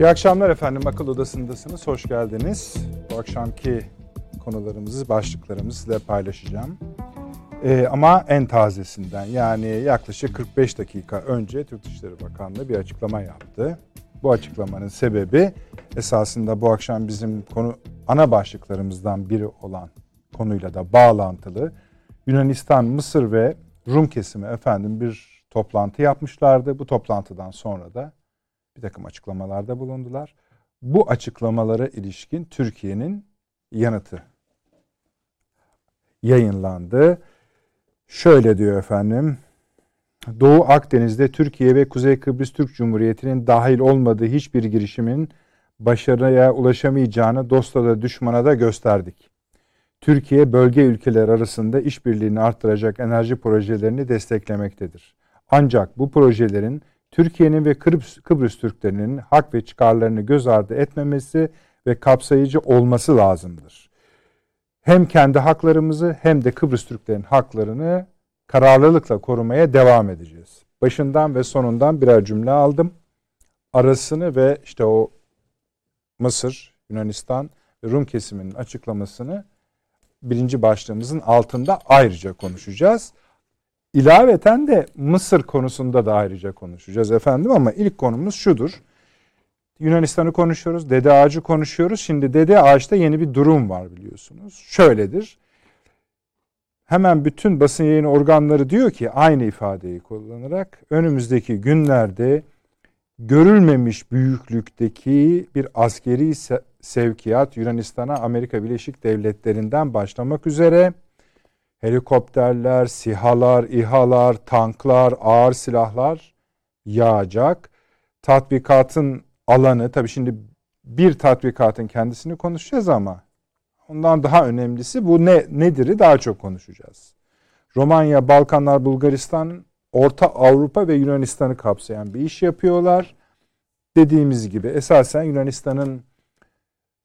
İyi akşamlar efendim. Akıl Odası'ndasınız. Hoş geldiniz. Bu akşamki konularımızı, başlıklarımızı size paylaşacağım. Ee, ama en tazesinden yani yaklaşık 45 dakika önce Türk Dışişleri Bakanlığı bir açıklama yaptı. Bu açıklamanın sebebi esasında bu akşam bizim konu ana başlıklarımızdan biri olan konuyla da bağlantılı. Yunanistan, Mısır ve Rum kesimi efendim bir toplantı yapmışlardı. Bu toplantıdan sonra da bir takım açıklamalarda bulundular. Bu açıklamalara ilişkin Türkiye'nin yanıtı yayınlandı. Şöyle diyor efendim. Doğu Akdeniz'de Türkiye ve Kuzey Kıbrıs Türk Cumhuriyeti'nin dahil olmadığı hiçbir girişimin başarıya ulaşamayacağını dosta da düşmana da gösterdik. Türkiye bölge ülkeler arasında işbirliğini arttıracak enerji projelerini desteklemektedir. Ancak bu projelerin Türkiye'nin ve Kıbrıs, Kıbrıs Türklerinin hak ve çıkarlarını göz ardı etmemesi ve kapsayıcı olması lazımdır. Hem kendi haklarımızı hem de Kıbrıs Türklerinin haklarını kararlılıkla korumaya devam edeceğiz. Başından ve sonundan birer cümle aldım. Arasını ve işte o Mısır, Yunanistan ve Rum kesiminin açıklamasını birinci başlığımızın altında ayrıca konuşacağız. İlaveten de Mısır konusunda da ayrıca konuşacağız efendim ama ilk konumuz şudur. Yunanistan'ı konuşuyoruz, Dede Ağacı konuşuyoruz. Şimdi Dede Ağaç'ta yeni bir durum var biliyorsunuz. Şöyledir. Hemen bütün basın yayın organları diyor ki aynı ifadeyi kullanarak önümüzdeki günlerde görülmemiş büyüklükteki bir askeri sevkiyat Yunanistan'a Amerika Birleşik Devletleri'nden başlamak üzere helikopterler, sihalar, İHA'lar, tanklar, ağır silahlar yağacak. Tatbikatın alanı tabii şimdi bir tatbikatın kendisini konuşacağız ama ondan daha önemlisi bu ne nedir'i daha çok konuşacağız. Romanya, Balkanlar, Bulgaristan, Orta Avrupa ve Yunanistan'ı kapsayan bir iş yapıyorlar. Dediğimiz gibi esasen Yunanistan'ın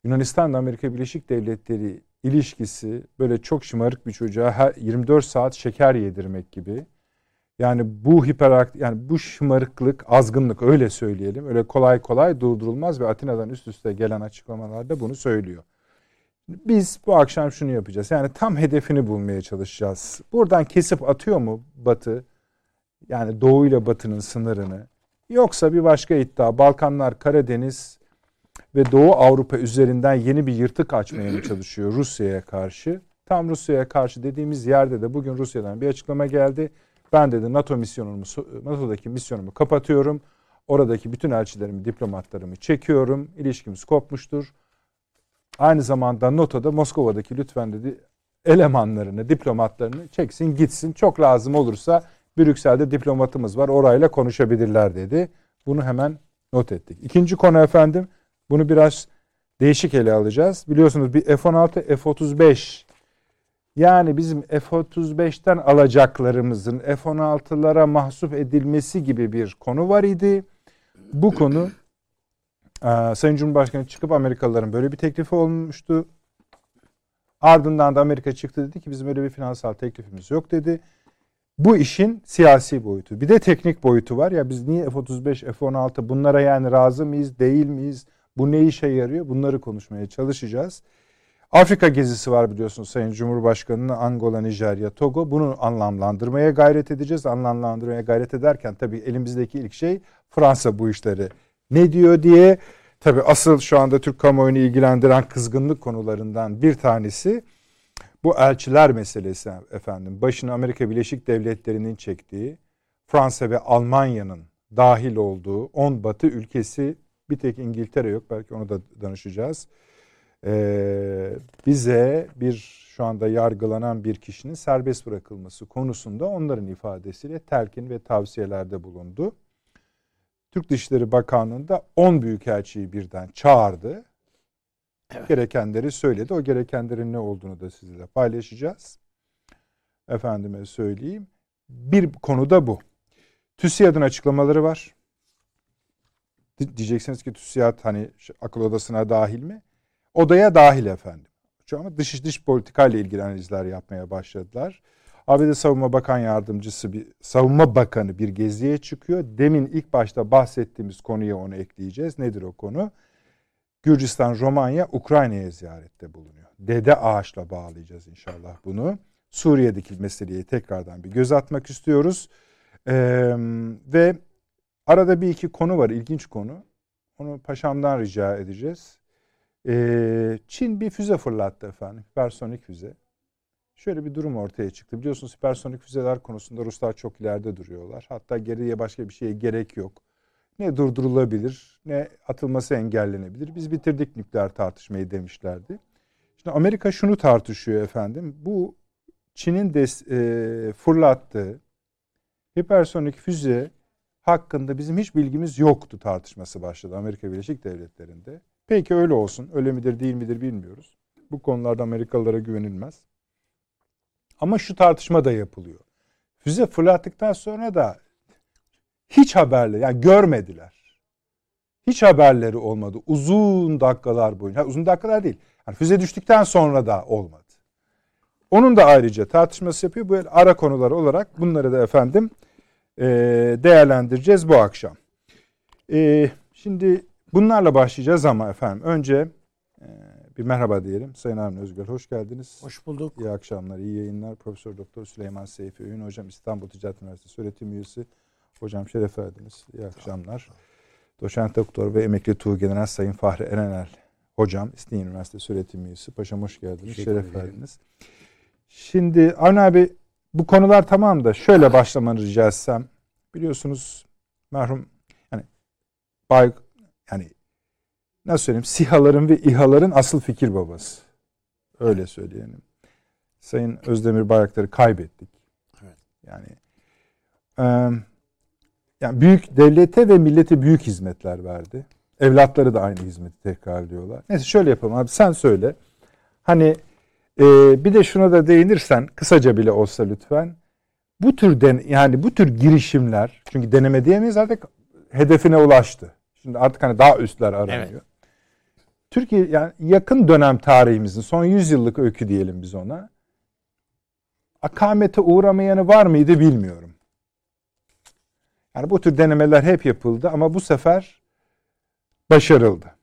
Yunanistan'la Amerika Birleşik Devletleri ilişkisi böyle çok şımarık bir çocuğa her 24 saat şeker yedirmek gibi. Yani bu hiperakt yani bu şımarıklık, azgınlık öyle söyleyelim. Öyle kolay kolay durdurulmaz ve Atina'dan üst üste gelen açıklamalarda bunu söylüyor. Biz bu akşam şunu yapacağız. Yani tam hedefini bulmaya çalışacağız. Buradan kesip atıyor mu Batı? Yani Doğu ile Batı'nın sınırını. Yoksa bir başka iddia Balkanlar, Karadeniz ve Doğu Avrupa üzerinden yeni bir yırtık açmaya mı çalışıyor Rusya'ya karşı? Tam Rusya'ya karşı dediğimiz yerde de bugün Rusya'dan bir açıklama geldi. Ben dedi NATO misyonumu NATO'daki misyonumu kapatıyorum. Oradaki bütün elçilerimi, diplomatlarımı çekiyorum. İlişkimiz kopmuştur. Aynı zamanda NATO'da Moskova'daki lütfen dedi elemanlarını, diplomatlarını çeksin gitsin. Çok lazım olursa Brüksel'de diplomatımız var orayla konuşabilirler dedi. Bunu hemen not ettik. İkinci konu efendim bunu biraz değişik ele alacağız. Biliyorsunuz bir F-16, F-35 yani bizim F-35'ten alacaklarımızın F-16'lara mahsup edilmesi gibi bir konu var idi. Bu konu e, Sayın Cumhurbaşkanı çıkıp Amerikalıların böyle bir teklifi olmuştu. Ardından da Amerika çıktı dedi ki bizim öyle bir finansal teklifimiz yok dedi. Bu işin siyasi boyutu. Bir de teknik boyutu var. Ya biz niye F-35, F-16 bunlara yani razı mıyız, değil miyiz? Bu ne işe yarıyor? Bunları konuşmaya çalışacağız. Afrika gezisi var biliyorsunuz Sayın Cumhurbaşkanı'nın Angola, Nijerya, Togo. Bunu anlamlandırmaya gayret edeceğiz. Anlamlandırmaya gayret ederken tabii elimizdeki ilk şey Fransa bu işleri ne diyor diye. Tabii asıl şu anda Türk kamuoyunu ilgilendiren kızgınlık konularından bir tanesi bu elçiler meselesi efendim. Başını Amerika Birleşik Devletleri'nin çektiği, Fransa ve Almanya'nın dahil olduğu 10 batı ülkesi bir tek İngiltere yok. Belki onu da danışacağız. Ee, bize bir şu anda yargılanan bir kişinin serbest bırakılması konusunda onların ifadesiyle telkin ve tavsiyelerde bulundu. Türk Dışişleri Bakanlığı da 10 büyükelçiyi birden çağırdı. Evet. Gerekenleri söyledi. O gerekenlerin ne olduğunu da sizinle paylaşacağız. Efendime söyleyeyim. Bir konu da bu. TÜSİAD'ın açıklamaları var. Diyeceksiniz ki TÜSİAD hani akıl odasına dahil mi? Odaya dahil efendim. Şu an dış dış politika ile ilgili analizler yapmaya başladılar. ABD Savunma Bakan Yardımcısı bir Savunma Bakanı bir geziye çıkıyor. Demin ilk başta bahsettiğimiz konuya onu ekleyeceğiz. Nedir o konu? Gürcistan, Romanya, Ukrayna'ya ziyarette bulunuyor. Dede ağaçla bağlayacağız inşallah bunu. Suriye'deki meseleye tekrardan bir göz atmak istiyoruz. Ee, ve arada bir iki konu var, ilginç konu. Onu paşamdan rica edeceğiz. Ee, Çin bir füze fırlattı efendim, hipersonik füze. Şöyle bir durum ortaya çıktı. Biliyorsunuz hipersonik füzeler konusunda Ruslar çok ileride duruyorlar. Hatta geriye başka bir şeye gerek yok. Ne durdurulabilir ne atılması engellenebilir. Biz bitirdik nükleer tartışmayı demişlerdi. Şimdi Amerika şunu tartışıyor efendim. Bu Çin'in de e, fırlattığı hipersonik füze hakkında bizim hiç bilgimiz yoktu tartışması başladı Amerika Birleşik Devletleri'nde. Peki öyle olsun. Öyle midir değil midir bilmiyoruz. Bu konularda Amerikalılara güvenilmez. Ama şu tartışma da yapılıyor. Füze fırlattıktan sonra da hiç haberle yani görmediler. Hiç haberleri olmadı. Uzun dakikalar boyunca. uzun dakikalar değil. Yani füze düştükten sonra da olmadı. Onun da ayrıca tartışması yapıyor. Bu ara konular olarak bunları da efendim değerlendireceğiz bu akşam. Şimdi bunlarla başlayacağız ama efendim önce bir merhaba diyelim. Sayın Avni Özgür hoş geldiniz. Hoş bulduk. İyi akşamlar, iyi yayınlar. Profesör Doktor Süleyman Seyfi Öğün Hocam İstanbul Ticaret Üniversitesi öğretim üyesi. Hocam şeref verdiniz. İyi akşamlar. Doçent Doktor ve Emekli Tuğ General Sayın Fahri Erenel Hocam İstinye Üniversitesi öğretim üyesi. Paşam hoş geldiniz. Şeref verdiniz. Şimdi Avni abi bu konular tamam da şöyle başlamanı rica etsem. Biliyorsunuz merhum yani Bay yani nasıl söyleyeyim SİHA'ların ve İHA'ların asıl fikir babası. Öyle söyleyelim. Sayın Özdemir Bayraktar'ı kaybettik. Evet. Yani e, yani büyük devlete ve millete büyük hizmetler verdi. Evlatları da aynı hizmeti tekrar ediyorlar. Neyse şöyle yapalım abi sen söyle. Hani e, bir de şuna da değinirsen kısaca bile olsa lütfen. Bu tür den, yani bu tür girişimler çünkü deneme diyemeyiz artık hedefine ulaştı. Şimdi artık hani daha üstler aranıyor. Evet. Türkiye yani yakın dönem tarihimizin son 100 yıllık öykü diyelim biz ona. Akamete uğramayanı var mıydı bilmiyorum. Yani bu tür denemeler hep yapıldı ama bu sefer başarıldı.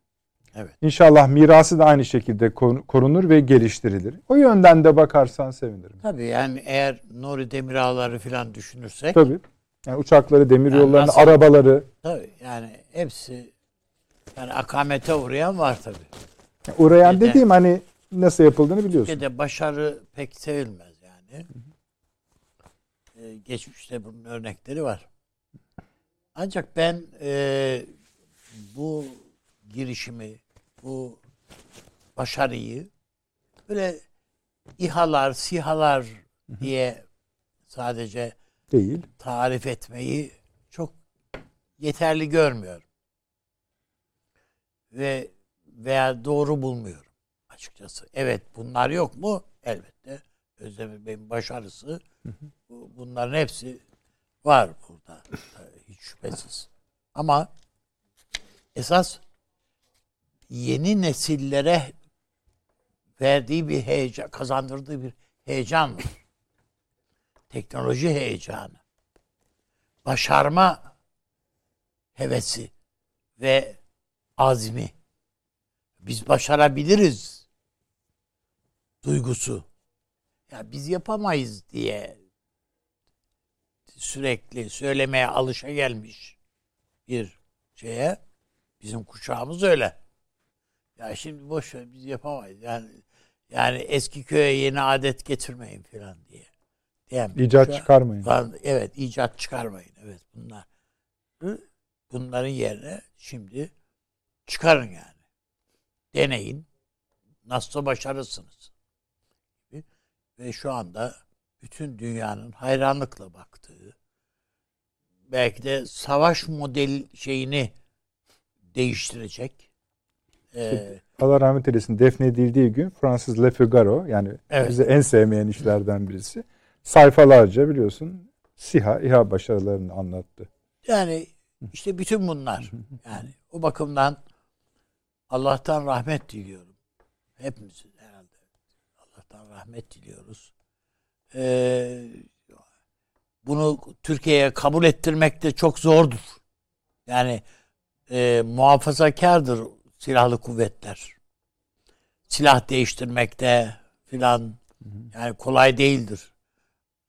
Evet. İnşallah mirası da aynı şekilde korunur ve geliştirilir. O yönden de bakarsan sevinirim. Tabii yani eğer Nuri Demirağları falan düşünürsek. Tabii. Yani uçakları, demiryollarını, yani nasıl, arabaları. Tabii yani hepsi yani akamete uğrayan var tabii. Yani uğrayan Türkiye'de, dediğim hani nasıl yapıldığını biliyorsun. Türkiye'de başarı pek sevilmez yani. Ee, geçmişte bunun örnekleri var. Ancak ben e, bu girişimi, bu başarıyı böyle İHA'lar, SİHA'lar diye sadece değil tarif etmeyi çok yeterli görmüyorum. Ve veya doğru bulmuyorum açıkçası. Evet bunlar yok mu? Elbette. Özdemir Bey'in başarısı bunların hepsi var burada. Hiç şüphesiz. Ama esas yeni nesillere verdiği bir heyecan, kazandırdığı bir heyecan var. Teknoloji heyecanı. Başarma hevesi ve azmi. Biz başarabiliriz duygusu. Ya biz yapamayız diye sürekli söylemeye alışa gelmiş bir şeye bizim kuşağımız öyle. Ya şimdi boş ver biz yapamayız. Yani yani eski köye yeni adet getirmeyin falan diye. Diyen icat kuşağı, çıkarmayın. Evet, icat çıkarmayın. Evet bunlar. Bunların yerine şimdi çıkarın yani. Deneyin. Nasılsa başarırsınız. Ve şu anda bütün dünyanın hayranlıkla baktığı belki de savaş model şeyini değiştirecek. Ee, Allah rahmet eylesin defnedildiği gün Fransız Le Figaro yani evet. bize en sevmeyen işlerden birisi sayfalarca biliyorsun SİHA, İHA başarılarını anlattı. Yani işte bütün bunlar. Yani o bakımdan Allah'tan rahmet diliyorum. Hepimiz herhalde Allah'tan rahmet diliyoruz. e, bunu Türkiye'ye kabul ettirmek de çok zordur. Yani e, muhafazakardır silahlı kuvvetler. Silah değiştirmekte filan yani kolay değildir.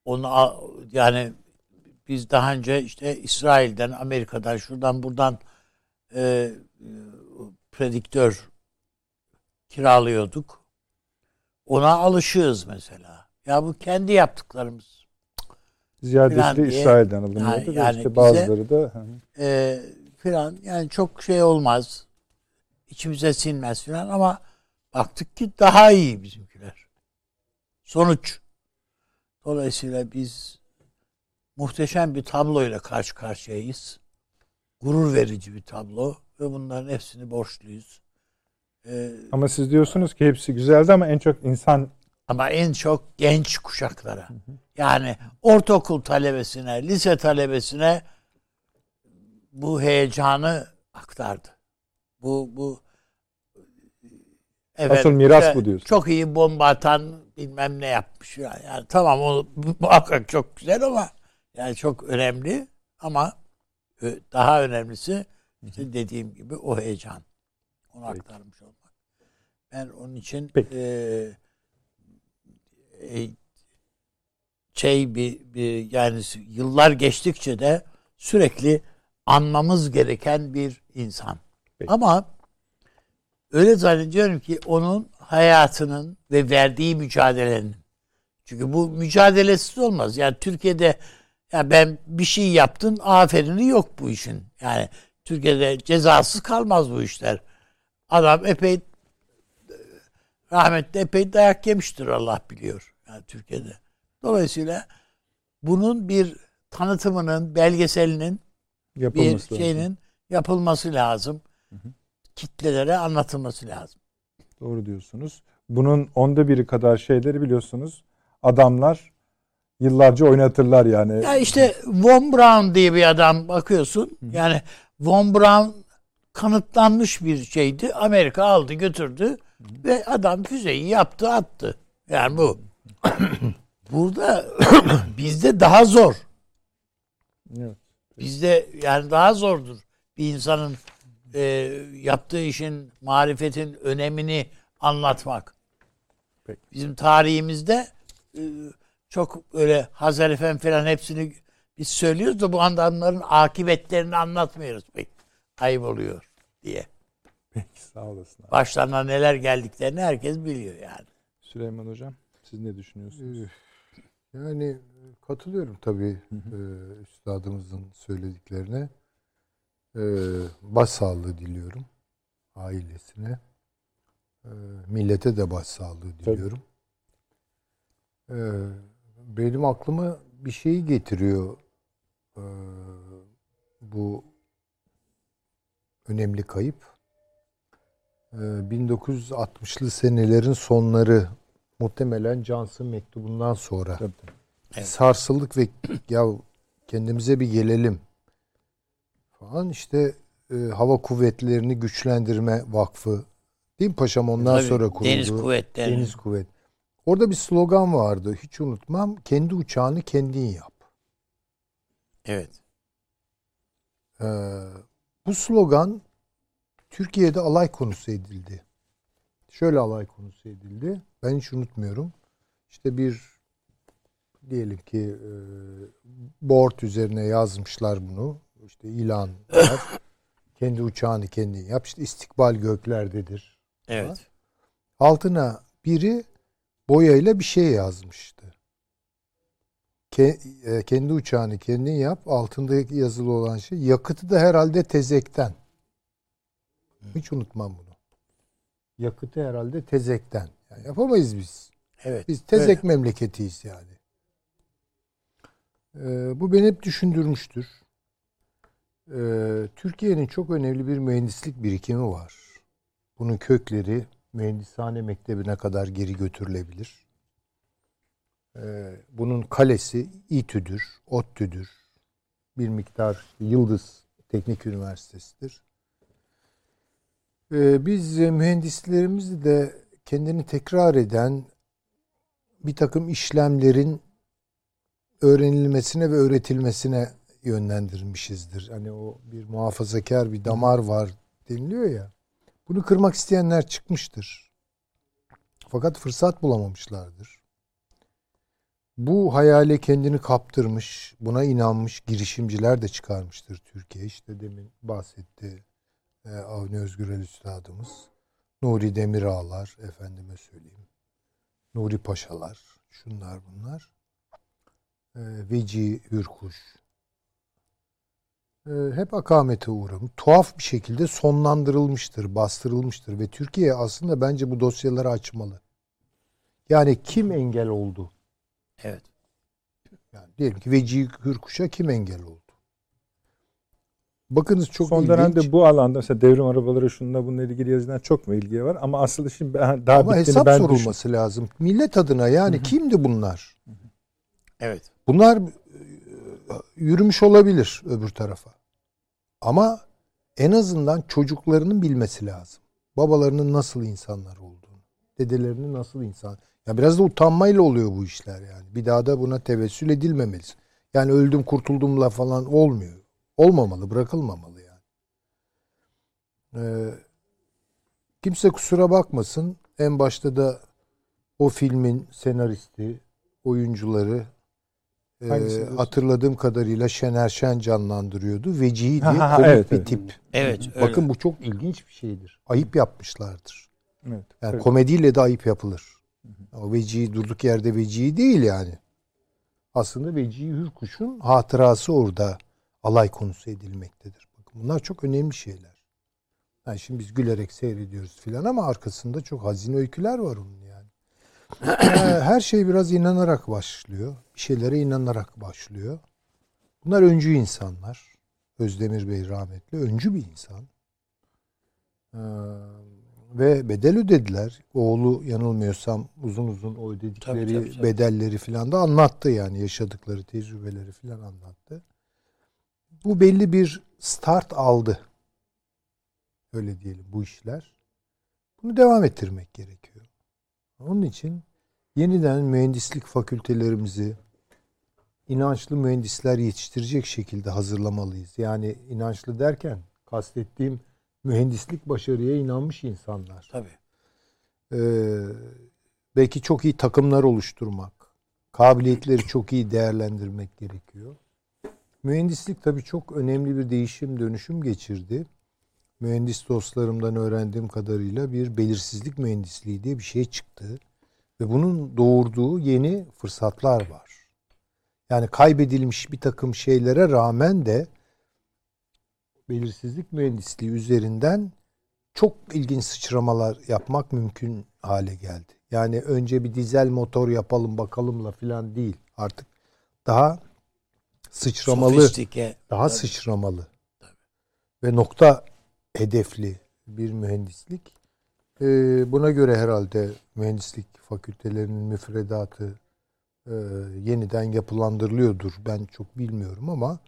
Onu yani biz daha önce işte İsrail'den, Amerika'dan, şuradan buradan e, prediktör kiralıyorduk. Ona alışığız mesela. Ya bu kendi yaptıklarımız. Ziyadesi de İsrail'den alınıyordu. Yani, yani işte bazıları da e, filan yani çok şey olmaz. İçimize sinmez filan ama baktık ki daha iyi bizimkiler. Sonuç. Dolayısıyla biz muhteşem bir tabloyla karşı karşıyayız. Gurur verici bir tablo ve bunların hepsini borçluyuz. Ee, ama siz diyorsunuz ki hepsi güzeldi ama en çok insan ama en çok genç kuşaklara. Yani ortaokul talebesine, lise talebesine bu heyecanı aktardı. Bu bu evet, Asıl miras bu diyorsun. Çok iyi bomba atan bilmem ne yapmış. Yani, yani tamam o muhakkak çok güzel ama yani çok önemli ama daha önemlisi işte dediğim gibi o heyecan. Onu Peki. aktarmış olmak. Ben onun için e, e, şey bir, bir yani yıllar geçtikçe de sürekli anmamız gereken bir insan. Peki. Ama öyle zannediyorum ki onun hayatının ve verdiği mücadelenin çünkü bu mücadelesiz olmaz. Yani Türkiye'de ya ben bir şey yaptın aferini yok bu işin. Yani Türkiye'de cezasız kalmaz bu işler. Adam epey rahmetli epey dayak yemiştir Allah biliyor. Yani Türkiye'de. Dolayısıyla bunun bir tanıtımının, belgeselinin Yapılması bir şeyinin lazım. yapılması lazım. Hı hı. Kitlelere anlatılması lazım. Doğru diyorsunuz. Bunun onda biri kadar şeyleri biliyorsunuz. Adamlar yıllarca oynatırlar yani. Ya işte Von Braun diye bir adam bakıyorsun. Hı. Yani Von Braun kanıtlanmış bir şeydi. Amerika aldı götürdü Hı. ve adam füzeyi yaptı attı. Yani bu. Burada bizde daha zor. Evet. Bizde yani daha zordur bir insanın e, yaptığı işin, marifetin önemini anlatmak. Peki. Bizim tarihimizde e, çok öyle Hazar Efendi falan hepsini biz söylüyoruz da bu adamların akıbetlerini anlatmıyoruz pek. Ayıp oluyor diye. Peki sağ olasın. Abi. Başlarına neler geldiklerini herkes biliyor yani. Süleyman Hocam siz ne düşünüyorsunuz? Yani katılıyorum tabii e, üstadımızın söylediklerine. E, başsağlığı diliyorum ailesine. E, millete de başsağlığı diliyorum. E, benim aklıma bir şeyi getiriyor e, bu önemli kayıp. E, 1960'lı senelerin sonları muhtemelen Johnson mektubundan sonra tabii, tabii. Evet. sarsıldık ve ya kendimize bir gelelim falan işte e, Hava Kuvvetlerini Güçlendirme Vakfı değil mi paşam ondan tabii, sonra kuruldu. Deniz Kuvvetleri. Deniz Kuvvet. Orada bir slogan vardı hiç unutmam. Kendi uçağını kendin yap. Evet. Ee, bu slogan Türkiye'de alay konusu edildi. Şöyle alay konusu edildi. Ben hiç unutmuyorum. İşte bir diyelim ki e, board üzerine yazmışlar bunu. İşte ilan. Kendi uçağını kendin yap. İşte istikbal göklerdedir. Evet. Altına biri boyayla bir şey yazmıştı. Ke, e, kendi uçağını kendin yap. Altında yazılı olan şey. Yakıtı da herhalde tezekten. Hiç unutmam bunu. Yakıtı herhalde tezekten. Yani yapamayız biz. Evet. Biz tezek öyle. memleketiyiz yani. Ee, bu beni hep düşündürmüştür. Ee, Türkiye'nin çok önemli bir mühendislik birikimi var. Bunun kökleri mühendishane mektebine kadar geri götürülebilir. Ee, bunun kalesi İTÜ'dür, ODTÜ'dür. Bir miktar Yıldız Teknik Üniversitesi'dir. Ee, biz mühendislerimiz de kendini tekrar eden bir takım işlemlerin öğrenilmesine ve öğretilmesine yönlendirmişizdir. Hani o bir muhafazakar bir damar var deniliyor ya. Bunu kırmak isteyenler çıkmıştır. Fakat fırsat bulamamışlardır. Bu hayale kendini kaptırmış, buna inanmış girişimciler de çıkarmıştır Türkiye. İşte demin bahsetti e, Avni Özgürel Üstadımız. Nuri Demirağlar, efendime söyleyeyim. Nuri Paşalar, şunlar bunlar. E, Veci Hürkuş. E, hep akamete uğramış. Tuhaf bir şekilde sonlandırılmıştır, bastırılmıştır ve Türkiye aslında bence bu dosyaları açmalı. Yani kim engel oldu? Evet. Yani diyelim ki Veci Hürkuş'a kim engel oldu? Bakınız çok Son ilginç. dönemde bu alanda mesela devrim arabaları şununla bununla ilgili yazılan çok mu ilgi var? Ama aslında şimdi ben, daha Ama bittiğini hesap ben sorulması lazım. Millet adına yani kimdi bunlar? Evet. Bunlar yürümüş olabilir öbür tarafa. Ama en azından çocuklarının bilmesi lazım. Babalarının nasıl insanlar olduğunu. Dedelerinin nasıl insan. Ya biraz da utanmayla oluyor bu işler yani. Bir daha da buna tevessül edilmemeli. Yani öldüm kurtuldumla falan olmuyor. Olmamalı, bırakılmamalı yani. Ee, kimse kusura bakmasın. En başta da o filmin senaristi, oyuncuları Hangisi diyorsun? hatırladığım kadarıyla Şener Şen canlandırıyordu. Vecihi diye Ha, komik evet, bir evet. tip. Evet. öyle. Bakın bu çok ilginç bir şeydir. Ayıp yapmışlardır. Evet. Yani evet. komediyle de ayıp yapılır. O vecihi durduk yerde vecihi değil yani. Aslında Vecihi Hürkuş'un hatırası orada alay konusu edilmektedir. Bakın bunlar çok önemli şeyler. Yani şimdi biz gülerek seyrediyoruz filan ama arkasında çok hazine öyküler var onun Her şey biraz inanarak başlıyor. Bir şeylere inanarak başlıyor. Bunlar öncü insanlar. Özdemir Bey rahmetli öncü bir insan. Ee, ve bedel ödediler. Oğlu yanılmıyorsam uzun uzun o ödedikleri Tabii, tabii, tabii. bedelleri filan da anlattı yani yaşadıkları tecrübeleri filan anlattı. Bu belli bir start aldı. Öyle diyelim bu işler. Bunu devam ettirmek gerekiyor. Onun için yeniden mühendislik fakültelerimizi inançlı mühendisler yetiştirecek şekilde hazırlamalıyız. Yani inançlı derken kastettiğim mühendislik başarıya inanmış insanlar. Tabii. Ee, belki çok iyi takımlar oluşturmak, kabiliyetleri çok iyi değerlendirmek gerekiyor. Mühendislik tabii çok önemli bir değişim, dönüşüm geçirdi. Mühendis dostlarımdan öğrendiğim kadarıyla bir belirsizlik mühendisliği diye bir şey çıktı. Ve bunun doğurduğu yeni fırsatlar var. Yani kaybedilmiş bir takım şeylere rağmen de belirsizlik mühendisliği üzerinden çok ilginç sıçramalar yapmak mümkün hale geldi. Yani önce bir dizel motor yapalım bakalımla falan değil. Artık daha sıçramalı, Sofistike. daha sıçramalı ve nokta hedefli bir mühendislik. Ee, buna göre herhalde mühendislik fakültelerinin müfredatı e, yeniden yapılandırılıyordur. Ben çok bilmiyorum ama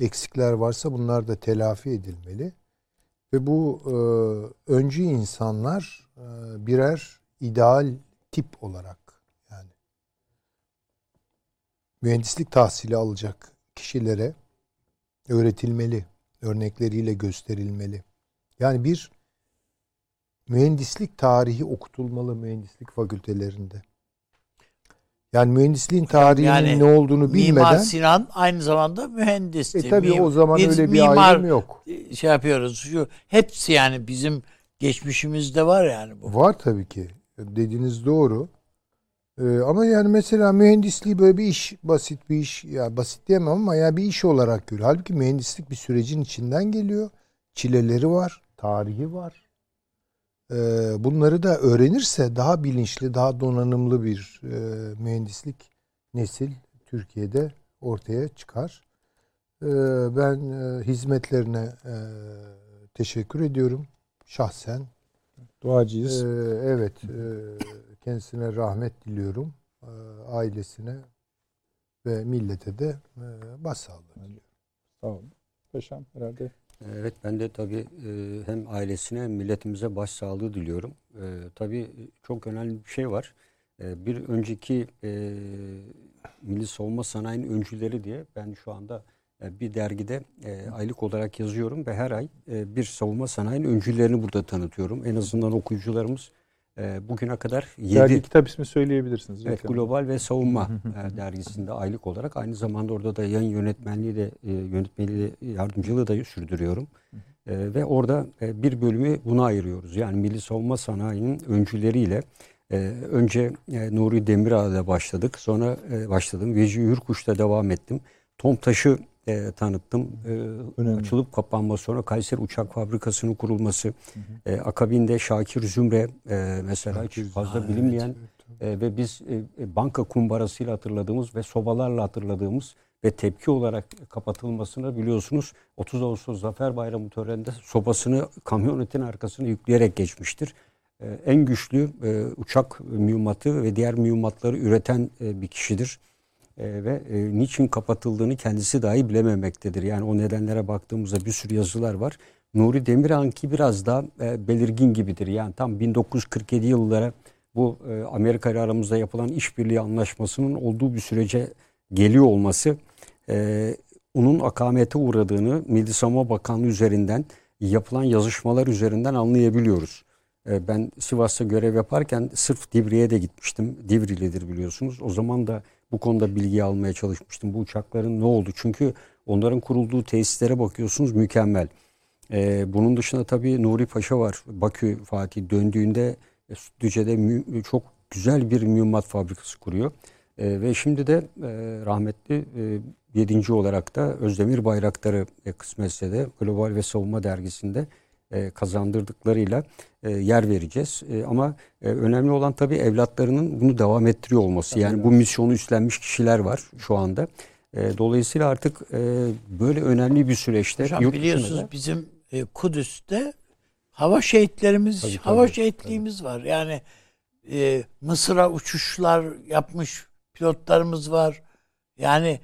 eksikler varsa bunlar da telafi edilmeli. Ve bu e, öncü insanlar e, birer ideal tip olarak yani mühendislik tahsili alacak kişilere öğretilmeli, örnekleriyle gösterilmeli. Yani bir mühendislik tarihi okutulmalı mühendislik fakültelerinde. Yani mühendisliğin tarihinin yani ne olduğunu Mimar bilmeden Sinan aynı zamanda mühendisti. e tabii Mim- o zaman biz öyle bir mimar ayrım yok. şey yapıyoruz. Şu hepsi yani bizim geçmişimizde var yani bu. Var tabii ki. Dediğiniz doğru. Ee, ama yani mesela mühendisliği böyle bir iş, basit bir iş, ya basit diyemem ama ya bir iş olarak görüyor. Halbuki mühendislik bir sürecin içinden geliyor. Çileleri var, tarihi var. Ee, bunları da öğrenirse daha bilinçli, daha donanımlı bir e, mühendislik nesil Türkiye'de ortaya çıkar. Ee, ben e, hizmetlerine e, teşekkür ediyorum şahsen. Duacıyız. Ee, evet, kendisine rahmet diliyorum. Ailesine ve millete de başsağlığı diliyorum. Sağ olun. Paşam herhalde. Evet ben de tabii e, hem ailesine hem milletimize başsağlığı diliyorum. E, tabii çok önemli bir şey var. E, bir önceki Milli Savunma Sanayi'nin öncüleri diye ben şu anda bir dergide aylık olarak yazıyorum ve her ay bir savunma sanayinin öncülerini burada tanıtıyorum. En azından okuyucularımız e, bugüne kadar 7 Dergi kitap ismi söyleyebilirsiniz. Evet. Global ve Savunma e, dergisinde aylık olarak aynı zamanda orada da yayın yönetmenliği de e, yönetmeliği de, yardımcılığı da sürdürüyorum. E, ve orada e, bir bölümü buna ayırıyoruz. Yani Milli Savunma Sanayi'nin öncüleriyle e, önce e, Nuri Demirağ'la başladık. Sonra e, başladım. Veci Hürkuş'ta devam ettim. Tomtaş'ı e, tanıttım. E, Önemli. açılıp kapanma sonra Kayseri Uçak Fabrikası'nın kurulması. E, akabinde Şakir Zümre e, mesela hiç fazla bilinmeyen e, ve biz e, e, banka kumbarasıyla hatırladığımız ve sobalarla hatırladığımız ve tepki olarak kapatılmasını biliyorsunuz 30 Ağustos Zafer Bayramı töreninde sobasını kamyonetin arkasına yükleyerek geçmiştir. E, en güçlü e, uçak mühimmatı ve diğer mühimmatları üreten e, bir kişidir. E, ve e, niçin kapatıldığını kendisi dahi bilememektedir. Yani o nedenlere baktığımızda bir sürü yazılar var. Nuri Demirhan'ki biraz daha e, belirgin gibidir. Yani tam 1947 yıllara bu e, Amerika ile aramızda yapılan işbirliği anlaşmasının olduğu bir sürece geliyor olması e, onun akamete uğradığını Milli Savunma Bakanlığı üzerinden yapılan yazışmalar üzerinden anlayabiliyoruz. Ben Sivas'ta görev yaparken sırf Divri'ye de gitmiştim. Divrilidir biliyorsunuz. O zaman da bu konuda bilgi almaya çalışmıştım. Bu uçakların ne oldu? Çünkü onların kurulduğu tesislere bakıyorsunuz mükemmel. Ee, bunun dışında tabii Nuri Paşa var. Bakü Fatih döndüğünde e, Sütlüce'de mü- çok güzel bir mühimmat fabrikası kuruyor. Ee, ve şimdi de e, rahmetli e, yedinci olarak da Özdemir Bayraktar'ı e, kısmetse de Global ve Savunma Dergisi'nde e, kazandırdıklarıyla e, yer vereceğiz. E, ama e, önemli olan tabii evlatlarının bunu devam ettiriyor olması. Yani bu misyonu üstlenmiş kişiler var şu anda. E, dolayısıyla artık e, böyle önemli bir süreçte Hocam yurt biliyorsunuz da- bizim e, Kudüs'te hava şehitlerimiz, Tabii, hava tabii, şehitliğimiz var. Yani e, Mısır'a uçuşlar yapmış pilotlarımız var. Yani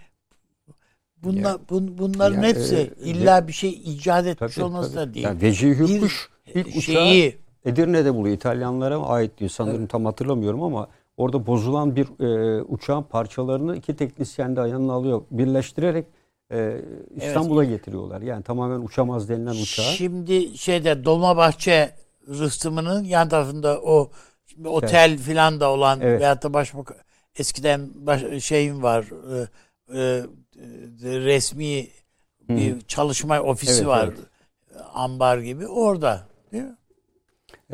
bunlar bun, bunların Ya, hepsi e, illa bir şey icat etmiş Tabii, olması tabii. da değil. Yani Vecihi Hürkuş Bir ilk uçağı şeyi Edirne'de buluyor. İtalyanlara ait diyor. Sanırım tam hatırlamıyorum ama orada bozulan bir e, uçağın parçalarını iki teknisyen de yanına alıyor. Birleştirerek e, İstanbul'a getiriyorlar. Yani tamamen uçamaz denilen uçağı. Şimdi şeyde Dolmabahçe rıhtımının yan tarafında o şimdi otel filan da olan Evet. veyahut da başbak eskiden baş, şeyim var e, e, e, resmi bir çalışma ofisi Evet, var. evet. Ambar gibi orada. Değil mi?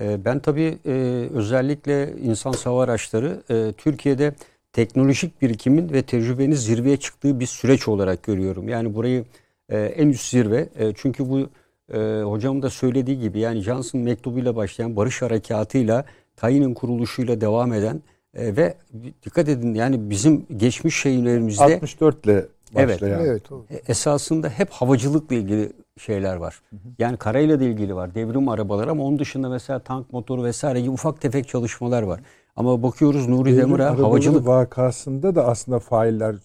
E, ben tabii e, özellikle insan hava araçları e, Türkiye'de teknolojik birikimin ve tecrübenin zirveye çıktığı bir süreç olarak görüyorum. Yani burayı e, en üst zirve. E, çünkü bu e, hocamın da söylediği gibi yani Johnson mektubuyla başlayan barış harekatıyla Tayin'in kuruluşuyla devam eden e, ve dikkat edin yani bizim geçmiş şeylerimizde 64 ile. Başlayan. Evet. o- e, esasında hep havacılıkla ilgili şeyler var. Yani karayla da ilgili var. Devrim arabaları ama onun dışında mesela tank motoru vesaire gibi ufak tefek çalışmalar var. Ama bakıyoruz Nuri Devrim havacılık vakasında da aslında failler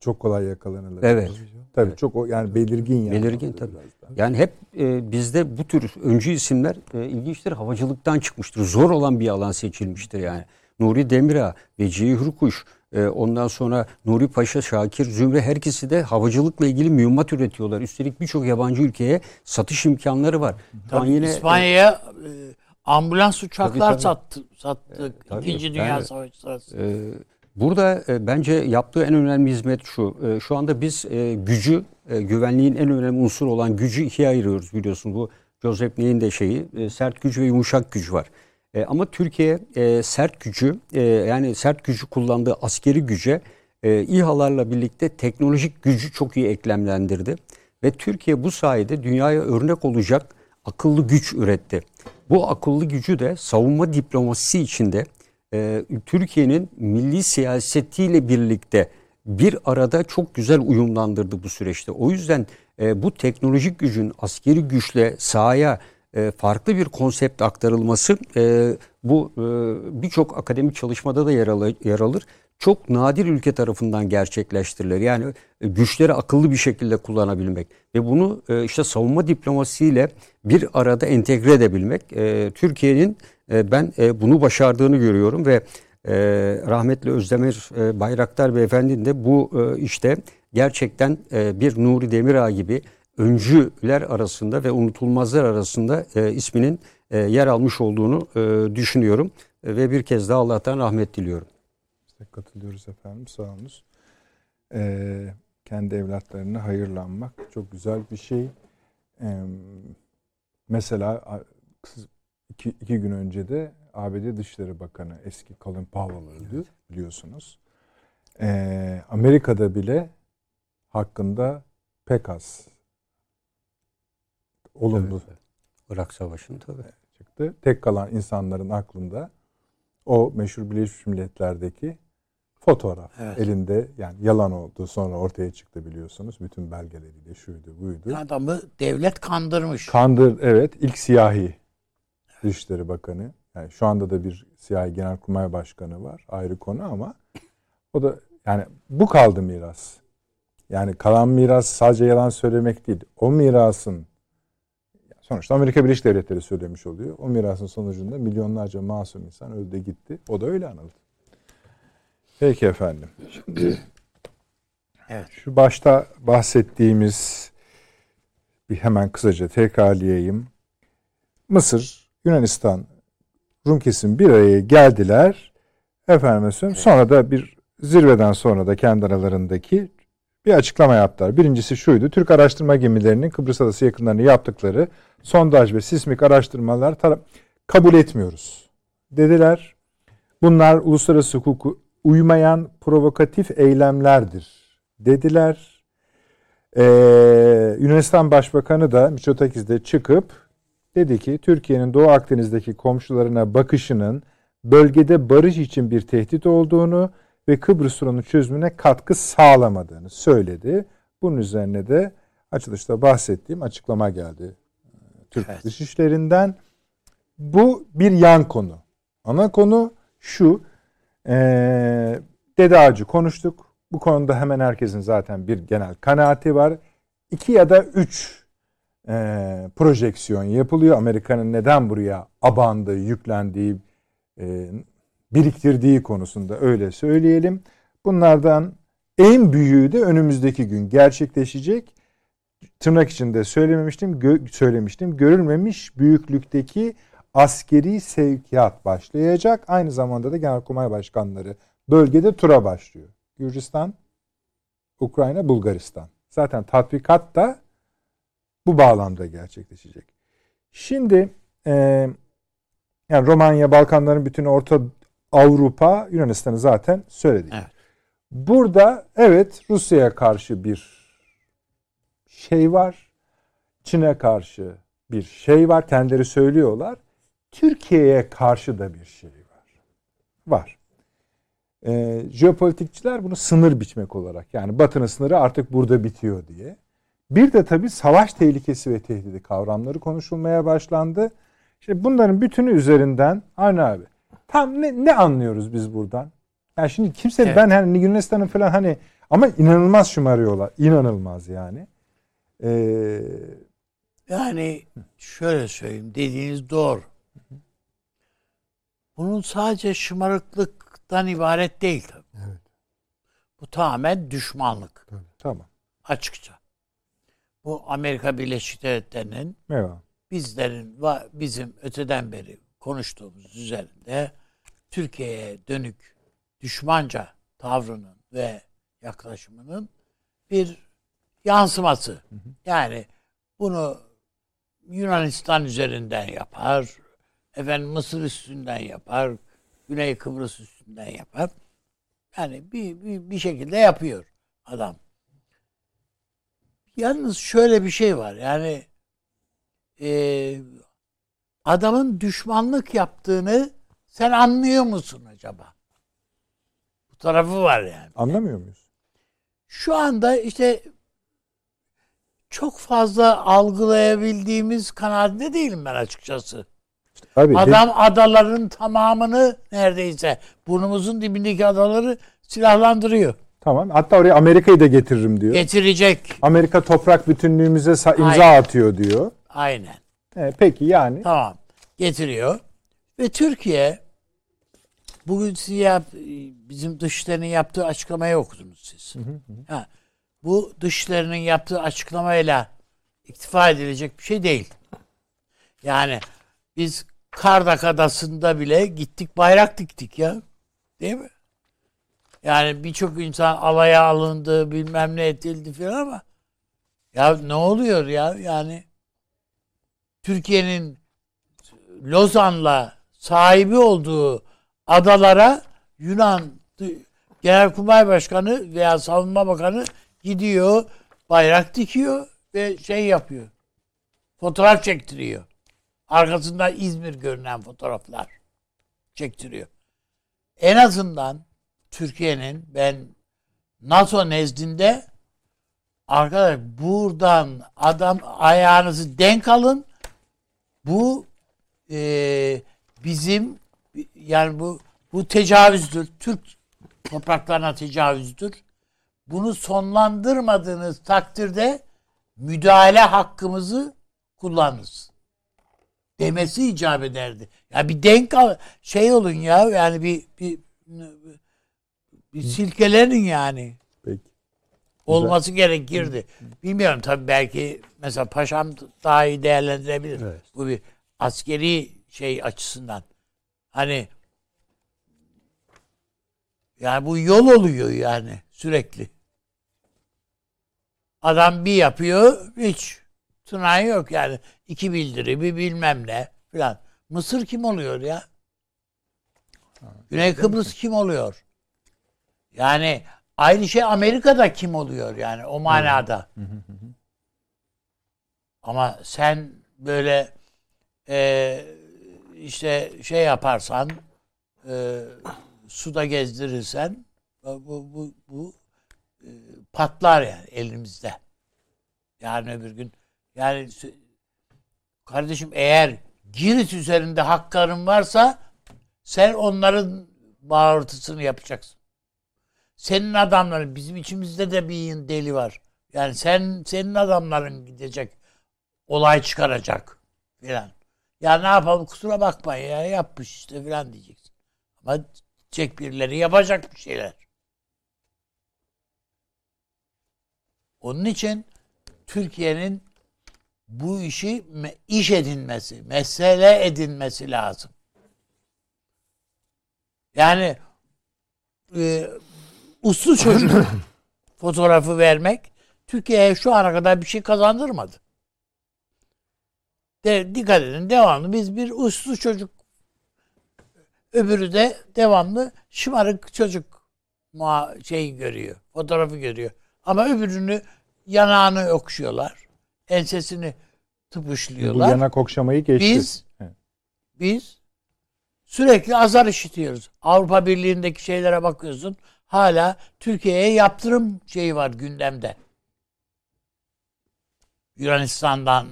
çok kolay yakalanırlar. Evet. Tabii çok o yani belirgin yani. Belirgin tabii. Yani hep e, bizde bu tür öncü isimler e, ilginçtir havacılıktan çıkmıştır. Zor olan bir alan seçilmiştir yani. Nuri Demirağ, Vecihi Hürkuş, e, ondan sonra Nuri Paşa, Şakir Zümre her ikisi de havacılıkla ilgili mühimmat üretiyorlar. Üstelik birçok yabancı ülkeye satış imkanları var. Tabii yine, İspanya'ya e, ambulans uçaklar Tabii, tabii. sattı, sattık. tabii. İkinci Dünya Yani, Savaşı sırasında. Ee, Burada e, bence yaptığı en önemli hizmet şu. E, Şu anda biz e, gücü, e, güvenliğin en önemli unsuru olan gücü ikiye ayırıyoruz biliyorsun. Bu Joseph Ney'in de şeyi e, sert güç ve yumuşak güç var. E, Ama Türkiye e, sert gücü e, yani sert gücü kullandığı askeri güce e, İHA'larla birlikte teknolojik gücü çok iyi eklemlendirdi. Ve Türkiye bu sayede dünyaya örnek olacak akıllı güç üretti. Bu akıllı gücü de savunma diplomasisi içinde e, Türkiye'nin milli siyasetiyle birlikte bir arada çok güzel uyumlandırdı bu süreçte. O yüzden e, bu teknolojik gücün askeri güçle sahaya e, farklı bir konsept aktarılması e, bu e, birçok akademik çalışmada da yer, al- yer alır. Çok nadir ülke tarafından gerçekleştirilir. Yani güçleri akıllı bir şekilde kullanabilmek ve bunu işte savunma diplomasisiyle bir arada entegre edebilmek. Türkiye'nin ben bunu başardığını görüyorum ve rahmetli Özdemir Bayraktar Beyefendi'nin de bu işte gerçekten bir Nuri Demirağ gibi öncüler arasında ve unutulmazlar arasında e, isminin e, yer almış olduğunu e, düşünüyorum. E, ve bir kez daha Allah'tan rahmet diliyorum. İşte katılıyoruz efendim sağ olunuz. Ee, kendi evlatlarına hayırlanmak çok güzel bir şey. Ee, mesela iki, iki gün önce de ABD Dışişleri Bakanı eski Colin Powell öldü evet. biliyorsunuz. Ee, Amerika'da bile hakkında pek az olumlu evet. Irak Savaşı'nın tabii. çıktı. Tek kalan insanların aklında o meşhur Birleşmiş Milletler'deki fotoğraf evet. elinde yani yalan oldu sonra ortaya çıktı biliyorsunuz bütün belgeleriyle şuydu buydu. Adamı devlet kandırmış. Kandır evet ilk siyahi Dışişleri Bakanı. Yani şu anda da bir siyahi Genelkurmay Başkanı var ayrı konu ama o da yani bu kaldı miras. Yani kalan miras sadece yalan söylemek değil. O mirasın sonuçta Amerika Birleşik Devletleri söylemiş oluyor. O mirasın sonucunda milyonlarca masum insan öldü gitti. O da öyle anıldı. Peki efendim. Şimdi evet. şu başta bahsettiğimiz bir hemen kısaca tekrarlayayım. Mısır, Yunanistan, Rum kesim bir araya geldiler. Efendim evet. sonra da bir zirveden sonra da kendi aralarındaki bir açıklama yaptılar. Birincisi şuydu. Türk araştırma gemilerinin Kıbrıs Adası yakınlarını yaptıkları sondaj ve sismik araştırmalar kabul etmiyoruz dediler. Bunlar uluslararası hukuku uymayan provokatif eylemlerdir dediler. Ee, Yunanistan Başbakanı da Miçotakis de çıkıp dedi ki Türkiye'nin Doğu Akdeniz'deki komşularına bakışının bölgede barış için bir tehdit olduğunu ve Kıbrıs sorunu çözümüne katkı sağlamadığını söyledi. Bunun üzerine de açılışta bahsettiğim açıklama geldi Türk evet. Dışişleri'nden. Bu bir yan konu. Ana konu şu. Ee, Dede Ağacı konuştuk. Bu konuda hemen herkesin zaten bir genel kanaati var. İki ya da üç e, projeksiyon yapılıyor. Amerika'nın neden buraya abandığı, yüklendiği, e, biriktirdiği konusunda öyle söyleyelim. Bunlardan en büyüğü de önümüzdeki gün gerçekleşecek. Tırnak içinde söylememiştim, gö- söylemiştim. Görülmemiş büyüklükteki askeri sevkiyat başlayacak. Aynı zamanda da Genelkurmay Başkanları bölgede tura başlıyor. Gürcistan, Ukrayna, Bulgaristan. Zaten tatbikat da bu bağlamda gerçekleşecek. Şimdi e, yani Romanya, Balkanların bütün Orta Avrupa, Yunanistan'ı zaten söyledik. Evet. Burada evet Rusya'ya karşı bir şey var. Çin'e karşı bir şey var. Kendileri söylüyorlar. Türkiye'ye karşı da bir şey var. Var. E, jeopolitikçiler bunu sınır biçmek olarak yani Batı'nın sınırı artık burada bitiyor diye. Bir de tabii savaş tehlikesi ve tehdidi kavramları konuşulmaya başlandı. Şimdi bunların bütünü üzerinden aynı abi. Tam ne, ne anlıyoruz biz buradan? Yani şimdi kimse evet. ben hani Yunanistan'ın falan hani ama inanılmaz şımarıyorlar. İnanılmaz yani. Ee, yani şöyle söyleyeyim dediğiniz doğru. Bunun sadece şımarıklıktan ibaret değil tabii. Evet. Bu tamamen düşmanlık. Tabii. Tamam. Açıkça. Bu Amerika Birleşik Devletleri'nin evet. bizlerin bizim öteden beri konuştuğumuz üzerinde Türkiye'ye dönük düşmanca tavrının ve yaklaşımının bir yansıması. Hı hı. Yani bunu Yunanistan üzerinden yapar, efendim Mısır üstünden yapar, Güney Kıbrıs üstünden yapar. Yani bir, bir, bir şekilde yapıyor adam. Yalnız şöyle bir şey var. Yani e, adamın düşmanlık yaptığını sen anlıyor musun acaba? Bu tarafı var yani. Anlamıyor muyuz? Şu anda işte çok fazla algılayabildiğimiz kanaatinde değilim ben açıkçası. Abi, Adam de... adaların tamamını neredeyse burnumuzun dibindeki adaları silahlandırıyor. Tamam. Hatta oraya Amerika'yı da getiririm diyor. Getirecek. Amerika toprak bütünlüğümüze imza Aynen. atıyor diyor. Aynen. E, peki yani. Tamam. Getiriyor. Ve Türkiye bugün siz yap, bizim dışlarının yaptığı açıklamayı okudunuz siz. Ha, bu dışlarının yaptığı açıklamayla iktifa edilecek bir şey değil. Yani biz Kardak Adası'nda bile gittik bayrak diktik ya. Değil mi? Yani birçok insan alaya alındı, bilmem ne edildi falan ama ya ne oluyor ya? Yani Türkiye'nin Lozan'la sahibi olduğu adalara Yunan Genelkurmay Başkanı veya Savunma Bakanı gidiyor, bayrak dikiyor ve şey yapıyor. Fotoğraf çektiriyor. Arkasında İzmir görünen fotoğraflar çektiriyor. En azından Türkiye'nin ben NATO nezdinde arkadaş buradan adam ayağınızı denk alın. Bu e, bizim yani bu bu tecavüzdür. Türk topraklarına tecavüzdür. Bunu sonlandırmadığınız takdirde müdahale hakkımızı kullanırız. Demesi icap ederdi. Ya bir denk al, şey olun ya yani bir bir, bir silkelerin yani. Olması gerekirdi. Bilmiyorum tabii belki mesela paşam daha iyi değerlendirebilir. Evet. Bu bir askeri şey açısından. Hani yani bu yol oluyor yani sürekli. Adam bir yapıyor hiç tınay yok yani. iki bildiri bir bilmem ne filan. Mısır kim oluyor ya? Güney Kıbrıs kim oluyor? Yani aynı şey Amerika'da kim oluyor yani o manada. Ama sen böyle e, işte şey yaparsan e, suda gezdirirsen bu bu bu e, patlar yani elimizde. Yarın öbür gün yani kardeşim eğer Girit üzerinde hakların varsa sen onların bağırtısını yapacaksın. Senin adamların bizim içimizde de bir deli var. Yani sen senin adamların gidecek olay çıkaracak filan. Ya ne yapalım kusura bakma ya yapmış işte filan diyeceksin. Ama diyecek birileri yapacak bir şeyler. Onun için Türkiye'nin bu işi iş edinmesi, mesele edinmesi lazım. Yani e, uslu çocuk fotoğrafı vermek Türkiye'ye şu ana kadar bir şey kazandırmadı. De, dikkat edin devamlı biz bir uslu çocuk öbürü de devamlı şımarık çocuk muha şey görüyor. Fotoğrafı görüyor. Ama öbürünü yanağını okşuyorlar. Ensesini tıpışlıyorlar. Bu yanak okşamayı geçti. Biz biz sürekli azar işitiyoruz. Avrupa Birliği'ndeki şeylere bakıyorsun. Hala Türkiye'ye yaptırım şeyi var gündemde. Yunanistan'dan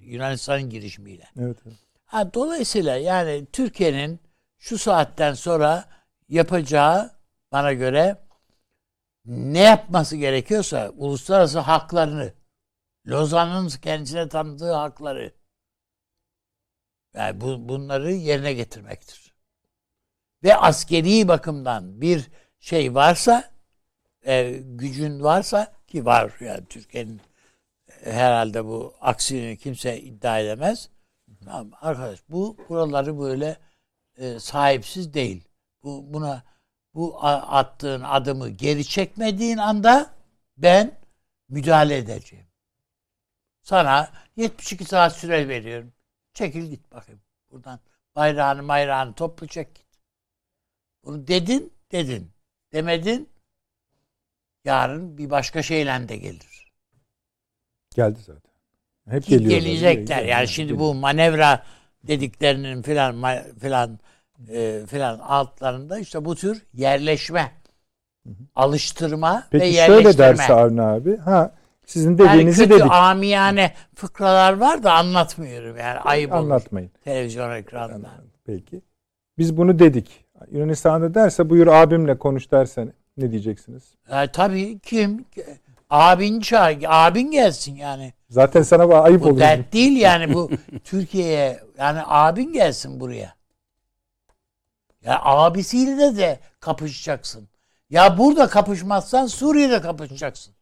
Yunanistan'ın girişimiyle. Evet, evet. Ha, dolayısıyla yani Türkiye'nin şu saatten sonra yapacağı bana göre ne yapması gerekiyorsa uluslararası haklarını Lozan'ın kendisine tanıdığı hakları yani bu, bunları yerine getirmektir. Ve askeri bakımdan bir şey varsa e, gücün varsa ki var yani Türkiye'nin e, herhalde bu aksini kimse iddia edemez. Tamam arkadaş bu buraları böyle e, sahipsiz değil. Bu buna bu attığın adımı geri çekmediğin anda ben müdahale edeceğim. Sana 72 saat süre veriyorum. Çekil git bakayım buradan. Bayrağını bayrağını toplu çek git. Bunu dedin, dedin. Demedin, yarın bir başka şeyle de gelir. Geldi zaten. Hep Ki geliyorlar. gelecekler. Geliyor, Yani şimdi bu manevra dediklerinin filan filan e, filan altlarında işte bu tür yerleşme, alıştırma ve Peki yerleştirme. şöyle derse Avni abi. Ha sizin yani dediğinizi kötü dedik. amiyane fıkralar var da anlatmıyorum yani ayıp olur Anlatmayın. televizyon ekranında. Peki. Biz bunu dedik. Yunanistan'da derse buyur abimle konuş dersen ne diyeceksiniz? Ya, tabii kim? Abin çağır, abin gelsin yani. Zaten sana bu ayıp Bu olur. dert değil yani bu Türkiye'ye yani abin gelsin buraya. Ya abisiyle de kapışacaksın. Ya burada kapışmazsan Suriye'de kapışacaksın.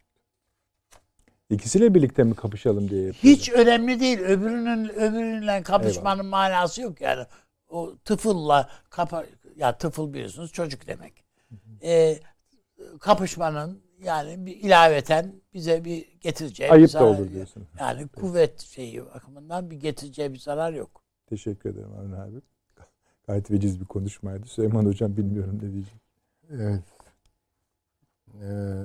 İkisiyle birlikte mi kapışalım diye yapıyor. Hiç önemli değil. Öbürünün öbürünle kapışmanın manası yok yani. O tıfılla kapa ya tıfıl biliyorsunuz çocuk demek. Ee, kapışmanın yani bir ilaveten bize bir getireceği bir Ayıp da zarar- olur diyorsun. Yani kuvvet şeyi bakımından bir getireceği bir zarar yok. Teşekkür ederim Avni abi. Gayet veciz bir konuşmaydı. Süleyman Hocam bilmiyorum ne diyecek. Evet. Ee,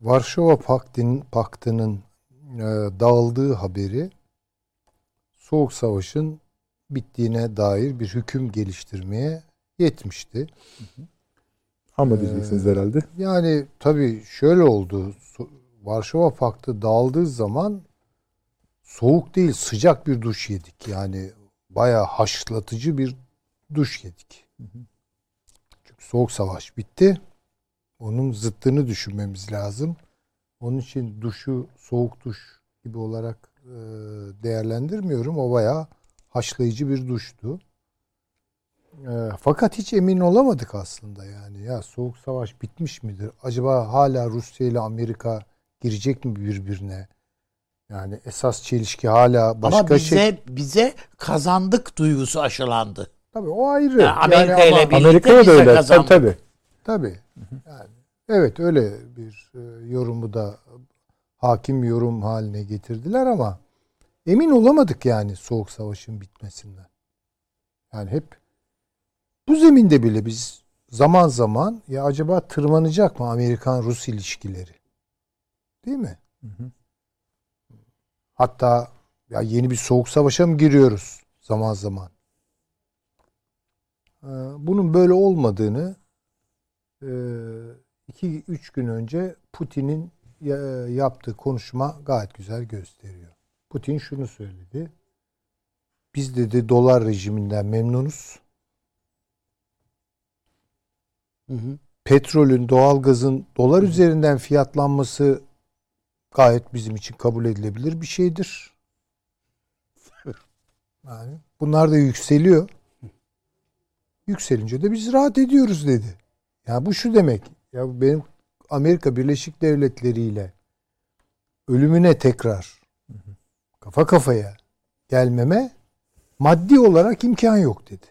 Varşova Paktı'nın, Paktı'nın e, dağıldığı haberi Soğuk Savaş'ın bittiğine dair bir hüküm geliştirmeye yetmişti. Ama Ee, diyeceksiniz herhalde. Yani tabii şöyle oldu. Varşova Paktı dağıldığı zaman soğuk değil sıcak bir duş yedik. Yani bayağı haşlatıcı bir duş yedik. Çünkü soğuk savaş bitti. Onun zıttını düşünmemiz lazım. Onun için duşu soğuk duş gibi olarak e, değerlendirmiyorum. O bayağı haşlayıcı bir duştu. E, fakat hiç emin olamadık aslında yani. Ya soğuk savaş bitmiş midir? Acaba hala Rusya ile Amerika girecek mi birbirine? Yani esas çelişki hala başka Ama bize şey. bize kazandık duygusu aşılandı. Tabii o ayrı. Ya Amerika Yani ile ama- bir- Amerika'ya da bize öyle. Tabii kazandı. tabii. Tabii. Yani, evet öyle bir e, yorumu da hakim yorum haline getirdiler ama emin olamadık yani soğuk savaşın bitmesinden. Yani hep bu zeminde bile biz zaman zaman ya acaba tırmanacak mı Amerikan-Rus ilişkileri? Değil mi? Hatta ya yeni bir soğuk savaşa mı giriyoruz zaman zaman? Ee, Bunun böyle olmadığını e, iki üç gün önce Putin'in ya- yaptığı konuşma gayet güzel gösteriyor. Putin şunu söyledi. Biz dedi dolar rejiminden memnunuz. Petrolün, doğalgazın dolar üzerinden fiyatlanması gayet bizim için kabul edilebilir bir şeydir. Yani bunlar da yükseliyor. Yükselince de biz rahat ediyoruz dedi. Ya bu şu demek. Ya benim Amerika Birleşik Devletleri ile ölümüne tekrar kafa kafaya gelmeme maddi olarak imkan yok dedi.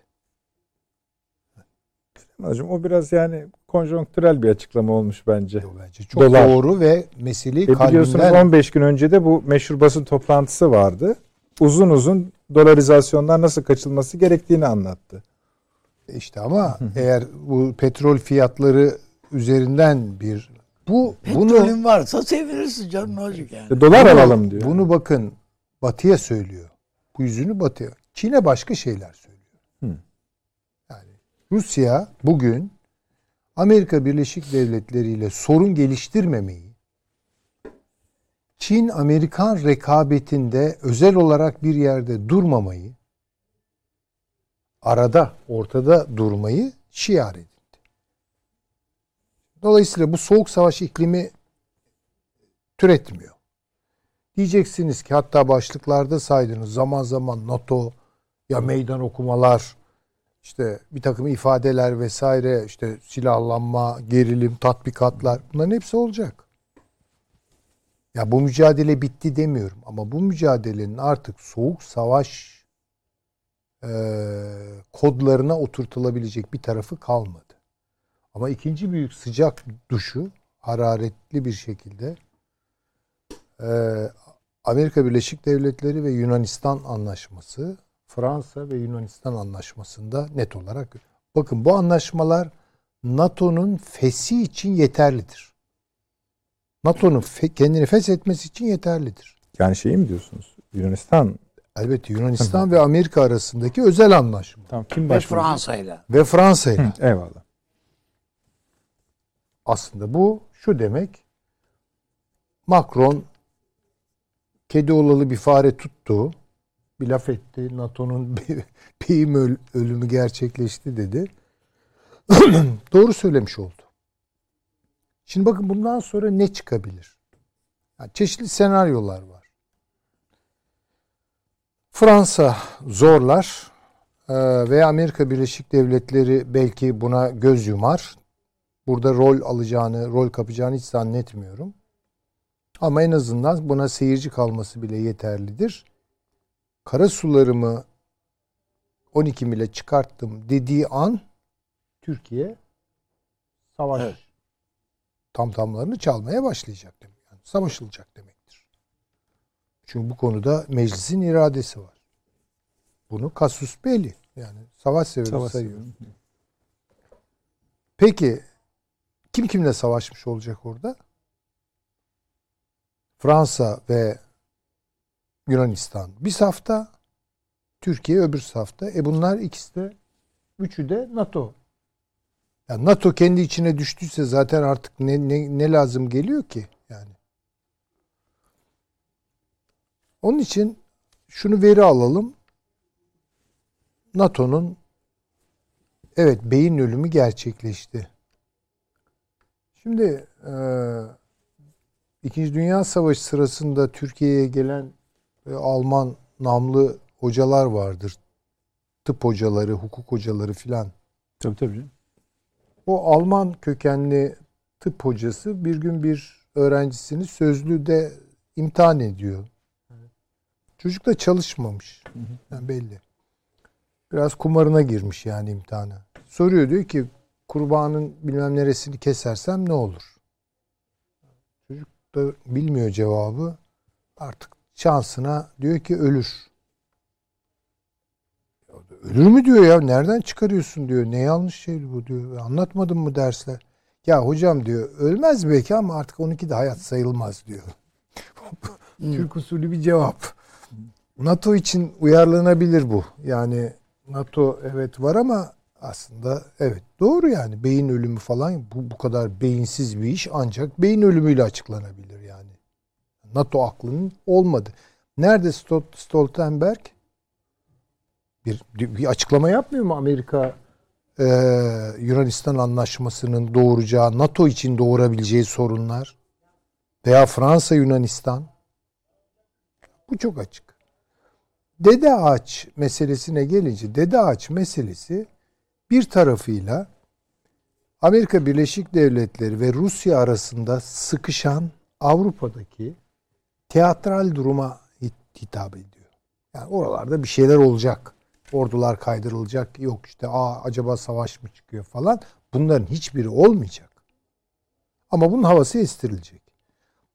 Hocam o biraz yani konjonktürel bir açıklama olmuş bence. O bence çok Dolar. doğru ve meseleyi E biliyorsunuz kalbinden 15 gün önce de bu meşhur basın toplantısı vardı. Uzun uzun dolarizasyondan nasıl kaçılması gerektiğini anlattı. işte ama eğer bu petrol fiyatları üzerinden bir bu bunu Petrolün varsa sevinirsin canım ne olacak yani. E, dolar Bunu- alalım diyor. Bunu bakın Batı'ya söylüyor. Bu yüzünü Batı'ya. Çin'e başka şeyler söylüyor. Hı. Yani Rusya bugün Amerika Birleşik Devletleri ile sorun geliştirmemeyi, Çin Amerikan rekabetinde özel olarak bir yerde durmamayı, arada, ortada durmayı şiar edildi. Dolayısıyla bu soğuk savaş iklimi türetmiyor. Diyeceksiniz ki hatta başlıklarda saydınız zaman zaman NATO ya meydan okumalar işte bir takım ifadeler vesaire işte silahlanma, gerilim, tatbikatlar bunların hepsi olacak. Ya bu mücadele bitti demiyorum ama bu mücadelenin artık soğuk savaş e, kodlarına oturtulabilecek bir tarafı kalmadı. Ama ikinci büyük sıcak duşu hararetli bir şekilde e, Amerika Birleşik Devletleri ve Yunanistan anlaşması, Fransa ve Yunanistan anlaşmasında net olarak bakın bu anlaşmalar NATO'nun fesi için yeterlidir. NATO'nun fe- kendini feshetmesi için yeterlidir. Yani şeyi mi diyorsunuz? Yunanistan Elbette Yunanistan ve Amerika arasındaki özel anlaşma tam kim Ve başvurdu? Fransa'yla. ve Fransa ile. Eyvallah. Aslında bu şu demek. Macron kedi olalı bir fare tuttu. Bir laf etti. NATO'nun öl- ölümü gerçekleşti dedi. Doğru söylemiş oldu. Şimdi bakın bundan sonra ne çıkabilir? Yani çeşitli senaryolar var. Fransa zorlar. e, ve Amerika Birleşik Devletleri belki buna göz yumar. Burada rol alacağını, rol kapacağını hiç zannetmiyorum. Ama en azından buna seyirci kalması bile yeterlidir. Kara sularımı 12 mile çıkarttım dediği an Türkiye savaş Evet. tam tamlarını çalmaya başlayacak demek. Yani savaşılacak demektir. Çünkü bu konuda meclisin iradesi var. Bunu kasus belli. Yani savaş sebebi Savaş sayıyor. Peki kim kimle savaşmış olacak orada? Fransa ve Yunanistan bir safta, Türkiye öbür safta. E bunlar ikisi de üçü de NATO. Yani NATO kendi içine düştüyse zaten artık ne, ne, ne lazım geliyor ki yani. Onun için şunu veri alalım. NATO'nun evet beyin ölümü gerçekleşti. Şimdi e, İkinci Dünya Savaşı sırasında Türkiye'ye gelen e, Alman namlı hocalar vardır. Tıp hocaları, hukuk hocaları filan. Tabii tabii. O Alman kökenli tıp hocası bir gün bir öğrencisini sözlüde imtihan ediyor. Çocuk da çalışmamış. Yani belli. Biraz kumarına girmiş yani imtihana. Soruyor diyor ki kurbanın bilmem neresini kesersem ne olur? Bilmiyor cevabı. Artık şansına diyor ki ölür. Ölür mü diyor ya nereden çıkarıyorsun diyor. Ne yanlış şey bu diyor. Anlatmadın mı dersler? Ya hocam diyor ölmez belki ama artık onunki de hayat sayılmaz diyor. Türk usulü bir cevap. NATO için uyarlanabilir bu. Yani NATO evet var ama aslında evet doğru yani beyin ölümü falan bu bu kadar beyinsiz bir iş ancak beyin ölümüyle açıklanabilir yani. NATO aklının olmadı. Nerede Stol- Stoltenberg? Bir, bir açıklama yapmıyor mu Amerika e, Yunanistan anlaşmasının doğuracağı, NATO için doğurabileceği sorunlar veya Fransa Yunanistan bu çok açık. Dede ağaç meselesine gelince dede ağaç meselesi bir tarafıyla Amerika Birleşik Devletleri ve Rusya arasında sıkışan Avrupa'daki teatral duruma hit- hitap ediyor. Yani oralarda bir şeyler olacak. Ordular kaydırılacak. Yok işte aa acaba savaş mı çıkıyor falan. Bunların hiçbiri olmayacak. Ama bunun havası estirilecek.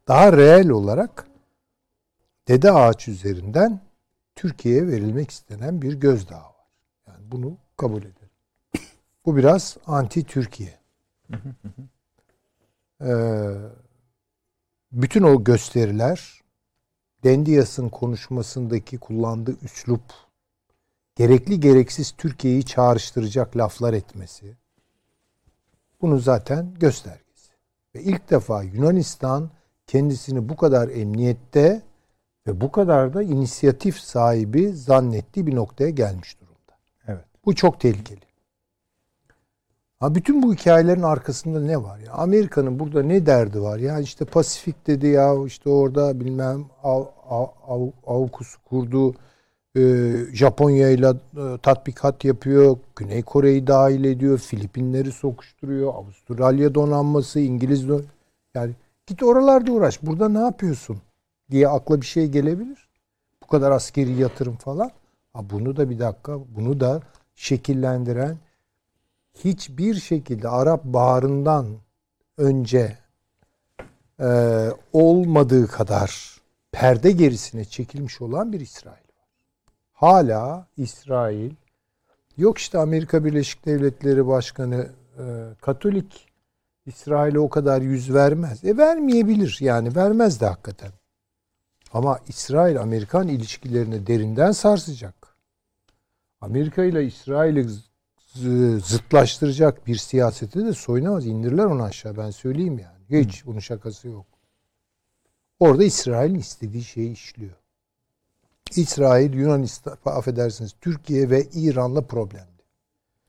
Daha reel olarak Dede Ağaç üzerinden Türkiye'ye verilmek istenen bir gözdağı var. Yani bunu kabul edelim. Bu biraz anti Türkiye. Ee, bütün o gösteriler Dendiyas'ın konuşmasındaki kullandığı üslup gerekli gereksiz Türkiye'yi çağrıştıracak laflar etmesi bunun zaten göstergesi. Ve ilk defa Yunanistan kendisini bu kadar emniyette ve bu kadar da inisiyatif sahibi zannettiği bir noktaya gelmiş durumda. Evet. Bu çok tehlikeli. Ha bütün bu hikayelerin arkasında ne var ya? Amerika'nın burada ne derdi var? Ya işte Pasifik dedi ya işte orada bilmem Av, Av, Av, kurdu. Ee, Japonya ile e, tatbikat yapıyor. Güney Kore'yi dahil ediyor. Filipinleri sokuşturuyor. Avustralya donanması, İngiliz don yani git oralarda uğraş. Burada ne yapıyorsun? diye akla bir şey gelebilir. Bu kadar askeri yatırım falan. Ha bunu da bir dakika bunu da şekillendiren hiçbir şekilde Arap Baharı'ndan önce e, olmadığı kadar perde gerisine çekilmiş olan bir İsrail var. Hala İsrail yok işte Amerika Birleşik Devletleri Başkanı e, Katolik İsrail'e o kadar yüz vermez. E vermeyebilir yani vermez de hakikaten. Ama İsrail-Amerikan ilişkilerini derinden sarsacak. Amerika ile İsrail'i zıtlaştıracak bir siyasete de soyunamaz. İndirirler onu aşağı ben söyleyeyim yani. Hiç bunun şakası yok. Orada İsrail'in istediği şeyi işliyor. İsrail, Yunanistan, affedersiniz Türkiye ve İran'la problemli.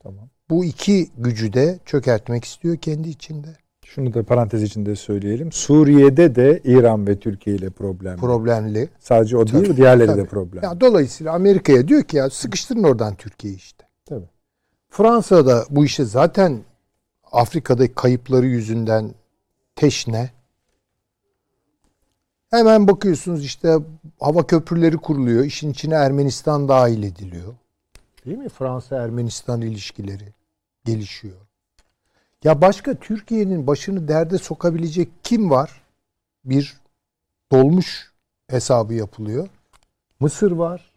Tamam. Bu iki gücü de çökertmek istiyor kendi içinde. Şunu da parantez içinde söyleyelim. Suriye'de de İran ve Türkiye ile problem. Problemli. Sadece o değil, Tabii, diğerleri tabii. de problem. Ya dolayısıyla Amerika'ya diyor ki ya sıkıştırın oradan Türkiye'yi işte. Tabii. Fransa da bu işe zaten Afrika'daki kayıpları yüzünden teşne. Hemen bakıyorsunuz işte hava köprüleri kuruluyor. İşin içine Ermenistan dahil ediliyor. Değil mi? Fransa-Ermenistan ilişkileri gelişiyor. Ya başka Türkiye'nin başını derde sokabilecek kim var? Bir dolmuş hesabı yapılıyor. Mısır var.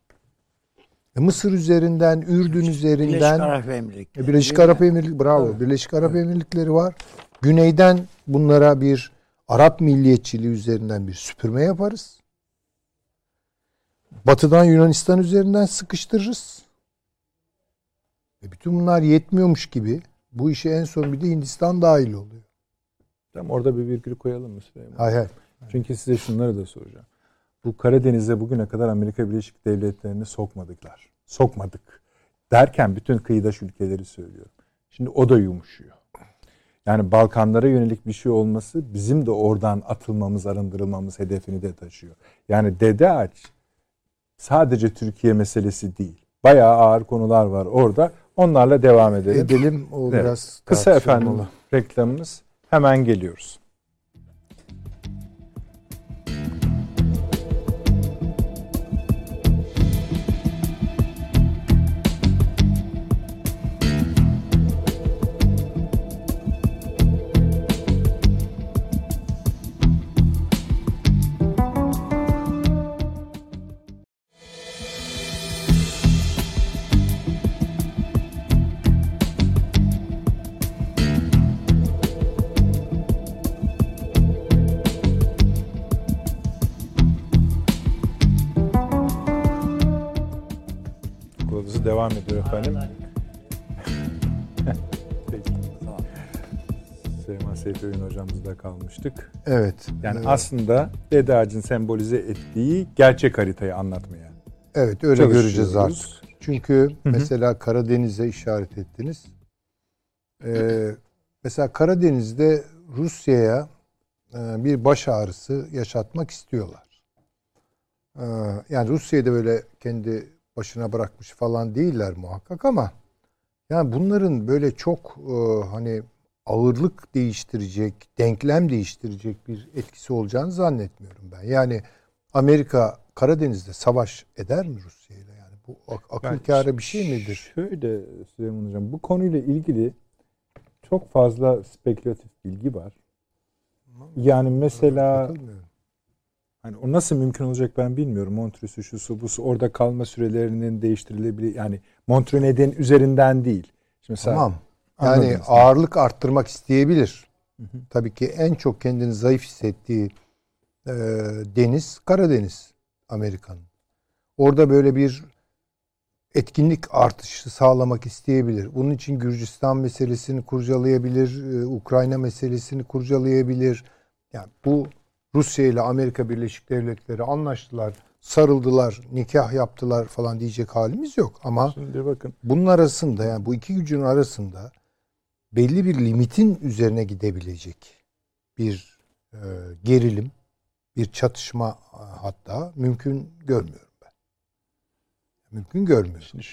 E, Mısır üzerinden, Ürdün Birleşik üzerinden Arap Emirlikleri. e, Birleşik? Arap Emirlikleri bravo. Birleşik Arap Emirlikleri var. Güneyden bunlara bir Arap milliyetçiliği üzerinden bir süpürme yaparız. Batıdan Yunanistan üzerinden sıkıştırırız. Ve bütün bunlar yetmiyormuş gibi bu işe en son bir de Hindistan dahil oluyor. Tamam, orada bir virgül koyalım mı Süleyman? Hay hay. Çünkü size şunları da soracağım. Bu Karadeniz'e bugüne kadar Amerika Birleşik Devletleri'ni sokmadıklar. Sokmadık. Derken bütün kıyıdaş ülkeleri söylüyorum. Şimdi o da yumuşuyor. Yani Balkanlara yönelik bir şey olması bizim de oradan atılmamız, arındırılmamız hedefini de taşıyor. Yani Dede Ağaç sadece Türkiye meselesi değil. Bayağı ağır konular var orada. Onlarla devam edelim. Edelim o Evet. biraz Kısa efendim reklamımız. Hemen geliyoruz. Devam ediyor efendim. Süleyman Seyfi Öğün hocamızda kalmıştık. Evet. Yani evet. aslında Dede Ağacı'nın sembolize ettiği gerçek haritayı anlatmaya. Evet öyle göreceğiz artık. Çünkü mesela Karadeniz'e işaret ettiniz. Ee, mesela Karadeniz'de Rusya'ya e, bir baş ağrısı yaşatmak istiyorlar. Ee, yani Rusya'yı da böyle kendi başına bırakmış falan değiller muhakkak ama yani bunların böyle çok e, hani ağırlık değiştirecek, denklem değiştirecek bir etkisi olacağını zannetmiyorum ben. Yani Amerika Karadeniz'de savaş eder mi Rusya ile? Yani bu ak- akıl kârı bir şey midir? Şöyle Süleyman Hocam bu konuyla ilgili çok fazla spekülatif bilgi var. Yani mesela. Hani o nasıl mümkün olacak ben bilmiyorum. Montreux'u şusu busu orada kalma sürelerinin değiştirilebilir yani Montreux neden üzerinden değil. Şimdi mesela Tamam. Yani seni. ağırlık arttırmak isteyebilir. Tabii ki en çok kendini zayıf hissettiği e, deniz Karadeniz Amerika'nın. Orada böyle bir etkinlik artışı sağlamak isteyebilir. Bunun için Gürcistan meselesini kurcalayabilir, e, Ukrayna meselesini kurcalayabilir. Yani bu Rusya ile Amerika Birleşik Devletleri anlaştılar, sarıldılar, nikah yaptılar falan diyecek halimiz yok. Ama Şimdi bakın bunun arasında yani bu iki gücün arasında belli bir limitin üzerine gidebilecek bir e, gerilim, bir çatışma e, hatta mümkün görmüyorum ben. Mümkün görmüyorum. Şimdi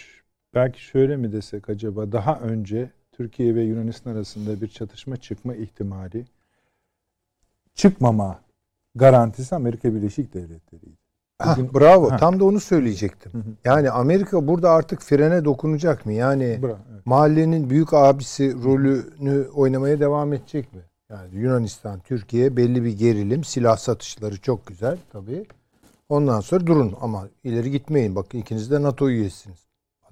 belki şöyle mi desek acaba daha önce Türkiye ve Yunanistan arasında bir çatışma çıkma ihtimali çıkmama garantisi Amerika Birleşik Devletleri'ydi. Bugün- bravo. Ha. Tam da onu söyleyecektim. Hı hı. Yani Amerika burada artık frene dokunacak mı? Yani Bra- evet. mahallenin büyük abisi rolünü oynamaya devam edecek mi? Yani Yunanistan, Türkiye belli bir gerilim, silah satışları çok güzel tabii. Ondan sonra durun ama ileri gitmeyin. Bakın ikiniz de NATO üyesiniz.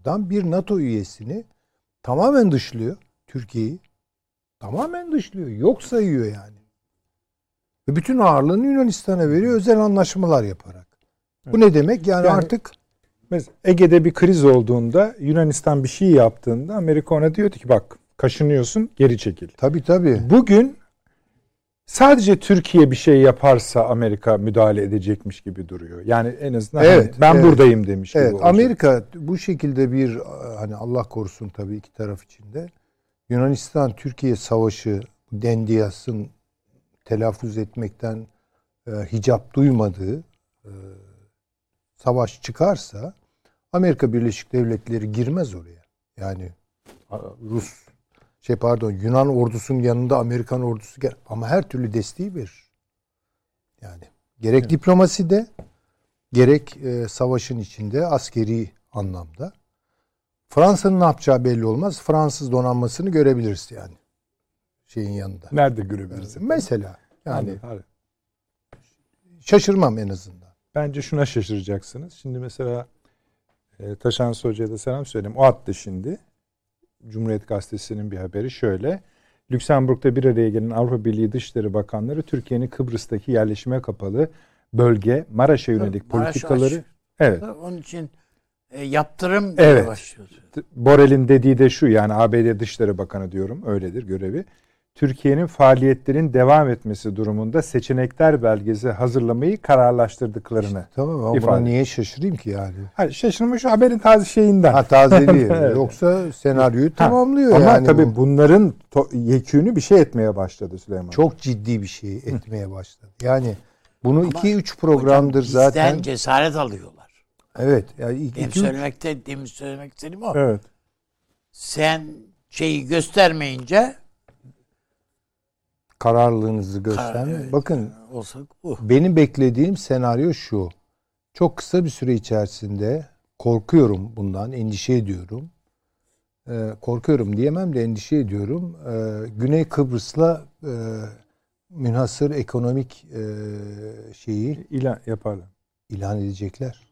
Adam bir NATO üyesini tamamen dışlıyor Türkiye'yi. Tamamen dışlıyor. Yok sayıyor yani. Ve bütün ağırlığını Yunanistan'a veriyor özel anlaşmalar yaparak. Bu ne demek? Yani, Yani- artık Ege'de bir kriz olduğunda Yunanistan bir şey yaptığında Amerika ona diyordu ki bak kaşınıyorsun geri çekil. tabii tabii. Bugün sadece Türkiye bir şey yaparsa Amerika müdahale edecekmiş gibi duruyor. Yani en azından Evet, hani ben evet. buradayım demiş gibi Evet olacak. Amerika bu şekilde bir hani Allah korusun tabii iki taraf içinde Yunanistan Türkiye savaşı Dendiyas'ın telaffuz etmekten e, hicap duymadığı e, savaş çıkarsa Amerika Birleşik Devletleri girmez oraya. Yani Rus şey pardon Yunan ordusunun yanında Amerikan ordusu gel ama her türlü desteği verir. Yani gerek diplomaside gerek e, savaşın içinde askeri anlamda. Fransa'nın ne yapacağı belli olmaz. Fransız donanmasını görebiliriz yani. Şeyin yanında. Nerede görebiliriz? Mesela yani Anladım, şaşırmam en azından. Bence şuna şaşıracaksınız. Şimdi mesela e, Taşan Hoca'ya da selam söyleyeyim. O attı şimdi. Cumhuriyet Gazetesi'nin bir haberi şöyle. Lüksemburg'da bir araya gelen Avrupa Birliği Dışişleri Bakanları Türkiye'nin Kıbrıs'taki yerleşime kapalı bölge Maraş'a yönelik Maraş politikaları aç. evet Onun için e, yaptırım diye Evet. başlıyor. Borel'in dediği de şu yani ABD Dışişleri Bakanı diyorum öyledir görevi. Türkiye'nin faaliyetlerin devam etmesi durumunda seçenekler belgesi hazırlamayı kararlaştırdıklarını. Tamam ama buna İfade. niye şaşırayım ki yani? Hayır, şaşırma şu haberin taze şeyinden. Ha tazeliği. Evet. Yoksa senaryoyu Ha, tamamlıyor Ama yani. tabii bu. bunların to- yekünü bir şey etmeye başladı Süleyman. çok ciddi bir şey etmeye başladı. Yani bunu Ama 2-3 programdır Hocam, bizden zaten. cesaret alıyorlar. Evet. Yani Benim 2-3 söylemekte, demin söylemek istediğim o. Evet. Sen şeyi göstermeyince kararlılığınızı gösterme. evet. Bakın olsa bu. benim beklediğim senaryo şu. Çok kısa bir süre içerisinde korkuyorum bundan, endişe ediyorum. Ee, korkuyorum diyemem de endişe ediyorum. Ee, Güney Kıbrıs'la e, münhasır ekonomik e, şeyi İlan yaparlar. ilan edecekler.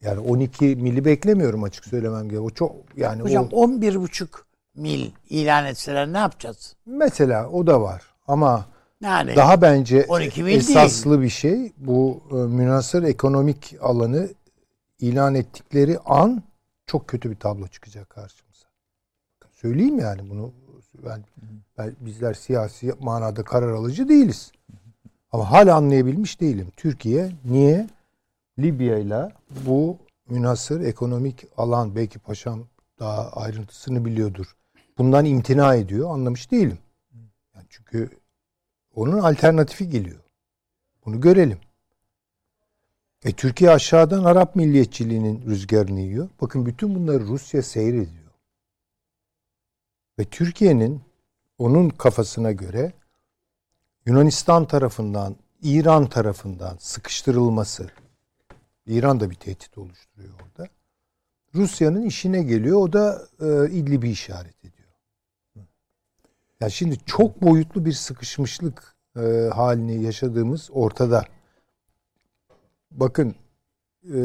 Yani 12 mili beklemiyorum açık söylemem gerekiyor. O çok yani Hocam o 11,5 mil ilan etseler ne yapacağız? mesela o da var. Ama Yani daha bence 12 mil esaslı bir şey bu e, münhasır ekonomik alanı ilan ettikleri an çok kötü bir tablo çıkacak karşımıza. Söyleyeyim yani bunu ben, ben bizler siyasi manada karar alıcı değiliz. Ama hala anlayabilmiş değilim. Türkiye niye Libya ile bu münhasır ekonomik alan belki paşam daha ayrıntısını biliyordur. Bundan imtina ediyor. Anlamış değilim. Çünkü onun alternatifi geliyor. Bunu görelim. E Türkiye aşağıdan Arap milliyetçiliğinin rüzgarını yiyor. Bakın bütün bunları Rusya seyrediyor. Ve Türkiye'nin onun kafasına göre Yunanistan tarafından, İran tarafından sıkıştırılması, İran da bir tehdit oluşturuyor orada. Rusya'nın işine geliyor. O da e, İdlib'i işaret ediyor. Ya şimdi çok boyutlu bir sıkışmışlık e, halini yaşadığımız ortada. Bakın e,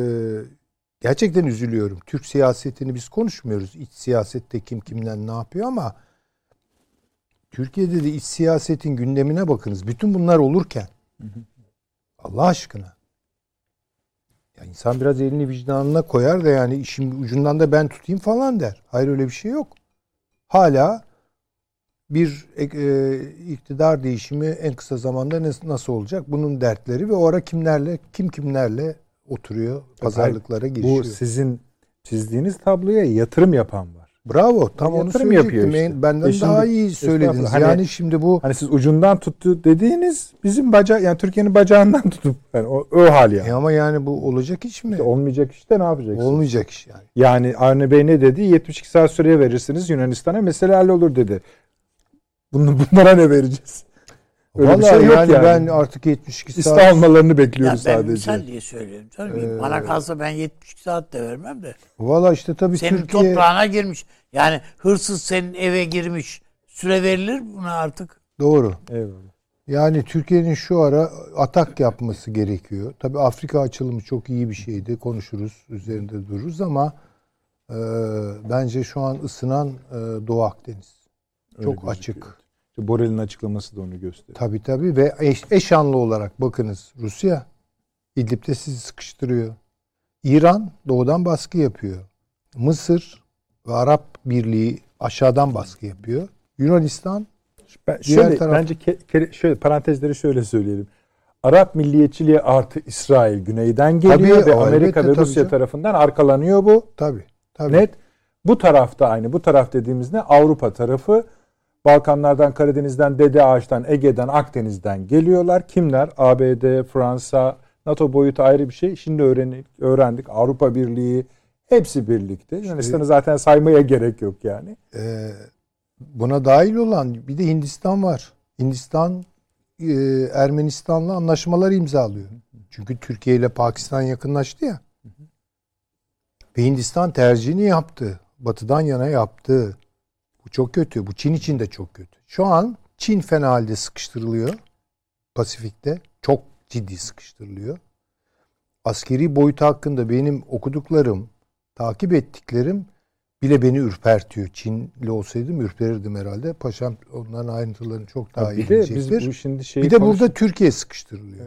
gerçekten üzülüyorum. Türk siyasetini biz konuşmuyoruz. İç siyasette kim kimden ne yapıyor ama Türkiye'de de iç siyasetin gündemine bakınız. Bütün bunlar olurken Allah aşkına ya insan biraz elini vicdanına koyar da yani işin ucundan da ben tutayım falan der. Hayır öyle bir şey yok. Hala bir e, iktidar değişimi en kısa zamanda nasıl, olacak? Bunun dertleri ve o ara kimlerle kim kimlerle oturuyor, pazarlıklara girişiyor. Bu sizin çizdiğiniz tabloya yatırım yapan var. Bravo. Tam onu Yatırım yapıyor söyleyecektim. işte. Benden E şimdi- daha iyi söylediniz. Hani- yani şimdi bu Hani siz ucundan tuttu dediğiniz bizim baca yani Türkiye'nin bacağından tutup yani o, o hal yani. e ama yani bu olacak iş mi? İşte olmayacak işte ne yapacaksınız? Olmayacak iş yani. Yani Avni Bey ne dedi? 72 saat süreye verirsiniz Yunanistan'a mesele hallolur dedi. Bunu, bunlara ne vereceğiz? Öyle Vallahi şey yok yani, yani. ben artık 72 saat İste almalarını Ya bekliyoruz ben sadece. misal diye söylüyorum. Canım. Ee, Bana kalsa ben 72 saat de vermem de. Valla işte tabii Senin Türkiye toprağına girmiş. Yani hırsız senin eve girmiş. Süre verilir buna artık. doğru. Eyvallah. Yani Türkiye'nin şu ara atak yapması gerekiyor. Tabii Afrika açılımı çok iyi bir şeydi. Konuşuruz, üzerinde dururuz ama e, bence şu an ısınan e, Doğu Akdeniz. Öyle Çok gözüküyor. İşte Borel'in açıklaması da onu gösteriyor. Tabii tabii ve eş, eşanlı olarak bakınız Rusya İdlib'de sizi sıkıştırıyor. İran doğudan baskı yapıyor. Mısır ve Arap Birliği aşağıdan baskı yapıyor. Yunanistan Ben Diğer şöyle taraf- bence ke- ke- şöyle parantezleri şöyle söyleyelim. Arap milliyetçiliği artı İsrail güneyden geliyor Tabii, ve Amerika ve tabii Rusya canım. tarafından arkalanıyor bu. tabii tabii. Net. Bu tarafta aynı. Bu taraf dediğimiz ne? Avrupa tarafı Balkanlardan, Karadeniz'den, Dede Ağaç'tan, Ege'den, Akdeniz'den geliyorlar. Kimler? ABD, Fransa, NATO boyutu ayrı bir şey. Şimdi öğrendik, öğrendik. Avrupa Birliği hepsi birlikte. Yunanistan'ı zaten saymaya gerek yok yani. Ee, buna dahil olan bir de Hindistan var. Hindistan e, Ermenistan'la anlaşmalar imzalıyor. Çünkü Türkiye ile Pakistan yakınlaştı ya. Ve Hindistan tercihini yaptı. Batı'dan yana yaptı. Çok kötü. Bu Çin için de çok kötü. Şu an Çin fena halde sıkıştırılıyor. Pasifik'te. Çok ciddi sıkıştırılıyor. Askeri boyutu hakkında benim okuduklarım, takip ettiklerim bile beni ürpertiyor. Çinli olsaydım ürperirdim herhalde. Paşam onların ayrıntılarını çok daha iyi de biz bilecektir. bu şimdi şeyi Bir de konuş- burada Türkiye sıkıştırılıyor.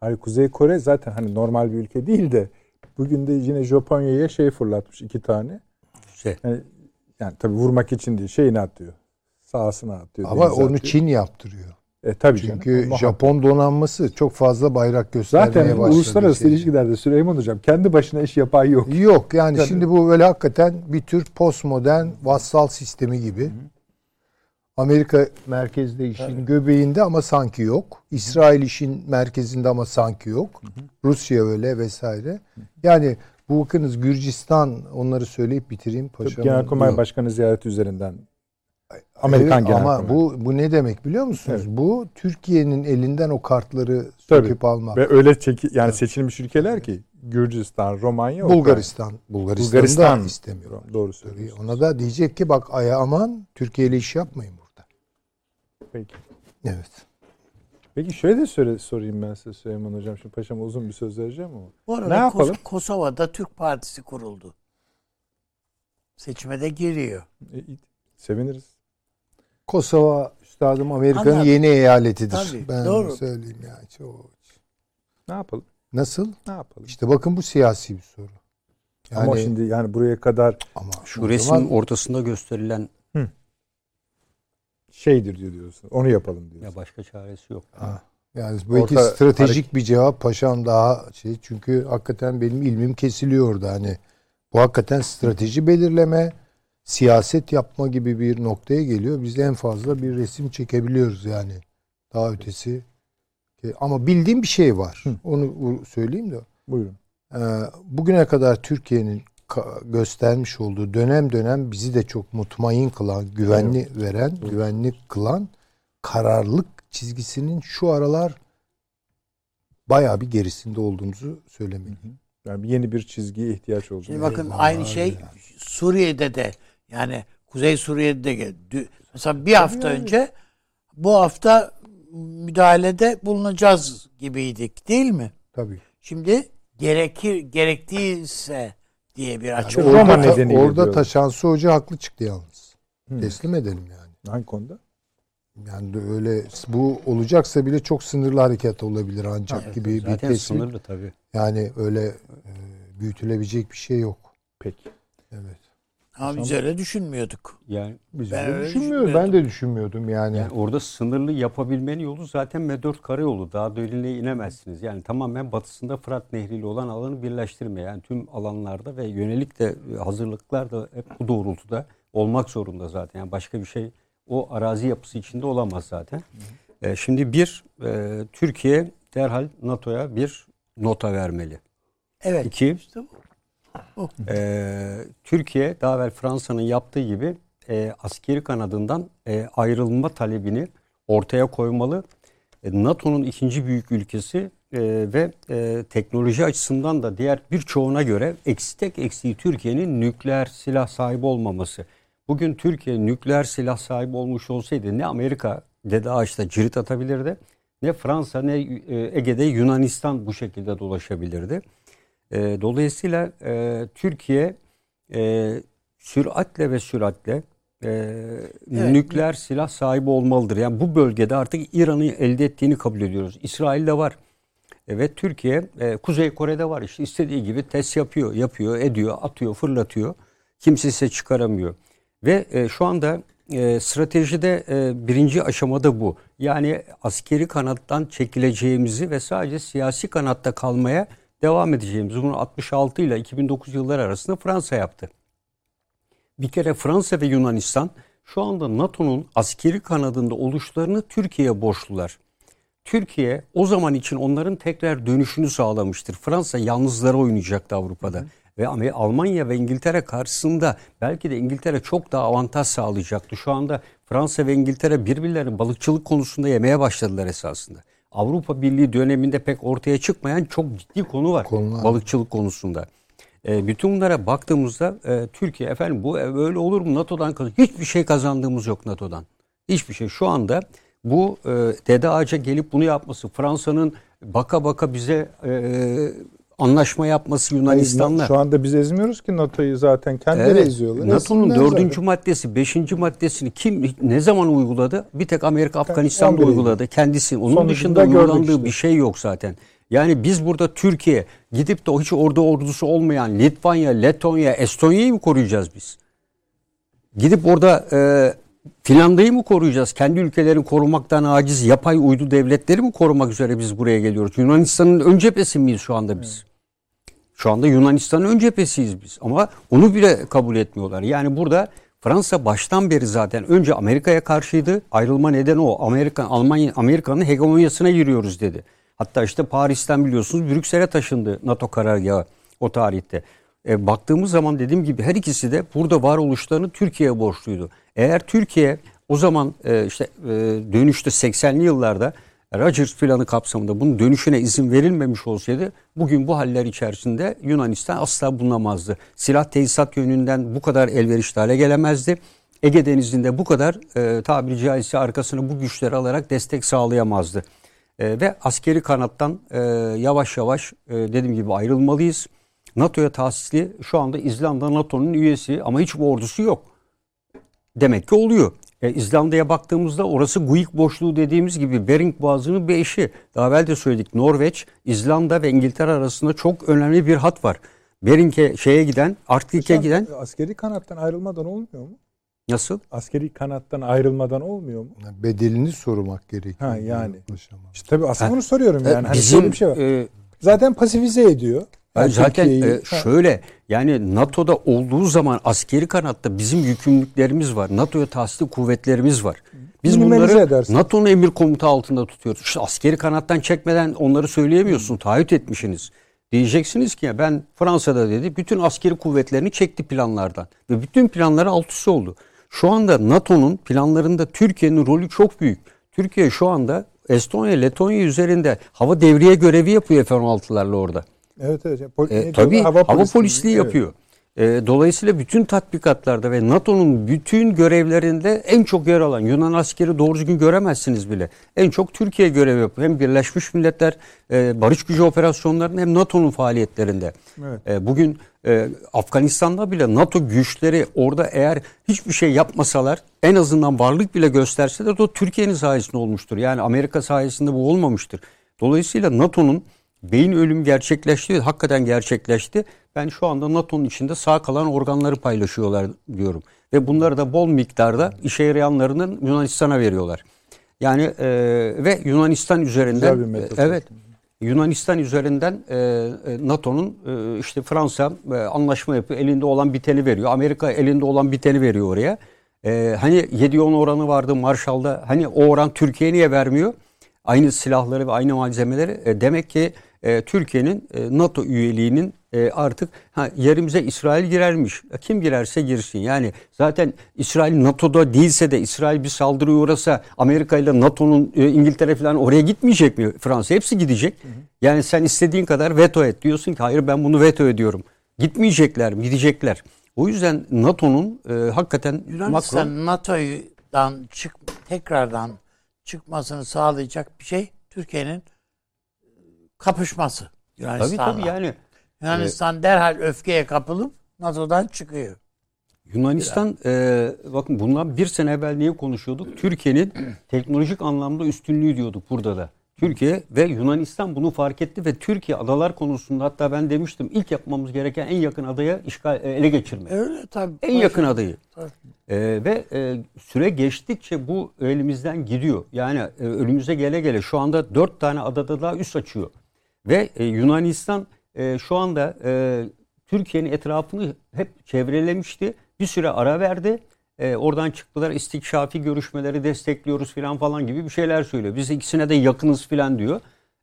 Hani Kuzey Kore zaten hani normal bir ülke değil de bugün de yine Japonya'ya şey fırlatmış iki tane. Şey, Yani, yani tabii vurmak için değil şeyini atıyor. Sahasına atıyor. Ama onu atıyor. Çin yaptırıyor. E, tabii canım. Çünkü Muhakkak. Japon donanması çok fazla bayrak göstermeye Zaten başladı. uluslararası şeyde. ilişkilerde Süleyman Hocam kendi başına iş yapan yok. Yok yani Yani- şimdi bu böyle hakikaten bir tür postmodern vassal sistemi gibi. Amerika merkezde işin göbeğinde ama sanki yok. İsrail işin merkezinde ama sanki yok. Rusya öyle vesaire. Yani bu bakınız Gürcistan onları söyleyip bitireyim paşam. Genelkurmay Yok. Başkanı ziyareti üzerinden Amerikan Evet, Genelkurmay. Ama bu bu ne demek biliyor musunuz? Evet. Bu Türkiye'nin elinden o kartları Tabii. söküp almak. ve öyle çeki, yani seçilmiş ülkeler ki Gürcistan, Romanya, Bulgaristan. Bulgaristan'ı Bulgaristan da istemiyor. Ukrayna. Doğru söylüyorsunuz. Ona da diyecek ki bak aya aman Türkiye ile iş yapmayın burada. Peki. Evet. Peki şöyle de söyle, sorayım ben size Süleyman Hocam. Şimdi paşam uzun bir söz vereceğim ama. Bu arada Ne yapalım? Kos- Kosova'da Türk Partisi kuruldu. Seçime de giriyor. E, seviniriz. Kosova üstadım Amerika'nın yeni eyaletidir. Tabii, ben doğru. söyleyeyim yani. Çok... Ne yapalım? Nasıl? Ne yapalım? İşte bakın bu siyasi bir soru. Yani ama şimdi yani buraya kadar ama şu resmin zaman- ortasında gösterilen şeydir diyor diyorsun. Onu yapalım diyorsun. ya başka çaresi yok. Ha, yani belki Orta- stratejik bir cevap paşam daha şey çünkü hakikaten benim ilmim kesiliyor orada hani bu hakikaten strateji belirleme siyaset yapma gibi bir noktaya geliyor. Biz en fazla bir resim çekebiliyoruz yani. Daha ötesi. Ama bildiğim bir şey var. Onu söyleyeyim de. Buyurun. Ee, bugüne kadar Türkiye'nin göstermiş olduğu dönem dönem bizi de çok mutmain kılan, güvenli veren, güvenli kılan kararlılık çizgisinin şu aralar bayağı bir gerisinde olduğumuzu söylemeliyim. Yani yeni bir çizgiye ihtiyaç olduğunu. Şimdi bakın Eyvallah aynı şey ya. Suriye'de de yani Kuzey Suriye'de de mesela bir hafta önce bu hafta müdahalede bulunacağız gibiydik değil mi? Tabii. Şimdi gerekir gerektiyse diye bir Yani açık. Roma orada, nedeniyle orada diyorum. Taşansı Hoca haklı çıktı yalnız. Hı. Teslim edelim yani. Hangi konuda? Yani de öyle bu olacaksa bile çok sınırlı hareket olabilir ancak gibi bir Zaten tespit. sınırlı tabii. Yani öyle e, büyütülebilecek bir şey yok. Peki. Evet. Ama biz öyle düşünmüyorduk. Yani, Biz Ben öyle düşünmüyorum. Ben düşünmüyordum. de düşünmüyordum yani. yani orada sınırlı yapabilmenin yolu zaten M4 karayolu. Daha derinliğe inemezsiniz. Yani tamamen batısında Fırat Nehri ile olan alanı birleştirme. Yani tüm alanlarda ve yönelik de hazırlıklar da hep bu doğrultuda olmak zorunda zaten. Yani başka bir şey o arazi yapısı içinde olamaz zaten. E, şimdi bir, e, Türkiye derhal NATO'ya bir nota vermeli. Evet. İki, İşte bu. Ee, Türkiye daha evvel Fransa'nın yaptığı gibi e, askeri kanadından e, ayrılma talebini ortaya koymalı. E, NATO'nun ikinci büyük ülkesi e, ve e, teknoloji açısından da diğer birçoğuna göre eksi tek eksiği Türkiye'nin nükleer silah sahibi olmaması. Bugün Türkiye nükleer silah sahibi olmuş olsaydı ne Amerika Dede Ağaç'ta cirit atabilirdi ne Fransa ne e, Ege'de Yunanistan bu şekilde dolaşabilirdi. E, dolayısıyla e, Türkiye e, süratle ve süratle e, nükleer silah sahibi olmalıdır. Yani bu bölgede artık İran'ı elde ettiğini kabul ediyoruz. İsrail'de var. E, ve Türkiye, e, Kuzey Kore'de var. İşte istediği gibi test yapıyor, yapıyor, ediyor, atıyor, fırlatıyor. Kimse ise çıkaramıyor. Ve e, şu anda e, stratejide e, birinci aşamada bu. Yani askeri kanattan çekileceğimizi ve sadece siyasi kanatta kalmaya devam edeceğimizi. Bunu 66 ile 2009 yılları arasında Fransa yaptı. Bir kere Fransa ve Yunanistan şu anda NATO'nun askeri kanadında oluşlarını Türkiye'ye borçlular. Türkiye o zaman için onların tekrar dönüşünü sağlamıştır. Fransa yalnızlara oynayacaktı Avrupa'da. Hı. Ve Almanya ve İngiltere karşısında belki de İngiltere çok daha avantaj sağlayacaktı. Şu anda Fransa ve İngiltere birbirlerini balıkçılık konusunda yemeye başladılar esasında. Avrupa Birliği döneminde pek ortaya çıkmayan çok ciddi konu var Konular. balıkçılık konusunda. E, bütün bunlara baktığımızda e, Türkiye efendim bu e, öyle olur mu NATO'dan kazan hiçbir şey kazandığımız yok NATO'dan. Hiçbir şey. Şu anda bu e, Dede Ağaç'a gelip bunu yapması Fransa'nın baka baka bize e, anlaşma yapması Yunanistan'la. Şu anda biz ezmiyoruz ki NATO'yu zaten kendileri evet, eziyorlar. NATO'nun dördüncü maddesi, beşinci maddesini kim ne zaman uyguladı? Bir tek Amerika Afganistan'da uyguladı kendisi. Onun Sonucunda dışında uygulandığı işte. bir şey yok zaten. Yani biz burada Türkiye gidip de hiç orada ordusu olmayan Litvanya, Letonya, Estonya'yı mı koruyacağız biz? Gidip orada e, Finlandiya'yı mı koruyacağız? Kendi ülkelerini korumaktan aciz yapay uydu devletleri mi korumak üzere biz buraya geliyoruz? Yunanistan'ın ön cephesi miyiz şu anda biz? Şu anda Yunanistan'ın ön cephesiyiz biz. Ama onu bile kabul etmiyorlar. Yani burada Fransa baştan beri zaten önce Amerika'ya karşıydı. Ayrılma nedeni o. Amerika, Almanya, Amerika'nın hegemonyasına giriyoruz dedi. Hatta işte Paris'ten biliyorsunuz Brüksel'e taşındı NATO karargahı o tarihte. E, baktığımız zaman dediğim gibi her ikisi de burada varoluşlarını Türkiye'ye borçluydu. Eğer Türkiye o zaman e, işte e, dönüşte 80'li yıllarda Rogers planı kapsamında bunun dönüşüne izin verilmemiş olsaydı bugün bu haller içerisinde Yunanistan asla bulunamazdı. Silah tesisat yönünden bu kadar elverişli hale gelemezdi. Ege Denizi'nde bu kadar e, tabiri caizse arkasını bu güçleri alarak destek sağlayamazdı. E, ve askeri kanattan e, yavaş yavaş e, dediğim gibi ayrılmalıyız. NATO'ya tahsisli şu anda İzlanda NATO'nun üyesi ama hiç ordusu yok. Demek ki oluyor. E, İzlanda'ya baktığımızda orası Guyik boşluğu dediğimiz gibi Bering Boğazı'nın bir eşi. Daha evvel de söyledik Norveç, İzlanda ve İngiltere arasında çok önemli bir hat var. Bering'e şeye giden, Arktik'e giden. Askeri kanattan ayrılmadan olmuyor mu? Nasıl? Askeri kanattan ayrılmadan olmuyor mu? Bedelini sormak gerekiyor. Ha yani. İşte tabii aslında ha, bunu soruyorum yani. Hani bizim bir şey var. E, Zaten pasifize ediyor. Yani zaten e, şöyle yani NATO'da olduğu zaman askeri kanatta bizim yükümlülüklerimiz var. NATO'ya tahsisli kuvvetlerimiz var. Biz bunları NATO'nun emir komuta altında tutuyoruz. İşte askeri kanattan çekmeden onları söyleyemiyorsun. Taahhüt etmişsiniz. Diyeceksiniz ki ya ben Fransa'da dedi bütün askeri kuvvetlerini çekti planlardan. Ve bütün planları alt üst oldu. Şu anda NATO'nun planlarında Türkiye'nin rolü çok büyük. Türkiye şu anda Estonya, Letonya üzerinde hava devriye görevi yapıyor F-16'larla orada. Evet evet. Pol- e, tabii hava, hava polisliği evet. yapıyor. E, dolayısıyla bütün tatbikatlarda ve NATO'nun bütün görevlerinde en çok yer alan Yunan askeri doğru düzgün göremezsiniz bile. En çok Türkiye görev yapıyor. Hem Birleşmiş Milletler e, barış gücü operasyonlarında hem NATO'nun faaliyetlerinde. Evet. E, bugün e, Afganistan'da bile NATO güçleri orada eğer hiçbir şey yapmasalar en azından varlık bile gösterseler o Türkiye'nin sayesinde olmuştur. Yani Amerika sayesinde bu olmamıştır. Dolayısıyla NATO'nun beyin ölümü gerçekleşti. Hakikaten gerçekleşti. Ben şu anda NATO'nun içinde sağ kalan organları paylaşıyorlar diyorum. Ve bunları da bol miktarda işe yarayanlarının Yunanistan'a veriyorlar. Yani e, ve Yunanistan üzerinden e, evet Yunanistan üzerinden e, e NATO'nun e, işte Fransa e, anlaşma yapıyor. Elinde olan biteni veriyor. Amerika elinde olan biteni veriyor oraya. E, hani 7-10 oranı vardı Marshall'da. Hani o oran Türkiye niye vermiyor? Aynı silahları ve aynı malzemeleri. E, demek ki e, Türkiye'nin e, NATO üyeliğinin e, artık ha, yerimize İsrail girermiş. Kim girerse girsin. Yani zaten İsrail NATO'da değilse de İsrail bir saldırı uğrasa Amerika ile NATO'nun e, İngiltere falan oraya gitmeyecek mi? Fransa hepsi gidecek. Hı hı. Yani sen istediğin kadar veto et. Diyorsun ki hayır ben bunu veto ediyorum. Gitmeyecekler mi? Gidecekler. O yüzden NATO'nun e, hakikaten Yunanistan Macron... NATO'dan çık tekrardan çıkmasını sağlayacak bir şey Türkiye'nin kapışması Yunanistan'la. Tabii tabii yani. Yunanistan e, derhal öfkeye kapılıp NATO'dan çıkıyor. Yunanistan e, bakın bundan bir sene evvel niye konuşuyorduk? Türkiye'nin teknolojik anlamda üstünlüğü diyorduk burada da. Türkiye ve Yunanistan bunu fark etti ve Türkiye adalar konusunda hatta ben demiştim ilk yapmamız gereken en yakın adaya işgal e, ele geçirme. Öyle tabii. En yakın adayı. Tabii. E, ve e, süre geçtikçe bu elimizden gidiyor. Yani e, önümüze gele gele şu anda dört tane adada daha üst açıyor. Ve e, Yunanistan e, şu anda e, Türkiye'nin etrafını hep çevrelemişti. Bir süre ara verdi E, oradan çıktılar istikşafi görüşmeleri destekliyoruz falan falan gibi bir şeyler söylüyor. Biz ikisine de yakınız falan diyor.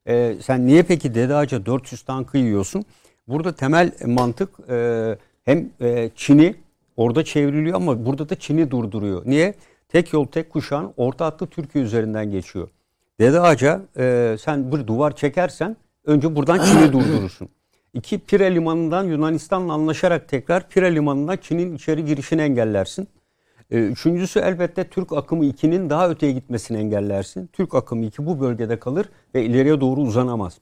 E, sen niye peki Dede Ağaca 400 tankı yiyorsun? Burada temel mantık e, hem e, Çin'i orada çevriliyor ama burada da Çin'i durduruyor. Niye? Tek yol tek kuşağın orta hattı Türkiye üzerinden geçiyor. Dede Ağaca e, sen bir duvar çekersen önce buradan Çin'i durdurursun. İki Pire Limanı'ndan Yunanistan'la anlaşarak tekrar Pire Limanı'na Çin'in içeri girişini engellersin. E, üçüncüsü elbette Türk akımı 2'nin daha öteye gitmesini engellersin. Türk akımı 2 bu bölgede kalır ve ileriye doğru uzanamaz.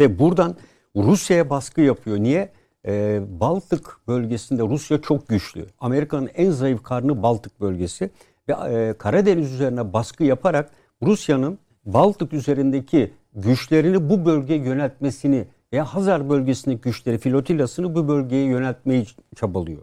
Ve buradan Rusya'ya baskı yapıyor. Niye? Ee, Baltık bölgesinde Rusya çok güçlü. Amerika'nın en zayıf karnı Baltık bölgesi. Ve e, Karadeniz üzerine baskı yaparak Rusya'nın Baltık üzerindeki güçlerini bu bölgeye yöneltmesini veya Hazar bölgesindeki güçleri, flotilasını bu bölgeye yöneltmeyi çabalıyor.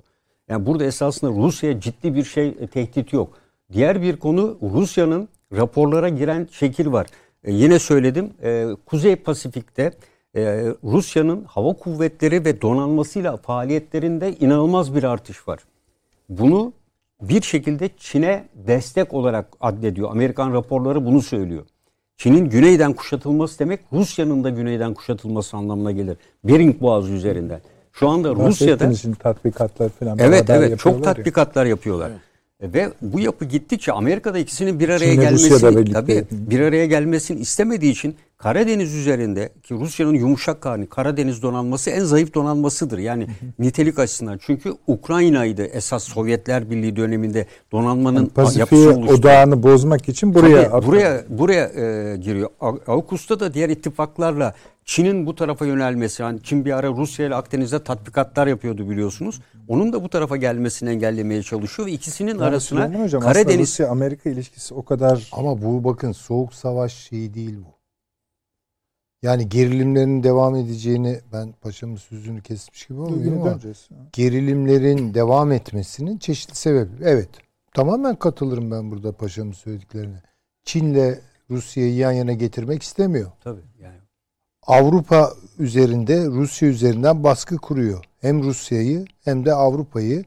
Yani burada esasında Rusya'ya ciddi bir şey e, tehdit yok. Diğer bir konu Rusya'nın raporlara giren şekil var. E, yine söyledim e, Kuzey Pasifik'te e, Rusya'nın hava kuvvetleri ve donanmasıyla faaliyetlerinde inanılmaz bir artış var. Bunu bir şekilde Çin'e destek olarak addediyor. Amerikan raporları bunu söylüyor. Çin'in güneyden kuşatılması demek Rusya'nın da güneyden kuşatılması anlamına gelir. Bering Boğazı üzerinden. Şu anda Rusya'da için tatbikatlar falan Evet evet çok yapıyorlar ya. tatbikatlar yapıyorlar. E, Ve bu yapı gittikçe Amerika'da ikisinin bir araya Çin'le gelmesini tabii bir araya gelmesini istemediği için Karadeniz üzerinde ki Rusya'nın yumuşak karnı Karadeniz donanması en zayıf donanmasıdır. Yani nitelik açısından. Çünkü Ukrayna'ydı esas Sovyetler Birliği döneminde donanmanın yapısı oluştu. odağını bozmak için buraya Tabii, buraya buraya e, giriyor. A- AUKUS'ta da diğer ittifaklarla Çin'in bu tarafa yönelmesi, yani Çin bir ara Rusya ile Akdeniz'de tatbikatlar yapıyordu biliyorsunuz. Onun da bu tarafa gelmesini engellemeye çalışıyor ve ikisinin Yani arasına Hocam, Karadeniz Rusya-Amerika ilişkisi o kadar Ama bu bakın soğuk savaş şeyi değil bu. Yani gerilimlerin devam edeceğini ben paşamın sözünü kesmiş gibi olmuyor ama döneceğiz. gerilimlerin devam etmesinin çeşitli sebebi. Evet. Tamamen katılırım ben burada paşamın söylediklerine. Çin'le Rusya'yı yan yana getirmek istemiyor. tabii yani Avrupa üzerinde Rusya üzerinden baskı kuruyor. Hem Rusya'yı hem de Avrupa'yı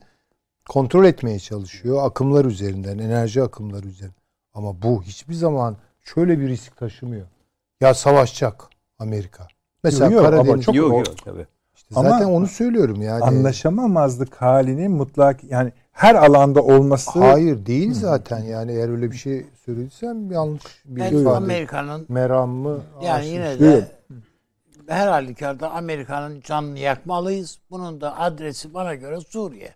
kontrol etmeye çalışıyor. Akımlar üzerinden, enerji akımları üzerinden. Ama bu hiçbir zaman şöyle bir risk taşımıyor. Ya savaşacak Amerika. Mesela Yok, yok, ama Karadeniz çok- yok yok tabii. İşte zaten Ama- onu söylüyorum yani. anlaşamamazlık halinin mutlak yani her alanda olması Hayır değil zaten yani eğer öyle bir şey söylediysem yanlış bir Ben ifade. Amerika'nın Meram mı? yani yine değil. de her halükarda Amerika'nın canını yakmalıyız. Bunun da adresi bana göre Suriye.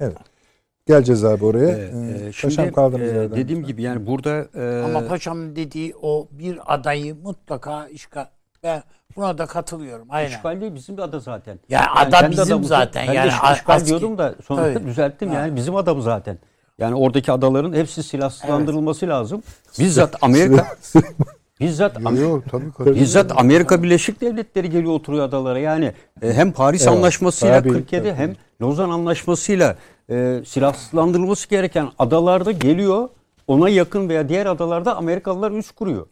evet. Geleceğiz abi oraya. Ee, Ee, e, Paşam şimdi kaldığımız e, yerden. dediğim gibi yani burada e, Ama paşamın dediği o bir adayı mutlaka işgal. Ben buna da katılıyorum. Aynen. işgal değil bizim de ada zaten. Ya ada kendi bizim adamızı- zaten. Ben Yani de işgal aski- diyordum da sonra Tabii. düzelttim Ha. yani bizim adam zaten. Yani oradaki adaların hepsi silahsızlandırılması lazım. Bizzat Amerika bizzat Yok, yok tabii. Bizzat Amerika Birleşik Devletleri geliyor oturuyor adalara. Yani e, hem Paris Evet, Anlaşması'yla tabii, 47 tabii. hem Lozan Anlaşması'yla e, silahsızlandırılması gereken adalarda geliyor. Ona yakın veya diğer adalarda Amerikalılar üst kuruyor.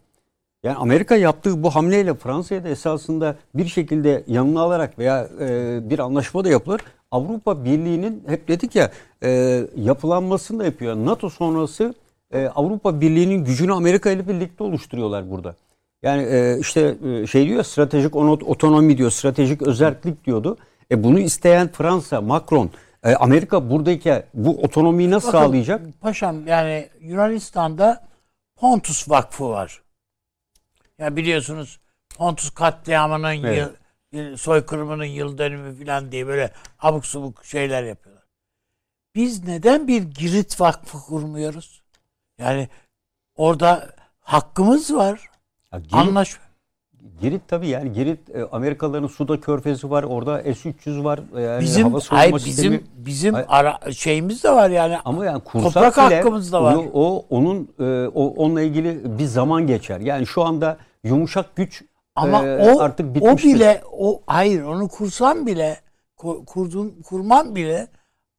Yani Amerika yaptığı bu hamleyle Fransa'ya da esasında bir şekilde yanına alarak veya e, bir anlaşma da yapılır. Avrupa Birliği'nin hep dedik ya e, yapılanmasını da yapıyor. NATO sonrası e, Avrupa Birliği'nin gücünü Amerika ile birlikte oluşturuyorlar burada. Yani e, işte e, şey diyor stratejik ono- otonomi diyor, stratejik özellik diyordu. E bunu isteyen Fransa, Macron, e, Amerika buradaki bu otonomiyi nasıl Bakın, sağlayacak? Paşam yani Yunanistan'da Pontus Vakfı var. Ya biliyorsunuz Pontus katliamının Evet. yıl, soykırımının yıl dönümü falan diye böyle abuk subuk şeyler yapıyorlar. Biz neden bir Girit Vakfı kurmuyoruz? Yani orada hakkımız var. Ya Girit- Anlaş. Girit tabii yani Girit e, Amerikalıların Suda Körfezi var. Orada S-300 var. e, Yani Bizim hava hayır sistemi. bizim bizim Hayır. ara, şeyimiz de var yani. ama yani kursak Toprak bile hakkımız da var. O, o onun e, o onunla ilgili bir zaman geçer. Yani şu anda yumuşak güç Ama e, o artık o bitmiştir. bile o hayır onu kursam bile ku- kurdum kurmam bile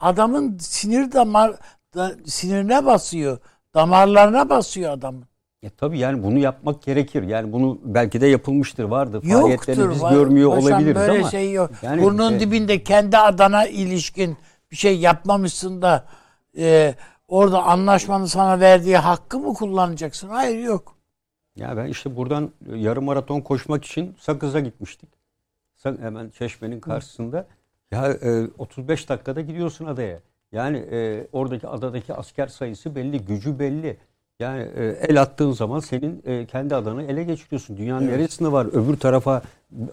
adamın sinir damar da, sinirine basıyor. Damarlarına basıyor adamın. E, tabii yani bunu yapmak gerekir. Yani bunu belki de yapılmıştır. Yoktur. Faaliyetlerini biz var- görmüyor paşam olabiliriz böyle ama şey yok. yani, Burnun e, dibinde kendi adana ilişkin bir şey yapmamışsın da e, orada anlaşmanın sana verdiği hakkı mı kullanacaksın? Hayır yok. Ya ben işte buradan yarım maraton koşmak için Sakız'a gitmiştik. Hemen Çeşme'nin karşısında. Ya e, 35 dakikada gidiyorsun adaya. Yani e, oradaki adadaki asker sayısı belli, gücü belli. Yani e, el attığın zaman senin e, kendi adanı ele geçiriyorsun. Dünyanın neresinde var? Öbür tarafa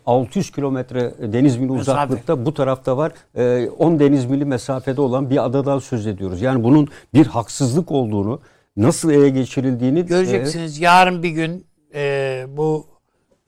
600 kilometre deniz mili Mesafe. uzaklıkta, bu tarafta var e, 10 deniz mili mesafede olan bir adadan söz ediyoruz. Yani bunun bir haksızlık olduğunu, nasıl ele geçirildiğini e, Göreceksiniz yarın bir gün e, bu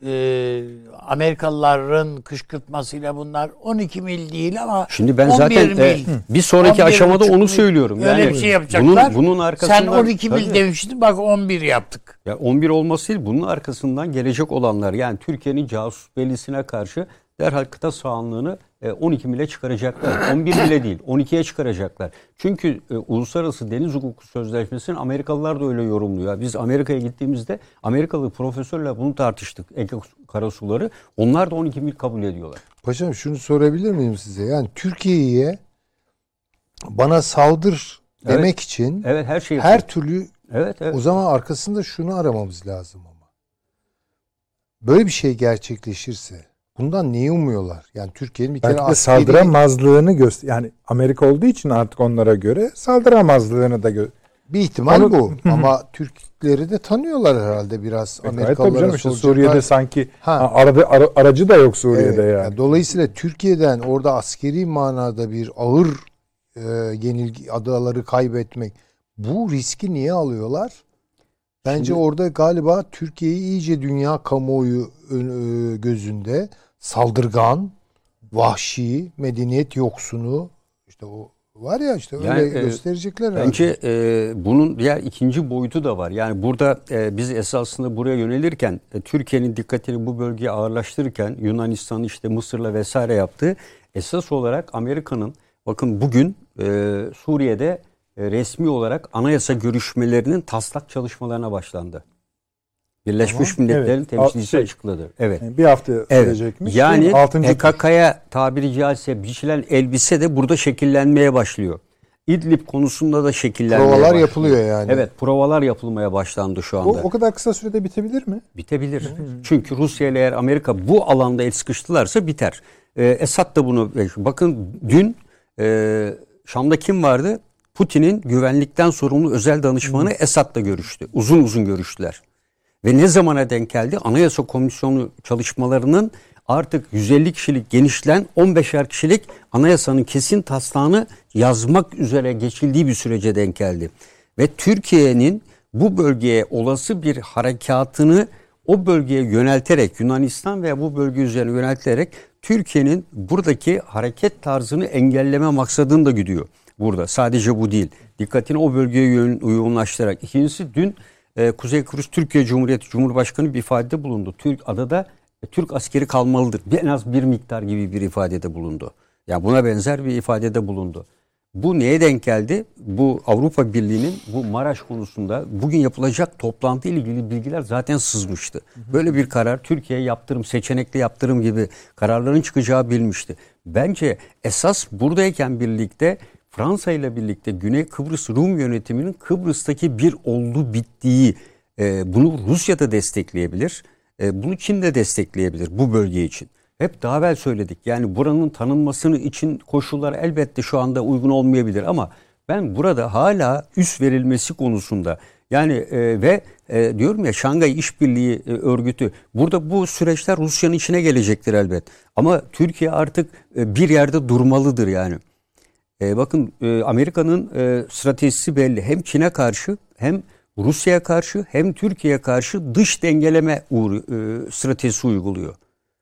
e, Amerikalıların kışkırtmasıyla bunlar 12 mil değil ama Şimdi ben 11 zaten mil. e, bir sonraki 11 aşamada onu mil. söylüyorum. Öyle yani bir şey yapacaklar. Bunun, bunun arkasından Sen 12 mil demiştin bak 11 yaptık. Ya 11 olması değil bunun arkasından gelecek olanlar yani Türkiye'nin casus bellisine karşı derhal kıta sahanlığını e, 12 mile çıkaracaklar. 11 bile değil 12'ye çıkaracaklar. Çünkü e, Uluslararası Deniz Hukuku Sözleşmesi'ni Amerikalılar da öyle yorumluyor. Biz Amerika'ya gittiğimizde Amerikalı profesörle bunu tartıştık. Ege karasuları. Onlar da 12 mil kabul ediyorlar. Paşam şunu sorabilir miyim size? Yani Türkiye'ye bana saldır Evet. demek için Evet her şey her türlü Evet evet. o zaman arkasında şunu aramamız lazım ama. Böyle bir şey gerçekleşirse bundan neyi umuyorlar? Yani Türkiye'nin bir kere Belki de askeri saldıramazlığını göster yani Amerika olduğu için artık onlara göre saldıramazlığını da gö bir ihtimal Onu- bu. ama Türkleri de tanıyorlar herhalde biraz. Tabii Amerikalılara canım işte soracaklar. Suriye'de sanki ha, arada, ara- aracı da yok Suriye'de Evet, yani. yani Dolayısıyla Türkiye'den orada askeri manada bir ağır e, yenilgi adaları kaybetmek bu riski niye alıyorlar? Bence Şimdi- orada galiba Türkiye'yi iyice dünya kamuoyu gözünde saldırgan, vahşi, medeniyet yoksunu işte o var ya işte öyle Yani, e, gösterecekler. Bence e, bunun diğer ikinci boyutu da var. Yani burada e, biz esasında buraya yönelirken e, Türkiye'nin dikkatini bu bölgeye ağırlaştırırken Yunanistan işte Mısır'la vesaire yaptığı esas olarak Amerika'nın bakın bugün e, Suriye'de resmi olarak anayasa görüşmelerinin taslak çalışmalarına başlandı. Birleşmiş Milletler'in Evet. temsilcisi Şey- açıkladı. Evet. Yani bir hafta Evet. sürecekmiş. Yani Altıncı- PKK'ya tabiri caizse biçilen elbise de burada şekillenmeye başlıyor. İdlib konusunda da şekillenmeye Provalar başlıyor. yapılıyor yani. Evet provalar yapılmaya başlandı şu o, anda. o kadar kısa sürede bitebilir mi? Bitebilir. Çünkü Rusya ile eğer Amerika bu alanda el sıkıştılarsa biter. Ee, Esad da bunu bakın dün e, Şam'da kim vardı? Putin'in güvenlikten sorumlu özel danışmanı Esad'la görüştü. Uzun uzun görüştüler. Ve ne zamana denk geldi? Anayasa Komisyonu çalışmalarının artık 150 kişilik genişlen 15'er kişilik anayasanın kesin taslağını yazmak üzere geçildiği bir sürece denk geldi. Ve Türkiye'nin bu bölgeye olası bir harekatını o bölgeye yönelterek Yunanistan veya bu bölge üzerine yönelterek Türkiye'nin buradaki hareket tarzını engelleme maksadını da gidiyor burada. Sadece bu değil. Dikkatini o bölgeye yoğunlaştırarak. İkincisi dün e, Kuzey Kıbrıs Türkiye Cumhuriyeti Cumhurbaşkanı bir ifadede bulundu. Türk adada e, Türk askeri kalmalıdır. Bir, en az bir miktar gibi bir ifadede bulundu. Yani buna benzer bir ifadede bulundu. Bu neye denk geldi? Bu Avrupa Birliği'nin bu Maraş konusunda bugün yapılacak toplantı ile ilgili bilgiler zaten sızmıştı. Böyle bir karar Türkiye'ye yaptırım, seçenekli yaptırım gibi kararların çıkacağı bilmişti. Bence esas buradayken birlikte Fransa ile birlikte Güney Kıbrıs Rum yönetiminin Kıbrıs'taki bir oldu bittiği e, bunu Rusya da destekleyebilir. E, bunu Çin de destekleyebilir bu bölge için. Hep daha evvel söyledik. Yani buranın tanınmasını için koşullar elbette şu anda uygun olmayabilir ama ben burada hala üst verilmesi konusunda yani e, ve e, diyorum ya Şangay İşbirliği e, Örgütü burada bu süreçler Rusya'nın içine gelecektir elbet. Ama Türkiye artık e, bir yerde durmalıdır yani. E, bakın e, Amerika'nın e, stratejisi belli. Hem Çin'e karşı hem Rusya'ya karşı hem Türkiye'ye karşı dış dengeleme uğru, e, stratejisi uyguluyor.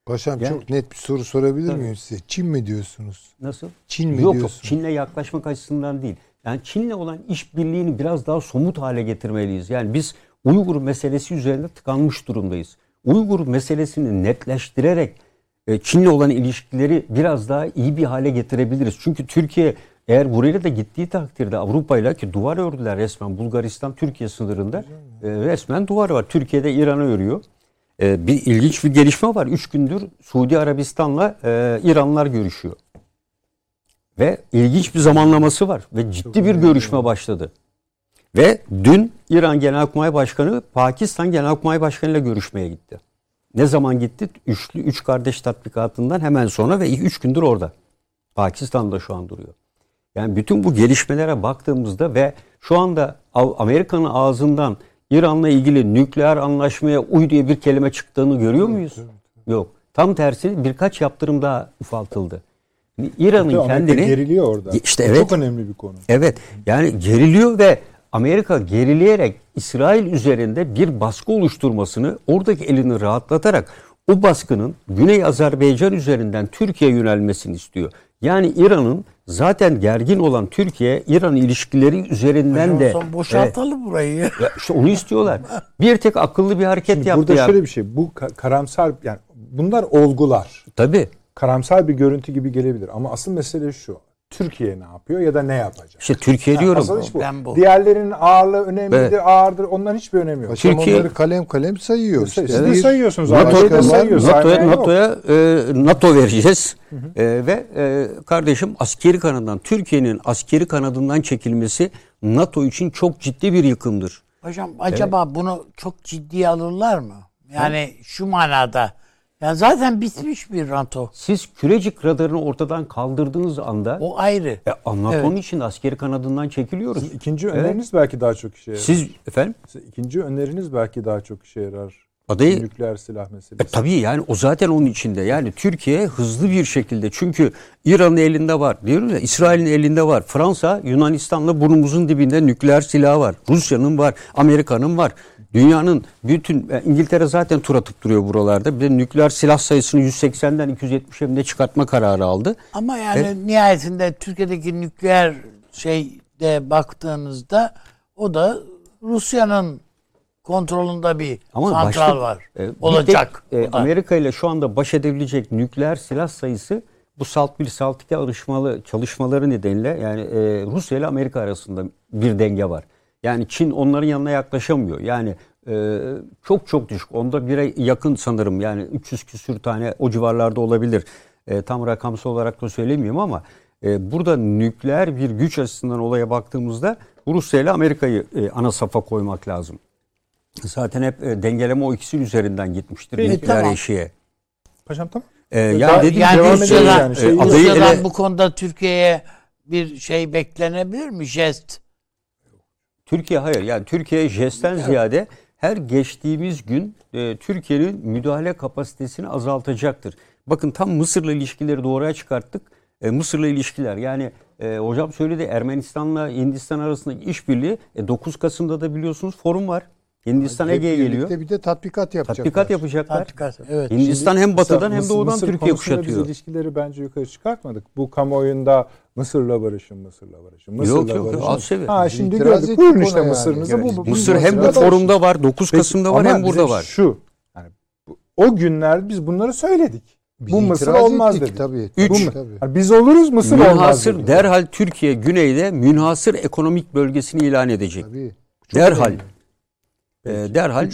Paşam Yani- çok net bir soru sorabilir Tabii. miyim size? Çin mi diyorsunuz? Nasıl? Çin mi Yok yok diyorsun? Çin'le yaklaşmak açısından değil. Yani Çin'le olan işbirliğini biraz daha somut hale getirmeliyiz. Yani biz Uygur meselesi üzerinde tıkanmış durumdayız. Uygur meselesini netleştirerek e, Çin'le olan ilişkileri biraz daha iyi bir hale getirebiliriz. Çünkü Türkiye eğer buraya da gittiği takdirde Avrupa'yla ki duvar ördüler resmen Bulgaristan Türkiye sınırında e, resmen duvar var. Türkiye'de İran'a örüyor. E, bir ilginç bir gelişme var. Üç gündür Suudi Arabistan'la e, İranlılar görüşüyor. Ve ilginç bir zamanlaması var ve ciddi bir görüşme başladı. Ve dün İran Genelkurmay Başkanı Pakistan Genelkurmay Başkanı ile görüşmeye gitti. Ne zaman gitti? Üçlü, üç kardeş tatbikatından hemen sonra ve üç gündür orada. Pakistan'da şu an duruyor. Yani bütün bu gelişmelere baktığımızda ve şu anda Amerika'nın ağzından İran'la ilgili nükleer anlaşmaya uy diye bir kelime çıktığını görüyor muyuz? Yok. Tam tersi birkaç yaptırım daha ufaltıldı. İran'ın kendini geriliyor orada. İşte evet. Çok önemli bir konu. Evet. Yani geriliyor ve Amerika gerileyerek İsrail üzerinde bir baskı oluşturmasını oradaki elini rahatlatarak o baskının Güney Azerbaycan üzerinden Türkiye yönelmesini istiyor. Yani İran'ın zaten gergin olan Türkiye-İran ilişkileri üzerinden Hocam, de son boşaltalım burayı. Ya işte onu istiyorlar. Bir tek akıllı bir hareket Şimdi yaptı burada ya. şöyle bir şey. Bu ka- karamsar yani bunlar olgular. Tabii. Karamsar bir görüntü gibi gelebilir ama asıl mesele şu. Türkiye ne yapıyor ya da ne yapacak? İşte Türkiye diyorum. Asıl bu. Ben bu. Diğerlerinin ağırlığı önemlidir, Evet. ağırdır. Onların hiçbir önemi yok. Paşam Türkiye- onları kalem kalem sayıyor. Siz İşte de sayıyorsunuz. NATO, Amerika da sayıyor. NATO'ya yok. NATO'ya e, NATO vereceğiz. E, ve e, kardeşim askeri kanadından Türkiye'nin askeri kanadından çekilmesi NATO için çok ciddi bir yıkımdır. Hocam acaba bunu çok ciddiye alırlar mı? Yani şu manada. Ya zaten bitmiş bir NATO. Siz kürecik radarını ortadan kaldırdığınız anda O ayrı. e, NATO'nun Evet. için askeri kanadından çekiliyoruz. İkinci öneriniz belki daha çok işe yarar. Siz efendim İkinci öneriniz belki daha çok işe yarar. adayı Nükleer silah E, meselesi. tabii yani o zaten onun içinde. Yani Türkiye hızlı bir şekilde çünkü İran'ın elinde var. Diyorum ya İsrail'in elinde var. Fransa Yunanistan'la burnumuzun dibinde nükleer silahı var. Rusya'nın var. Amerika'nın var. Dünyanın bütün e, İngiltere zaten tur atıp duruyor buralarda. Bir de nükleer silah sayısını 180'den 270'e mi ne çıkartma kararı aldı. Ama yani nihayetinde Türkiye'deki nükleer şeyde baktığınızda o da Rusya'nın kontrolünde bir Ama santral başka- var. E, Olacak. tek, e. Amerika ile şu anda baş edebilecek nükleer silah sayısı bu SALT 1 SALT 2 arışmalı çalışmaları nedeniyle yani e, Rusya ile Amerika arasında bir denge var. Yani Çin onların yanına yaklaşamıyor. Yani e, çok çok düşük. Onda bire yakın sanırım. Yani 300 küsür tane o civarlarda olabilir. E, tam rakamsal olarak da söylemiyorum ama e, burada nükleer bir güç açısından olaya baktığımızda Rusya ile Amerika'yı e, ana safa koymak lazım. Zaten hep e, dengeleme o ikisi üzerinden gitmiştir Peki, nükleer tamam. eşiğe. Paşam tamam. E, Daha- yani dediğim Yani devam Rusya'dan, yani. Şey- e, adayı Rusya'dan ele- bu konuda Türkiye'ye bir şey beklenebilir mi? Jest. Türkiye hayır. Yani Türkiye jestten ziyade her geçtiğimiz gün e, Türkiye'nin müdahale kapasitesini azaltacaktır. Bakın tam Mısır'la ilişkileri doğruya çıkarttık. E, Mısır'la ilişkiler yani e, hocam söyledi Ermenistan'la Hindistan arasındaki işbirliği e, 9 Kasım'da da biliyorsunuz forum var. Hindistan Ege'ye geliyor. Bir de tatbikat yapacaklar. Tatbikat yapacaklar. Tatbikat. Evet. Hindistan hem batıdan hem Mısır- doğudan Mısır Türkiye konusunda kuşatıyor. Biz ilişkileri bence yukarı çıkartmadık. Bu kamuoyunda Mısır'la barışın, Mısır'la barışın, Mısır'la Yok, yok, barışın. alt seviye. Ha şimdi itiraz gördük. Buyurun işte yani. Mısır'ınızı. Yani bu, bu, Mısır hem bu forumda var 9 Peki, Kasım'da var ama hem burada var. Şu yani bu- o günler biz bunları söyledik. Biz bu Mısır olmaz ettik dedik. Tabii. Üç. tabii, Bu- tabii. Yani biz oluruz Mısır olmaz Münhasır dedik. derhal Türkiye güneyde münhasır ekonomik bölgesini ilan edecek. Tabii. derhal. önemli. E, Peki, derhal e,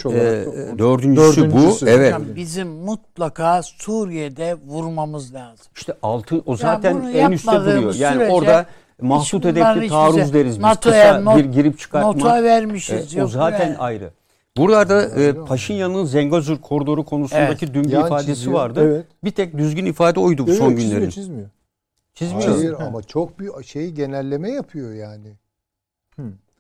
dördüncüsü, Dördüncüsü. bu. Evet. Hocam bizim mutlaka Suriye'de vurmamız lazım. İşte altı o zaten bunu en üstte duruyor. Yani sürece orada mahsut hedefli taarruz bize- deriz biz. NATO'ya Kısa not- bir girip çıkartma. Nota vermişiz. E, o zaten be. ayrı. Burada e, Paşinyan'ın Zengezur koridoru konusundaki dün bir Yan ifadesi çiziyor. vardı. Evet. Bir tek düzgün ifade oydu bu Yok, son çizmiyor, günlerin. çizmiyor. Çizmiyor. Hayır Ha. ama çok bir şey genelleme yapıyor yani.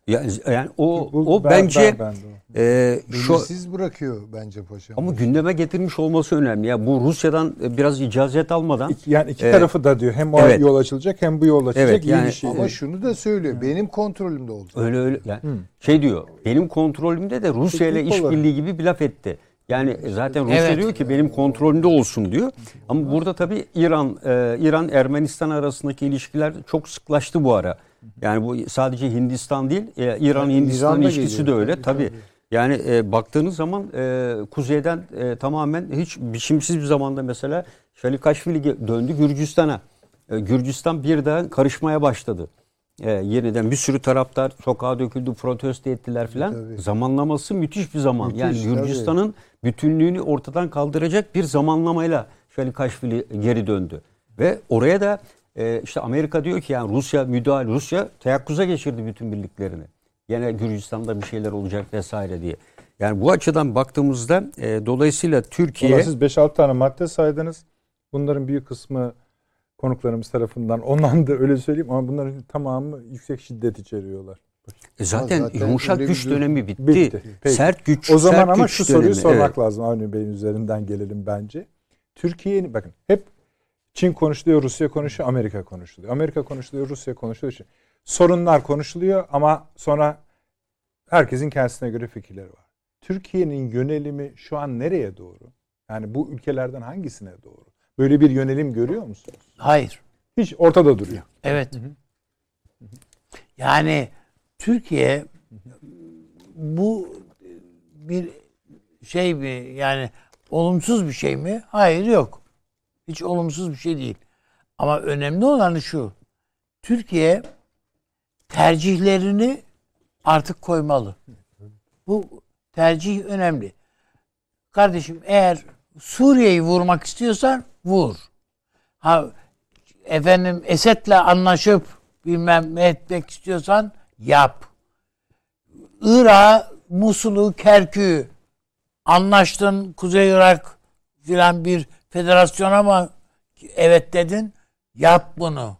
Yani, yani o Bu- o ben- bence ben- ben e, şu Belirsiz bırakıyor bence paşam. ama gündeme getirmiş olması önemli. Ya bu Rusya'dan e, biraz icazet almadan İki- yani iki Evet. tarafı da diyor. Hem o Evet. yol açılacak hem bu yol açılacak. Evet, İyi yani- bir şey. Ama şunu da söylüyor. Benim kontrolümde olacak. Öyle öyle yani şey diyor benim kontrolümde de Rusya ile işbirliği gibi bir laf etti. Yani zaten Rusya Evet. diyor ki benim kontrolümde olsun diyor. Ama burada tabii İran e, İran Ermenistan arasındaki ilişkiler çok sıklaştı bu ara. Yani bu sadece Hindistan değil, e, İran Hindistan İran da ilişkisi geliyor. de öyle Tabii. Yani e, baktığınız zaman e, kuzeyden e, tamamen hiç biçimsiz bir zamanda mesela Şalikaşvili döndü Gürcistan'a. E, Gürcistan birden karışmaya başladı. E, yeniden bir sürü taraftar sokağa döküldü, protesto ettiler filan. Zamanlaması müthiş bir zaman. Müthiş, yani. Gürcistan'ın bütünlüğünü ortadan kaldıracak bir zamanlamayla Şalikaşvili geri döndü. Ve oraya da e, işte Amerika diyor ki yani Rusya müdahale, Rusya teyakkuza geçirdi bütün birliklerini. Yine Gürcistan'da bir şeyler olacak vesaire diye. Yani bu açıdan baktığımızda e, dolayısıyla Türkiye siz 5-6 tane madde saydınız. Bunların büyük kısmı konuklarımız tarafından onlandı öyle söyleyeyim ama bunların tamamı yüksek şiddet içeriyorlar. e, zaten, zaten yumuşak bir güç dönemi bitti. Bitti. Peki. Sert güç O zaman sert ama güç şu soruyu dönemi, sormak evet. lazım Avni Bey'in üzerinden gelelim bence. Türkiye'nin bakın hep Çin konuşuluyor, Rusya konuşuyor, Amerika konuşuluyor. Amerika konuşuluyor, Rusya konuşuluyor. Sorunlar konuşuluyor ama sonra herkesin kendisine göre fikirleri var. Türkiye'nin yönelimi şu an nereye doğru? Yani bu ülkelerden hangisine doğru? Böyle bir yönelim görüyor musunuz? Hayır. Hiç ortada duruyor. Evet. Yani Türkiye bu bir şey mi yani olumsuz bir şey mi? Hayır yok. Hiç olumsuz bir şey değil. Ama önemli olan şu. Türkiye tercihlerini artık koymalı. Bu tercih önemli. Kardeşim eğer Suriye'yi vurmak istiyorsan vur. Ha efendim Esed'le anlaşıp bilmem ne etmek istiyorsan yap. Irak, Musul'u, Kerkük'ü anlaştın Kuzey Irak filan bir federasyona mı evet dedin yap bunu.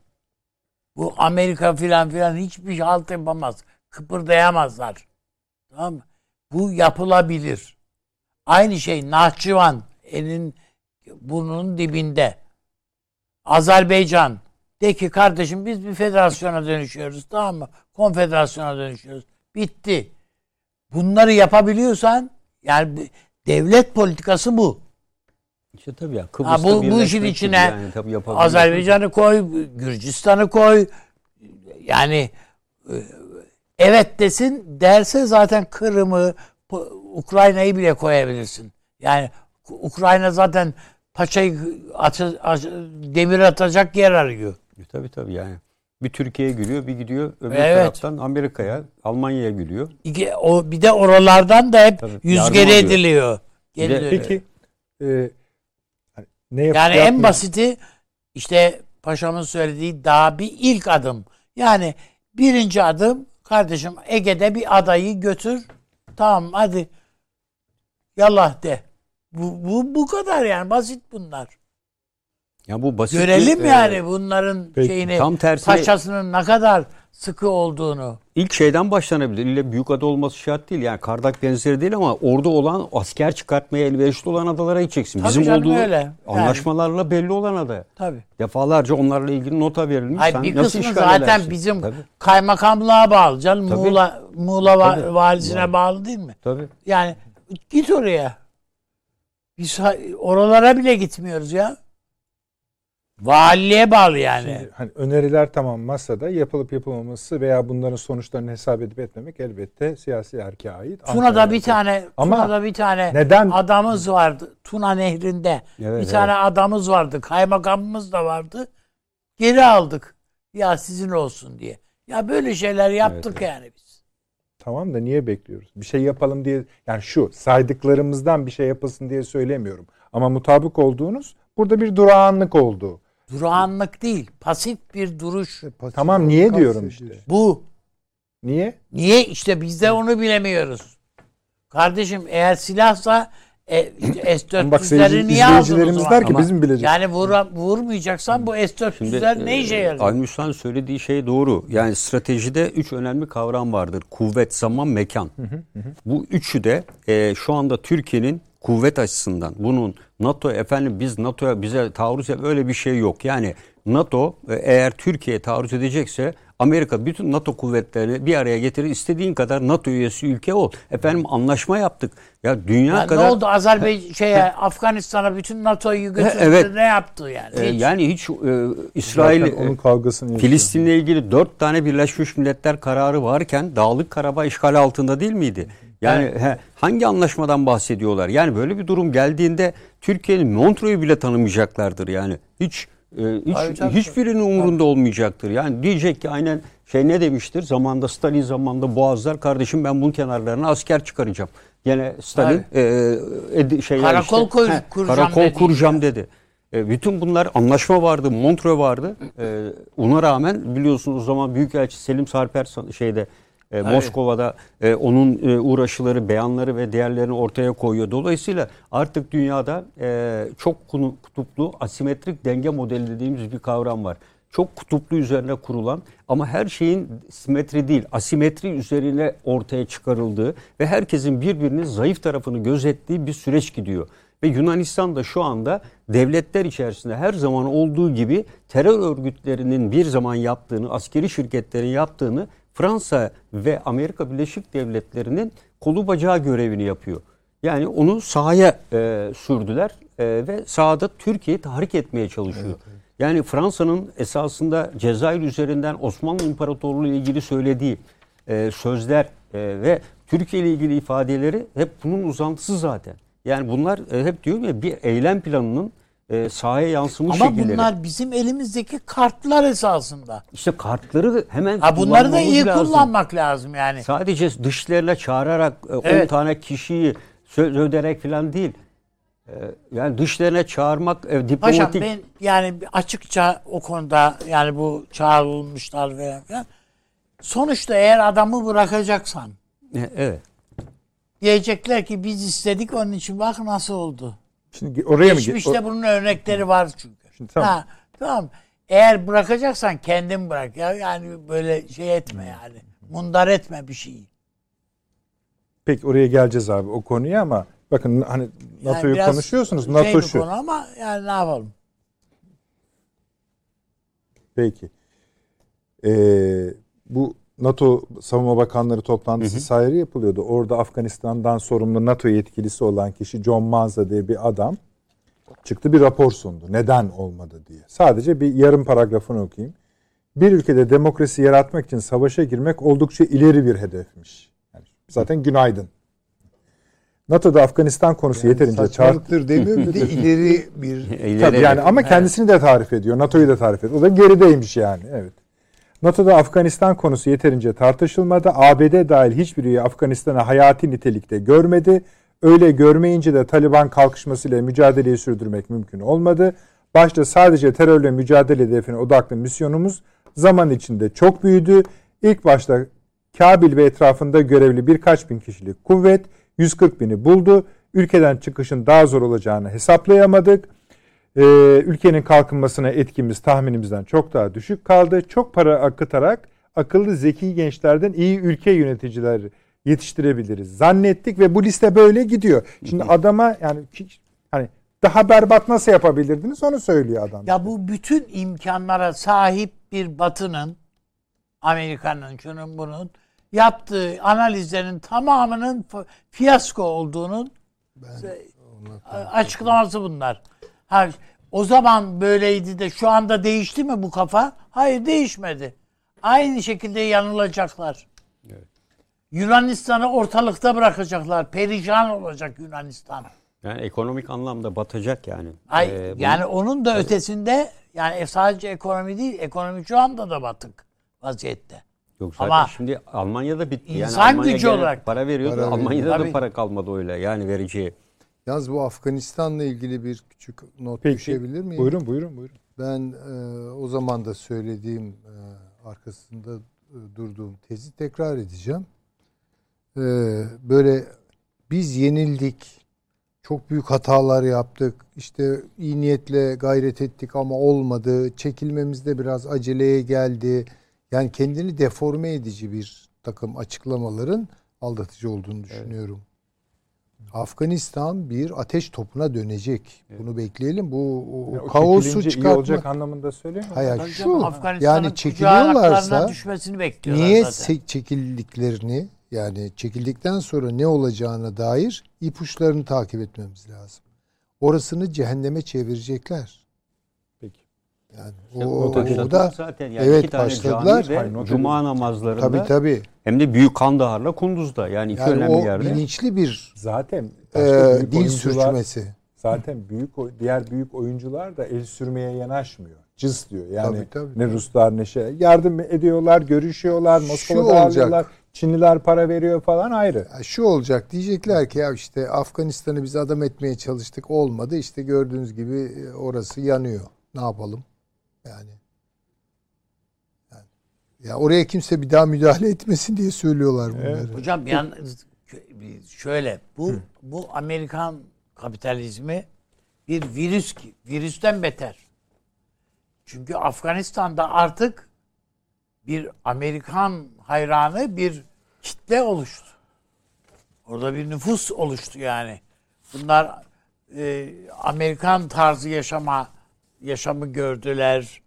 Bu Amerika filan filan hiçbir halt yapamaz. Kıpırdayamazlar. Tamam mı? Bu yapılabilir. Aynı şey Nahçıvan elin burnunun dibinde. Azerbaycan de ki kardeşim biz bir federasyona dönüşüyoruz tamam mı? Konfederasyona dönüşüyoruz. Bitti. Bunları yapabiliyorsan yani devlet politikası bu. İşte tabii ya Ha, Kıbrıs'ta bu, bu birleşmek işin içine yani tabii. Azerbaycan'ı koy, Gürcistan'ı koy. Yani e, evet desin derse zaten Kırım'ı, Ukrayna'yı bile koyabilirsin. Yani Ukrayna zaten paçayı atı- demir atacak yer arıyor. E, Tabii tabii yani. Bir Türkiye'ye gülüyor, bir gidiyor öbür Evet. taraftan Amerika'ya, Almanya'ya gülüyor. İki- o bir de oralardan da hep Tabii, yüz yardım geri alıyor. ediliyor. Geri de-. Peki e, ne yap- Yani en yapmıyor- basiti işte paşamın söylediği daha bir ilk adım. Yani birinci adım kardeşim Ege'de bir adayı götür. Tamam hadi yallah de. Bu, bu, bu kadar yani basit bunlar. Ya bu basit Görelim bir, e, yani bunların peki, şeyini tam tersine- paşasının ne kadar sıkı olduğunu. ilk şeyden başlanabilir. İlle büyük ada olması şart değil. Yani Kardak benzeri değil ama orada olan asker çıkartmaya elverişli olan adalara gideceksin. Tabii Bizim canım olduğu öyle. Yani. anlaşmalarla belli olan ada. Tabii. Defalarca onlarla ilgili nota verilmiş. Hayır, Sen bir nasıl kısmı zaten edersin? bizim Tabii, kaymakamlığa bağlı canım. Tabii. Muğla, Muğla Tabii. valisine Var. bağlı değil mi? tabii. Yani git oraya. Biz oralara bile gitmiyoruz ya. Valiliğe bağlı yani. Şimdi hani öneriler tamam masada yapılıp yapılmaması veya bunların sonuçlarını hesap edip etmemek elbette siyasi erkeğe ait. Tuna'da bir tane Ama Tuna'da bir tane neden- adamız vardı. Tuna Nehri'nde. Evet, bir tane adamız vardı. Kaymakamımız da vardı. Geri aldık. Ya sizin olsun diye. Ya böyle şeyler yaptık evet. yani biz. Tamam da niye bekliyoruz? Bir şey yapalım diye yani şu saydıklarımızdan bir şey yapılsın diye söylemiyorum. Ama mutabık olduğunuz burada bir durağanlık oldu. Durağanlık değil. Pasif bir duruş. Pasif Tamam, niye diyorum işte. Bu. Niye? Niye? İşte biz de onu bilemiyoruz. Kardeşim eğer silahsa e, işte Ama bak S-400'leri seyirci- niye aldın o izleyicilerimiz zaman? der ki Ama- bizim bileceğiz. Yani vura, vurmayacaksan bu S-400'ler ne işe yarıyor? Almüs'ten söylediği şey doğru. Yani stratejide üç önemli kavram vardır. Kuvvet, zaman, mekan. Bu üçü de e, şu anda Türkiye'nin kuvvet açısından bunun NATO efendim biz NATO'ya bize taarruz yap öyle bir şey yok. Yani NATO e, eğer Türkiye'ye taarruz edecekse Amerika bütün NATO kuvvetlerini bir araya getirir. istediğin kadar NATO üyesi ülke ol. Efendim anlaşma yaptık. Ya dünya Ya kadar ne oldu Azerbaycan şeye Afganistan'a bütün NATO'yu götürdü evet. ne yaptı yani? e, Hiç. yani hiç e, İsrail Zaten onun kavgasını yaşıyor. Filistin'le ilgili dört tane Birleşmiş Milletler kararı varken Dağlık Karabağ işgali altında değil miydi? Yani he, hangi anlaşmadan bahsediyorlar? Yani böyle bir durum geldiğinde Türkiye'nin Montreux'u bile tanımayacaklardır yani. Hiç e, hiç Tabii, tabii. hiçbirinin umurunda olmayacaktır. Yani diyecek ki aynen şey ne demiştir? Zamanda Stalin zamanında Boğazlar kardeşim ben bunun kenarlarına asker çıkaracağım. Yine Stalin e, edi- şeyler Karakol işte, koy- he, kuracağım karakol dedi. kuracağım dedi. E, bütün bunlar anlaşma vardı, Montreux vardı. E, ona rağmen biliyorsunuz o zaman Büyükelçi Selim Sarper şeyde e, Moskova'da e, onun e, uğraşıları, beyanları ve değerlerini ortaya koyuyor. Dolayısıyla artık dünyada e, çok kutuplu asimetrik denge modeli dediğimiz bir kavram var. Çok kutuplu üzerine kurulan ama her şeyin simetri değil, asimetri üzerine ortaya çıkarıldığı ve herkesin birbirinin zayıf tarafını gözettiği bir süreç gidiyor. Ve Yunanistan da şu anda devletler içerisinde her zaman olduğu gibi terör örgütlerinin bir zaman yaptığını, askeri şirketlerin yaptığını Fransa ve Amerika Birleşik Devletleri'nin kolu bacağı görevini yapıyor. Yani onu sahaya e, sürdüler e, ve sahada Türkiye'yi tahrik etmeye çalışıyor. Yani Fransa'nın esasında Cezayir üzerinden Osmanlı İmparatorluğu ile ilgili söylediği e, sözler e, ve Türkiye ile ilgili ifadeleri hep bunun uzantısı zaten. Yani bunlar e, hep diyorum ya bir eylem planının e, sahaya yansımış Ama şekilleri. bunlar bizim elimizdeki kartlar esasında. İşte kartları hemen Ha bunları da iyi lazım. kullanmak lazım yani. Sadece dışlarına çağırarak e, 10 Evet. tane kişiyi söz öderek falan değil. E, Yani dışlarına çağırmak e, Paşam diplomatik ben yani açıkça o konuda yani bu çağrılmışlar ve falan. Sonuçta eğer adamı bırakacaksan E, evet. diyecekler ki biz istedik onun için bak nasıl oldu. Şimdi oraya mı Geçmişte bunun örnekleri var çünkü. Şimdi tamam. Ha, tamam. Eğer bırakacaksan kendin bırak ya. Yani böyle şey etme yani. Mundar etme bir şeyi. Peki oraya geleceğiz abi o konuya ama bakın hani Yani NATO'yu biraz konuşuyorsunuz. şey NATO şu. konu ama yani ne yapalım? Peki. Ee, bu NATO Savunma Bakanları toplantısı sayrı yapılıyordu. Orada Afganistan'dan sorumlu NATO yetkilisi olan kişi John Manza diye bir adam çıktı bir rapor sundu. Neden olmadı diye. Sadece bir yarım paragrafını okuyayım. Bir ülkede demokrasi yaratmak için savaşa girmek oldukça ileri bir hedefmiş. Yani zaten günaydın. NATO'da Afganistan konusu yeterince çarpıcı. Saçmalıktır demiyor bir de ileri bir İleri Tabii yani ama kendisini de tarif ediyor. NATO'yu da tarif ediyor. O da gerideymiş yani. Evet. NATO'da Afganistan konusu yeterince tartışılmadı. ABD dahil hiçbir üye Afganistan'ı hayati nitelikte görmedi. Öyle görmeyince de Taliban kalkışmasıyla mücadeleyi sürdürmek mümkün olmadı. Başta sadece terörle mücadele hedefine odaklı misyonumuz zaman içinde çok büyüdü. İlk başta Kabil ve etrafında görevli birkaç bin kişilik kuvvet 140 bini buldu. Ülkeden çıkışın daha zor olacağını hesaplayamadık. Ee, ülkenin kalkınmasına etkimiz tahminimizden çok daha düşük kaldı. Çok para akıtarak akıllı zeki gençlerden iyi ülke yöneticileri yetiştirebiliriz zannettik ve bu liste böyle gidiyor. Şimdi adama yani hani daha berbat nasıl yapabilirdiniz onu söylüyor adam. Ya bu bütün imkanlara sahip bir batının Amerika'nın şunun bunun yaptığı analizlerin tamamının fiyasko olduğunun açıklaması bunlar. Ha, o zaman böyleydi de şu anda değişti mi bu kafa? Hayır değişmedi. Aynı şekilde yanılacaklar. Yunanistan'ı ortalıkta bırakacaklar. Perişan olacak Yunanistan. Yani ekonomik anlamda batacak yani. Ay, Ee, bu- yani onun da ötesinde yani sadece ekonomi değil, ekonomi şu anda da batık vaziyette. Yok zaten Ama şimdi Almanya'da bitti. Yani insan Almanya gücü olarak- para veriyordu. Para Almanya'da veriyor. da Tabii. para kalmadı öyle. Yani vereceği. Yalnız bu Afganistan'la ilgili bir küçük not Peki. düşebilir miyim? Buyurun buyurun buyurun. Ben e, o zaman da söylediğim e, arkasında e, durduğum tezi tekrar edeceğim. E, böyle biz yenildik, çok büyük hatalar yaptık, işte iyi niyetle gayret ettik ama olmadı, çekilmemizde biraz aceleye geldi. Yani kendini deforme edici bir takım açıklamaların aldatıcı olduğunu düşünüyorum. Afganistan bir ateş topuna dönecek. Bunu bekleyelim. Bu Yani o kaosu çekilince iyi çıkartma. olacak anlamında söylüyor mu? Hayır şu yani çekiliyorlarsa düşmesini bekliyorlar niye zaten. çekildiklerini yani çekildikten sonra ne olacağına dair ipuçlarını takip etmemiz lazım. Orasını cehenneme çevirecekler. Yani İşte o, o da zaten yani evet, iki tane başladılar. cami ve Hayır, cuma namazlarında tabii tabii. hem de Büyük Kandahar'la Kunduz'da yani iki Yani önemli o yerde. bilinçli bir Zaten e, dil oyuncular- sürçmesi. Zaten büyük diğer büyük oyuncular da el sürmeye yanaşmıyor. Cız diyor. Yani Tabii, tabii, ne. Ruslar ne şey. Yardım ediyorlar, görüşüyorlar, Moskova'da olacak. ağırlıyorlar. Çinliler para veriyor falan ayrı. Ya şu olacak diyecekler ki ya işte Afganistan'ı biz adam etmeye çalıştık olmadı işte gördüğünüz gibi e, orası yanıyor. Ne yapalım? Yani, yani ya oraya kimse bir daha müdahale etmesin diye söylüyorlar bunları. Evet. Hocam yalnız şöyle bu bu Amerikan kapitalizmi bir virüs ki virüsten beter. Çünkü Afganistan'da artık bir Amerikan hayranı bir kitle oluştu. Orada bir nüfus oluştu yani. Bunlar e, Amerikan tarzı yaşama yaşamı gördüler.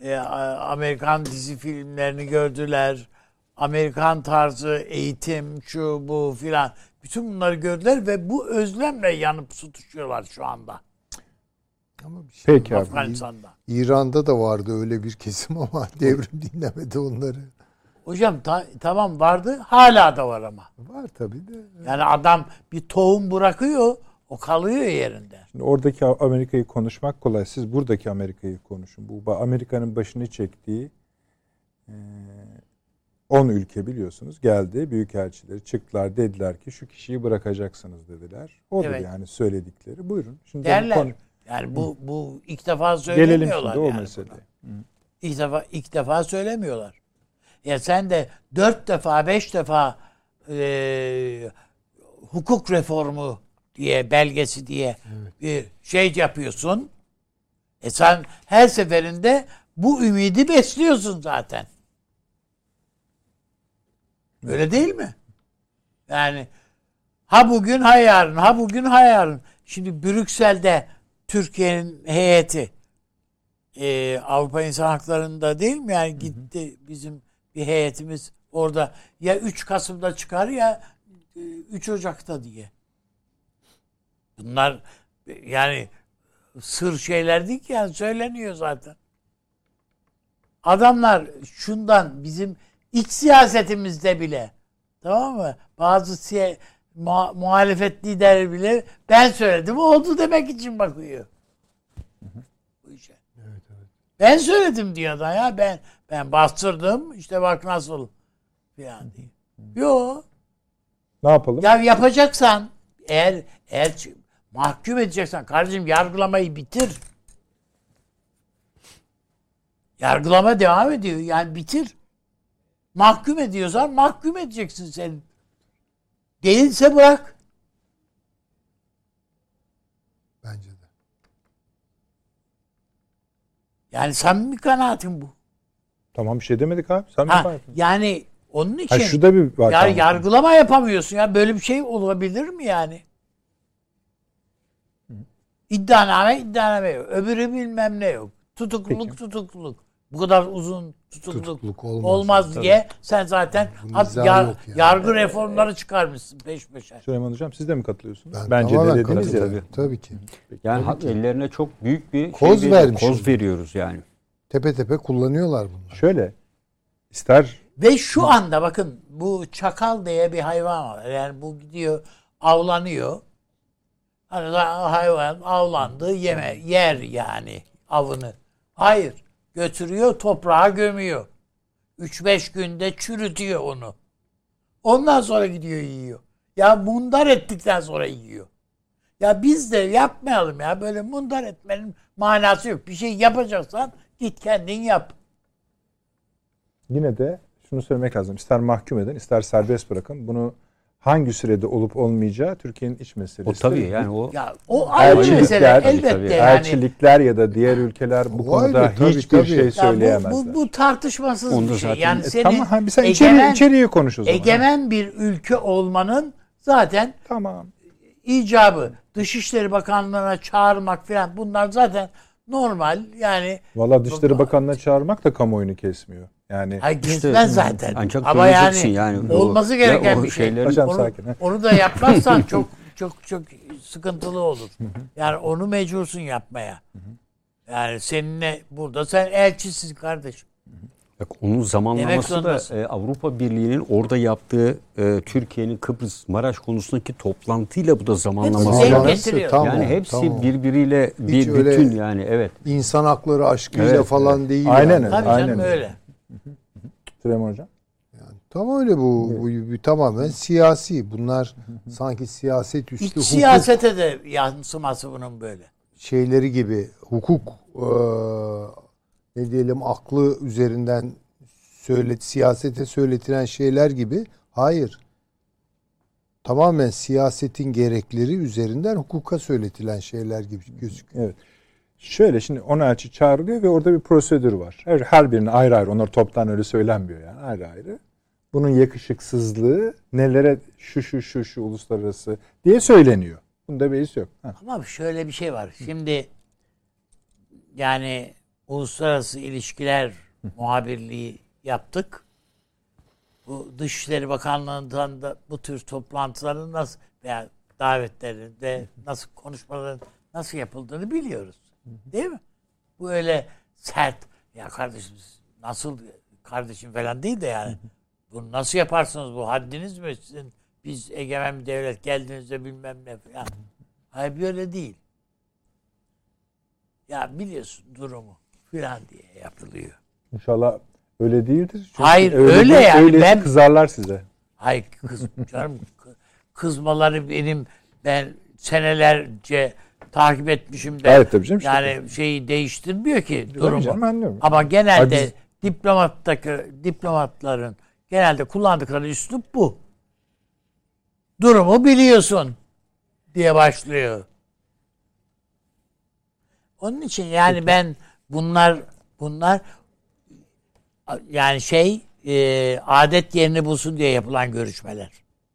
E, Amerikan dizi filmlerini gördüler. Amerikan tarzı eğitim, şu bu filan. Bütün bunları gördüler ve bu özlemle yanıp tutuşuyorlar şu anda Ama bir şey Peki abi. Afganistan'da. İran'da da vardı öyle bir kesim ama devrim dinlemedi onları. Hocam ta- tamam vardı hala da var ama. Var tabii de. Yani adam bir tohum bırakıyor o kalıyor yerinde. Şimdi oradaki Amerika'yı konuşmak kolay. Siz buradaki Amerika'yı konuşun. Bu Amerika'nın başını çektiği e, 10 ülke biliyorsunuz geldi. Büyükelçileri çıktılar dediler ki şu kişiyi bırakacaksınız dediler. Odur Evet. yani söyledikleri. Buyurun. Şimdi Derler. konu- Yani bu bu ilk defa Gelelim söylemiyorlar o yani meseleye. bunu. İlk defa ilk defa söylemiyorlar. Ya sen de dört defa beş defa e, hukuk reformu diye belgesi diye bir şey yapıyorsun. E sen her seferinde bu ümidi besliyorsun zaten. Öyle değil mi? Yani ha bugün ha yarın, ha bugün ha yarın. Şimdi Brüksel'de Türkiye'nin heyeti e, Avrupa İnsan Hakları'nda değil mi? Yani gitti bizim bir heyetimiz orada ya 3 Kasım'da çıkar ya e, 3 Ocak'ta diye. Bunlar yani sır şeyler değil ki yani söyleniyor zaten. Adamlar şundan bizim iç siyasetimizde bile tamam mı? Bazı siya, muha- muhalefet lideri bile ben söyledim oldu demek için bakıyor. Bu işe. Ben söyledim diyor da ya ben ben bastırdım işte bak nasıl falan diye. Yo Ne yapalım? ya yapacaksan eğer eğer mahkum edeceksen kardeşim yargılamayı bitir. Yargılama devam ediyor. Yani bitir. Mahkum ediyorsan mahkum edeceksin sen. Değilse bırak. Bence de. Yani samimi kanaatim bu. Tamam bir şey demedik abi. Sen mi Ha, yani onun için Ha, şurada bir vaka yani var. yargılama yapamıyorsun ya. Böyle bir şey olabilir mi yani? İddianame iddianame yok. Öbürü bilmem ne yok. Tutukluluk Peki. tutukluluk. Bu kadar uzun tutukluluk, Tutukluluk olmaz, olmaz. diye sen zaten izahı yar- yani. yargı reformları çıkarmışsın peş peşe. Süleyman Hocam siz de mi katılıyorsunuz? Ben Bence de dediniz ya. katılıyorum. Tabii ki. Yani Tabii ki. ellerine çok büyük bir Koz şey vermiş koz veriyoruz yani. Tepe tepe kullanıyorlar bunları. Şöyle ister Ve şu anda bakın bu çakal diye bir hayvan var. Yani bu gidiyor avlanıyor. Hani hayvan avlandı yeme yer yani avını. Hayır. Götürüyor toprağa gömüyor. 3-5 günde çürütüyor onu. Ondan sonra gidiyor yiyor. Ya mundar ettikten sonra yiyor. Ya biz de yapmayalım ya. Böyle mundar etmenin manası yok. Bir şey yapacaksan git kendin yap. yine de şunu söylemek lazım. İster mahkum edin, ister serbest bırakın. Bunu hangi sürede olup olmayacağı Türkiye'nin iç meselesi. O tabii yani o Ya o ayrı Elçilikler- mesele elbette tabii. yani. Elçilikler ya da diğer ülkeler bu O konuda ayrı, tabii, hiçbir tabii. şey söyleyemezler. bu, bu, bu tartışmasız Onda bir şey. zaten- Yani E, senin tamam ha, sen içeri, egemen, içeriği konuş o zaman. egemen bir ülke olmanın zaten Tamam. icabı. Dışişleri Bakanlığı'na çağırmak falan bunlar zaten normal yani Valla Dışişleri Bakanı'na çağırmak da kamuoyunu kesmiyor. Yani Hayır İşte gitmez zaten. ancak Ama yani, yani. O- olması ya gereken o bir şey. şeylerin- Hocam onu, sakin, onu da yapmazsan çok çok çok sıkıntılı olur. Yani onu mecbursun yapmaya. Yani seninle burada sen elçisin kardeşim. Bak onun zamanlaması da e, Avrupa Birliği'nin orada yaptığı e, Türkiye'nin Kıbrıs Maraş konusundaki toplantıyla bu da zamanlaması. Hepsi tamam, yani hepsi tamam. birbiriyle bir Hiç öyle- bütün yani evet. İnsan hakları aşkıyla Evet, falan değil. Aynen yani. öyle. Tabii aynen canım öyle. öyle. Süleyman Hocam. Tamam öyle bu, bu, bu tamamen siyasi. Bunlar sanki siyaset üstü İç hukuk siyasete de yansıması bunun böyle. şeyleri gibi hukuk eee, ne diyelim aklı üzerinden söylet siyasete söyletilen şeyler gibi hayır. Tamamen siyasetin gerekleri üzerinden hukuka söyletilen şeyler gibi gözüküyor. Evet. Şöyle şimdi ona elçi çağrılıyor ve orada bir prosedür var. Her, her birinin ayrı ayrı. Onlar toptan öyle söylenmiyor yani ayrı ayrı. Bunun yakışıksızlığı nelere şu şu şu şu uluslararası diye söyleniyor. Bunda beis yok. Ha. Ama şöyle bir şey var. Şimdi yani uluslararası ilişkiler muhabirliği yaptık. Bu Dışişleri Bakanlığı'ndan da bu tür toplantıların nasıl veya davetlerinde nasıl konuşmaların nasıl yapıldığını biliyoruz. Değil mi? Bu öyle sert ya kardeşim nasıl kardeşim falan değil de yani bunu nasıl yaparsınız bu haddiniz mi sizin biz egemen bir devlet geldiğinizde bilmem ne falan. Hayır böyle değil. Ya biliyorsun durumu falan diye yapılıyor. İnşallah öyle değildir. Çünkü Hayır, öyle değil, yani. öyleyse Ben- kızarlar size. Hayır kız canım kı- kızmaları benim ben senelerce takip etmişim de Evet tabii canım, işte. yani şeyi değiştirmiyor ki durumu. canım, anlıyorum. Ama genelde Hayır, diplomattaki diplomatların genelde kullandıkları üslup bu. Durumu biliyorsun diye başlıyor. Onun için yani ben bunlar bunlar yani şey e, adet yerini bulsun diye yapılan görüşmeler.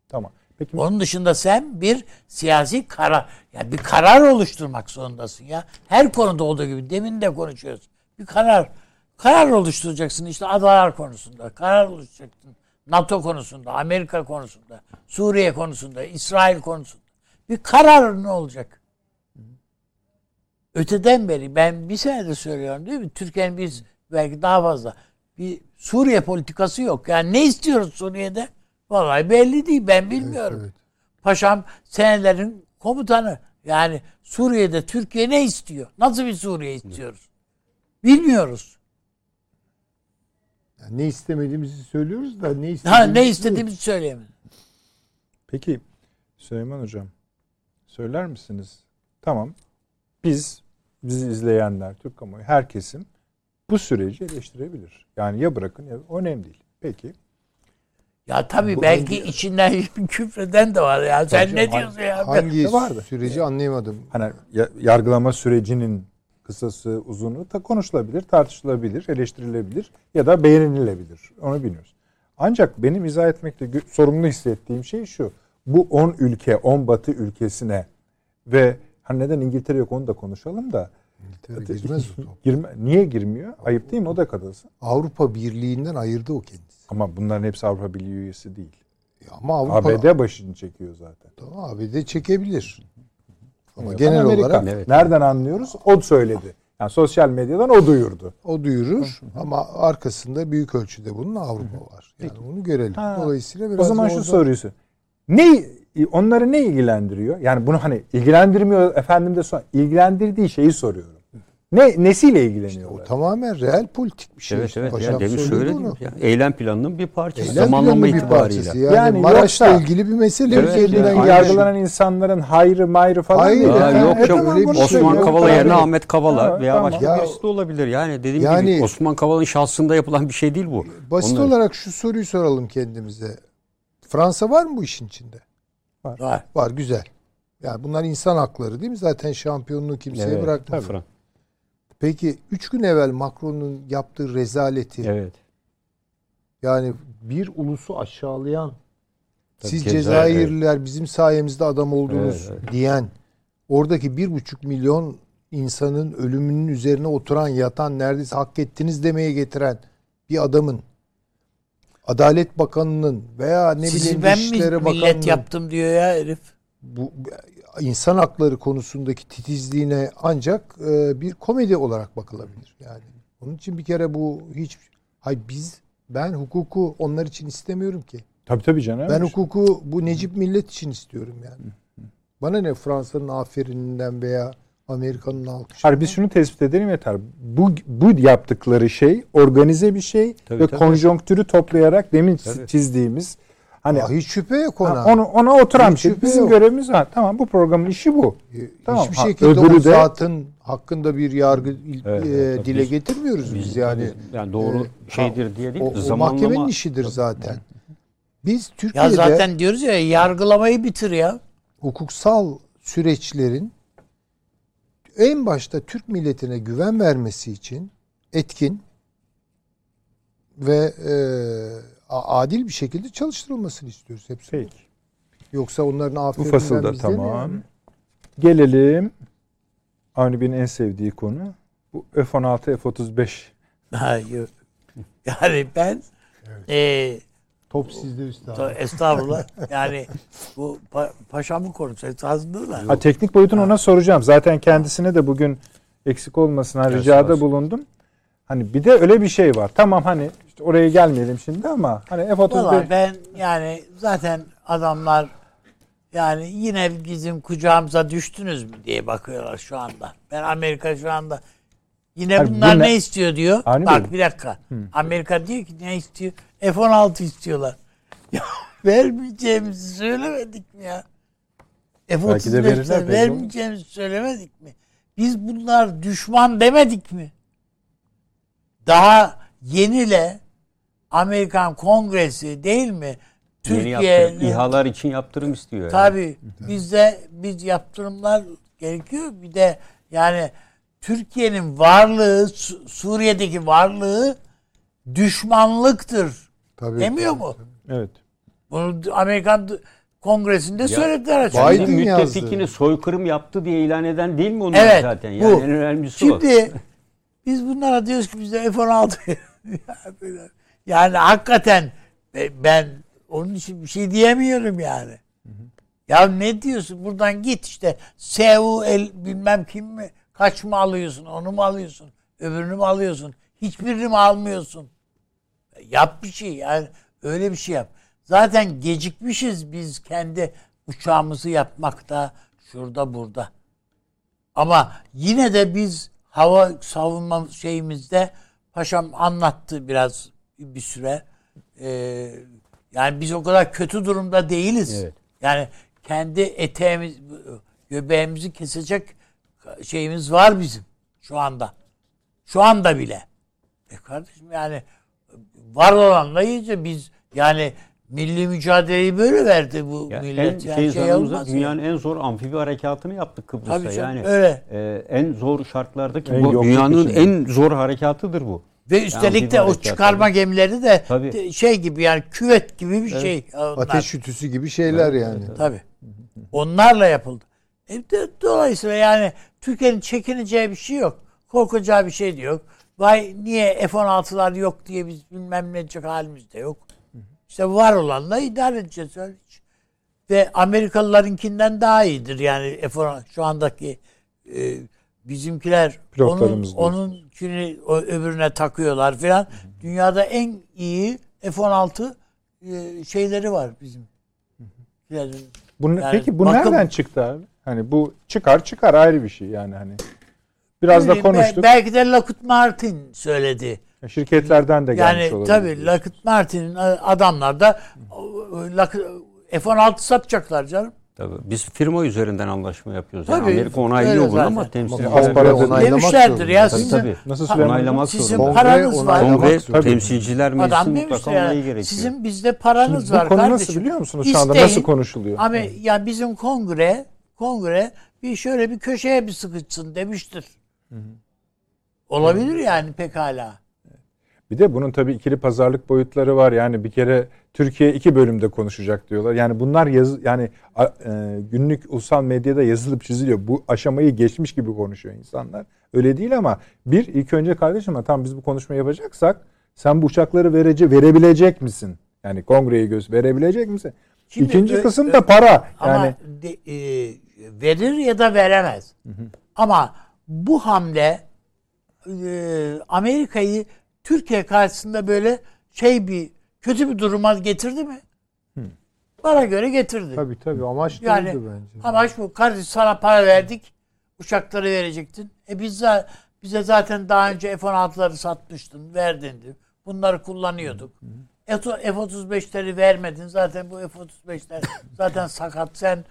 Tamam. Peki Onun dışında sen bir siyasi karar, ya bir karar oluşturmak zorundasın ya. Her konuda olduğu gibi demin de konuşuyoruz. Bir karar, karar oluşturacaksın işte adalar konusunda, karar oluşturacaksın. NATO konusunda, Amerika konusunda, Suriye konusunda, İsrail konusunda. Bir karar ne olacak? Öteden beri ben bir senedir söylüyorum değil mi? Türkiye'nin biz belki daha fazla bir Suriye politikası yok. Yani ne istiyoruz Suriye'de? Vallahi belli değil. Ben bilmiyorum. Evet. Paşam senelerin komutanı. Yani Suriye'de Türkiye ne istiyor? Nasıl bir Suriye istiyoruz? Bilmiyoruz. Yani ne istemediğimizi söylüyoruz da ne Ha, istediğimizi ne istediğimizi söyleyemedim. Peki Süleyman Hocam söyler misiniz? Tamam. Biz bizi izleyenler, Türk kamuoyu, her kesim bu süreci eleştirebilir. Yani ya bırakın ya önemli değil. Peki. Ya tabii Bu belki hangi- içinden küfreden de var ya. Sen ne diyorsun ya? Hangi vardı. süreci anlayamadım. Hani ya- yargılama sürecinin kısası, uzunu da konuşulabilir, tartışılabilir, eleştirilebilir ya da beğenilebilir. Onu bilmiyoruz. Ancak benim izah etmekte sorumlu hissettiğim şey şu. Bu 10 ülke, 10 batı ülkesine ve hani neden İngiltere yok onu da konuşalım da İngiltere girmez o top. Girme, niye girmiyor? Ayıp değil mi? O da katılsın. Avrupa Birliği'nden ayırdı o kendisi. Ama bunların hepsi Avrupa Birliği üyesi değil. Ya Ama Avrupa ABD başını çekiyor zaten. Tamam, ABD çekebilir. Ama Evet, genel Amerika. olarak Evet. Nereden anlıyoruz? O söyledi. Yani sosyal medyadan o duyurdu. o duyurur ama arkasında büyük ölçüde bunun Avrupa var. Yani bunu görelim. Ha, Dolayısıyla O biraz zaman orada- şu soruyu sor. Ne onları ne ilgilendiriyor? Yani bunu hani ilgilendirmiyor efendim de sor. ilgilendirdiği şeyi soruyorum. Ne nesiyle ilgileniyorlar? O tamamen reel politik bir şey. Evet işte. evet. Paşam Ya, demin söyledi söyledim. onu. Ya. Eylem planının bir parçası. Eylem zamanlama bir parçası. Yani, Yani Maraş'la yoksa- ilgili bir mesele. Evet, Türkiye'den yani. yargılanan insanların hayrı mayrı falan Hayır, değil. ya, Aa, Ha, yok e, canım. tamam, şey Osman söylüyorum. Kavala yerine Ahmet Kavala Ha, veya tamam. başka Ya- birisi de olabilir. Yani dediğim Yani- gibi Osman Kavala'nın şahsında yapılan bir şey değil bu. Basit Onlar- olarak şu soruyu soralım kendimize. Fransa var mı bu işin içinde? Var. Var güzel. Yani bunlar insan hakları değil mi? Zaten şampiyonluğu kimseye Evet, bırakmaz. Fran- Peki üç gün evvel Macron'un yaptığı rezaleti Evet. yani bir ulusu aşağılayan Tabii siz Cezayir, Cezayirliler bizim sayemizde adam oldunuz Evet, evet. diyen oradaki bir buçuk milyon insanın ölümünün üzerine oturan yatan neredeyse hak ettiniz demeye getiren bir adamın Adalet Bakanı'nın veya ne Sizi bileyim ben mi Dışişleri millet Bakanı'nın yaptım diyor ya herif. bu insan hakları konusundaki titizliğine ancak e, bir komedi olarak bakılabilir. Yani onun için bir kere bu hiç hay biz ben hukuku onlar için istemiyorum ki. Tabii tabii canım. Ben hukuku bu Necip millet için istiyorum yani. Bana ne Fransa'nın aferinden veya Amerika'nın alkışı. Hayır biz şunu tespit edelim yeter. Bu bu yaptıkları şey organize bir şey Tabii, ve tabii. konjonktürü toplayarak demin Tabii. çizdiğimiz hani Aa, hiç şüphe yok ona. ha, onu ona oturan bir Hiç şey. şüphe Bizim yok. görevimiz var. Tamam bu programın işi bu. Ee, Tamam, Hiçbir ha, şekilde öbürü o de- zatın hakkında bir yargı Evet, e, tabii. dile Biz- getirmiyoruz biz, Biz yani. yani doğru e, şeydir diye değil. O, o zamanlama mahkemenin işidir zaten. Biz Ya Türkiye'de zaten diyoruz ya yargılamayı bitir ya. hukuksal süreçlerin en başta Türk milletine güven vermesi için etkin ve e, adil bir şekilde çalıştırılmasını istiyoruz hepsi. Peki. Yoksa onların Bu afetinden fasılda tamam. yani? Gelelim Avni Bey'in en sevdiği konu. Bu F-16, F-35. Ha, yok. Yani ben e, Top sizde üstad. estağfurullah yani bu pa- paşamın konusu esasında da. Ha, teknik boyutunu ona soracağım. Zaten kendisine de bugün eksik olmasın ha, Gelsin ricada olsun. bulundum. Hani bir de öyle bir şey var. Tamam hani işte oraya gelmeyelim şimdi ama hani F-35 Valla ben yani zaten adamlar yani yine bizim kucağımıza düştünüz mü diye bakıyorlar şu anda. Ben Amerika şu anda yine Hayır, bunlar bu ne ne- istiyor diyor. Avni Bak Bey. bir dakika. Amerika diyor ki ne istiyor? F-16 istiyorlar. Ya vermeyeceğimizi söylemedik mi ya? Belki de verirler, F-35'ler belli vermeyeceğimizi söylemedik mi? Biz bunlar düşman demedik mi? Daha yeniyle Amerikan Kongresi değil mi? Türkiye'nin İHA'lar için yaptırım istiyor. Yani. tabii bizde biz yaptırımlar gerekiyor. Bir de yani Türkiye'nin varlığı Su- Suriye'deki varlığı düşmanlıktır. Tabii, Demiyor tabii, mu? evet. Bunu Amerikan Kongresinde söylediler açıkça. Biden Şimdi yazdı. müttefikini soykırım yaptı diye ilan eden değil mi onlar Evet, zaten? Yani bu. en önemlisi o. Şimdi biz bunlara diyoruz ki bize F-16 Ya böyle- yani hakikaten e, ben onun için bir şey diyemiyorum yani. Ya ne diyorsun? Buradan git işte Seul el bilmem kim mi? Kaç mı alıyorsun? Onu mu alıyorsun? Öbürünü mü alıyorsun? Hiçbirini mi almıyorsun? Yap bir şey yani öyle bir şey yap. Zaten gecikmişiz biz kendi uçağımızı yapmakta şurada burada. Ama yine de biz hava savunma şeyimizde paşam anlattı biraz bir süre. Ee, yani biz o kadar kötü durumda değiliz. Evet. Yani kendi eteğimiz, göbeğimizi kesecek şeyimiz var bizim şu anda. Şu anda bile. E kardeşim yani var olanla iyice biz yani milli mücadeleyi böyle verdi bu Ya millet. en yani şey, şey olmaz ya. dünyanın en zor amfibi harekatını yaptık Kıbrıs'ta. Tabii canım, yani öyle. e, en zor şartlardaki En bu dünyanın içinde. en zor harekatıdır bu. Ve üstelik amfibi de o çıkarma gemileri de Tabii. şey gibi yani küvet gibi bir şey. Onlar. Ateş ütüsü gibi şeyler yani. Tabii. Onlarla yapıldı. E de, dolayısıyla yani Türkiye'nin çekineceği bir şey yok. Korkacağı bir şey de yok. Vay niye F-16'lar yok diye biz bilmem ne halimiz de yok. İşte var olanla idare edeceğiz. öyle hiç. Ve Amerikalılarınkinden daha iyidir yani F-16 şu andaki e, bizimkiler onun, Pilotlarımız diyorsun. onunkini o öbürüne takıyorlar filan. Dünyada en iyi F-16 e, şeyleri var bizim. Bu, Yani peki bu bakım- nereden çıktı abi? Hani bu çıkar çıkar ayrı bir şey yani hani. Biraz da Bilmiyorum, konuştuk. Belki de Lockheed Martin söyledi. Şirketlerden de gelmiş Yani olabilir. tabii Lockheed Martin'in adamlar da Lockheed- F-16 satacaklar canım. Tabii. Biz firma üzerinden anlaşma yapıyoruz. Yani Tabii, Amerika onaylıyor bunu zaten. ama temsil onaylamak Demişlerdir ya Tabii, sizin, tabii. Nasıl Ha-? Onaylamak sizin zorunda. paranız Kongre var. Kongre zorunda. temsilciler meclisi Adam mutlaka yani, onayı gerekiyor. sizin bizde paranız Şimdi bu var konu kardeşim. nasıl biliyor musunuz şu anda? İsteyin. Nasıl konuşuluyor? Ama ya bizim kongre kongre bir şöyle bir köşeye bir sıkışsın demiştir. Olabilir yani pekala. Bir de bunun tabii ikili pazarlık boyutları var. Yani bir kere Türkiye iki bölümde konuşacak diyorlar. Yani bunlar yazı yani e, günlük ulusal medyada yazılıp çiziliyor. Bu aşamayı geçmiş gibi konuşuyor insanlar. Öyle değil ama bir ilk önce kardeşim tam biz bu konuşmayı yapacaksak sen bu uçakları verece verebilecek misin? Yani kongreye göz verebilecek misin? Şimdi İkinci ö- kısım da para. Ama Yani de- e, verir ya da veremez. Ama bu hamle e, Amerika'yı Türkiye karşısında böyle şey bir kötü bir duruma getirdi mi? Bana göre getirdi. Tabii tabii amaç Yani bence. amaç bu. Kardeş sana para verdik. uçakları verecektin. E biz za- bize zaten daha önce F-16'ları satmıştın, verdin. Bunları kullanıyorduk. F-35'leri vermedin. Zaten bu F-35'ler zaten sakat. Sen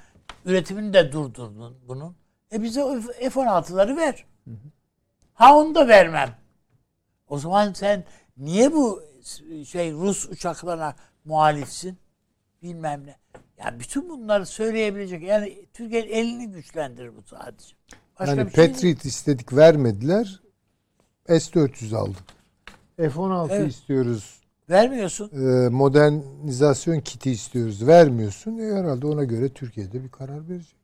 üretimini de durdurdun bunun. E bize o F-16'ları ver. Ha onu da vermem. O zaman sen niye bu şey Rus uçaklarına muhalifsin? Bilmem ne. Yani bütün bunları söyleyebilecek. Yani Türkiye'nin elini güçlendirir bu sadece. Başka yani bir şey değil. Patriot istedik vermediler. S-400 aldık. F-16 Evet. istiyoruz. Vermiyorsun. e, modernizasyon kiti istiyoruz. Vermiyorsun. E, herhalde ona göre Türkiye'de bir karar verecek.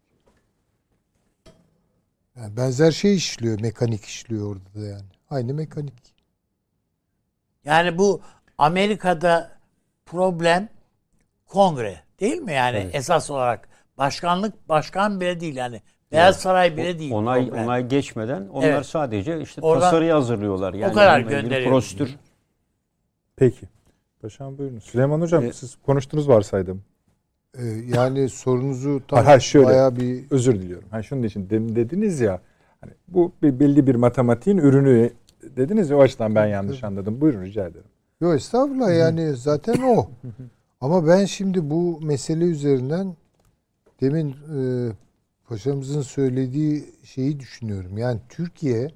Yani benzer şey işliyor. Mekanik işliyor orada da yani. Aynı mekanik. Yani bu Amerika'da problem kongre değil mi yani Evet. esas olarak başkanlık başkan bile değil yani Beyaz Saray bile değil. Onay problem. onay geçmeden onlar Evet. sadece işte Oradan- tasarıyı hazırlıyorlar. Yani kadar bununla ilgili gönderiyor. Prosedür. Peki. Paşam buyurun. Süleyman Hocam E- siz konuştunuz varsaydım. E, yani sorunuzu tam Ha, şöyle. bayağı bir Özür diliyorum. Ha şunun için demin dediniz ya hani bu bir belli bir matematiğin ürünü dediniz ya o açıdan ben yanlış anladım. Buyurun rica ederim. Yok estağfurullah yani zaten o. Ama ben şimdi bu mesele üzerinden demin e, paşamızın söylediği şeyi düşünüyorum. Yani Türkiye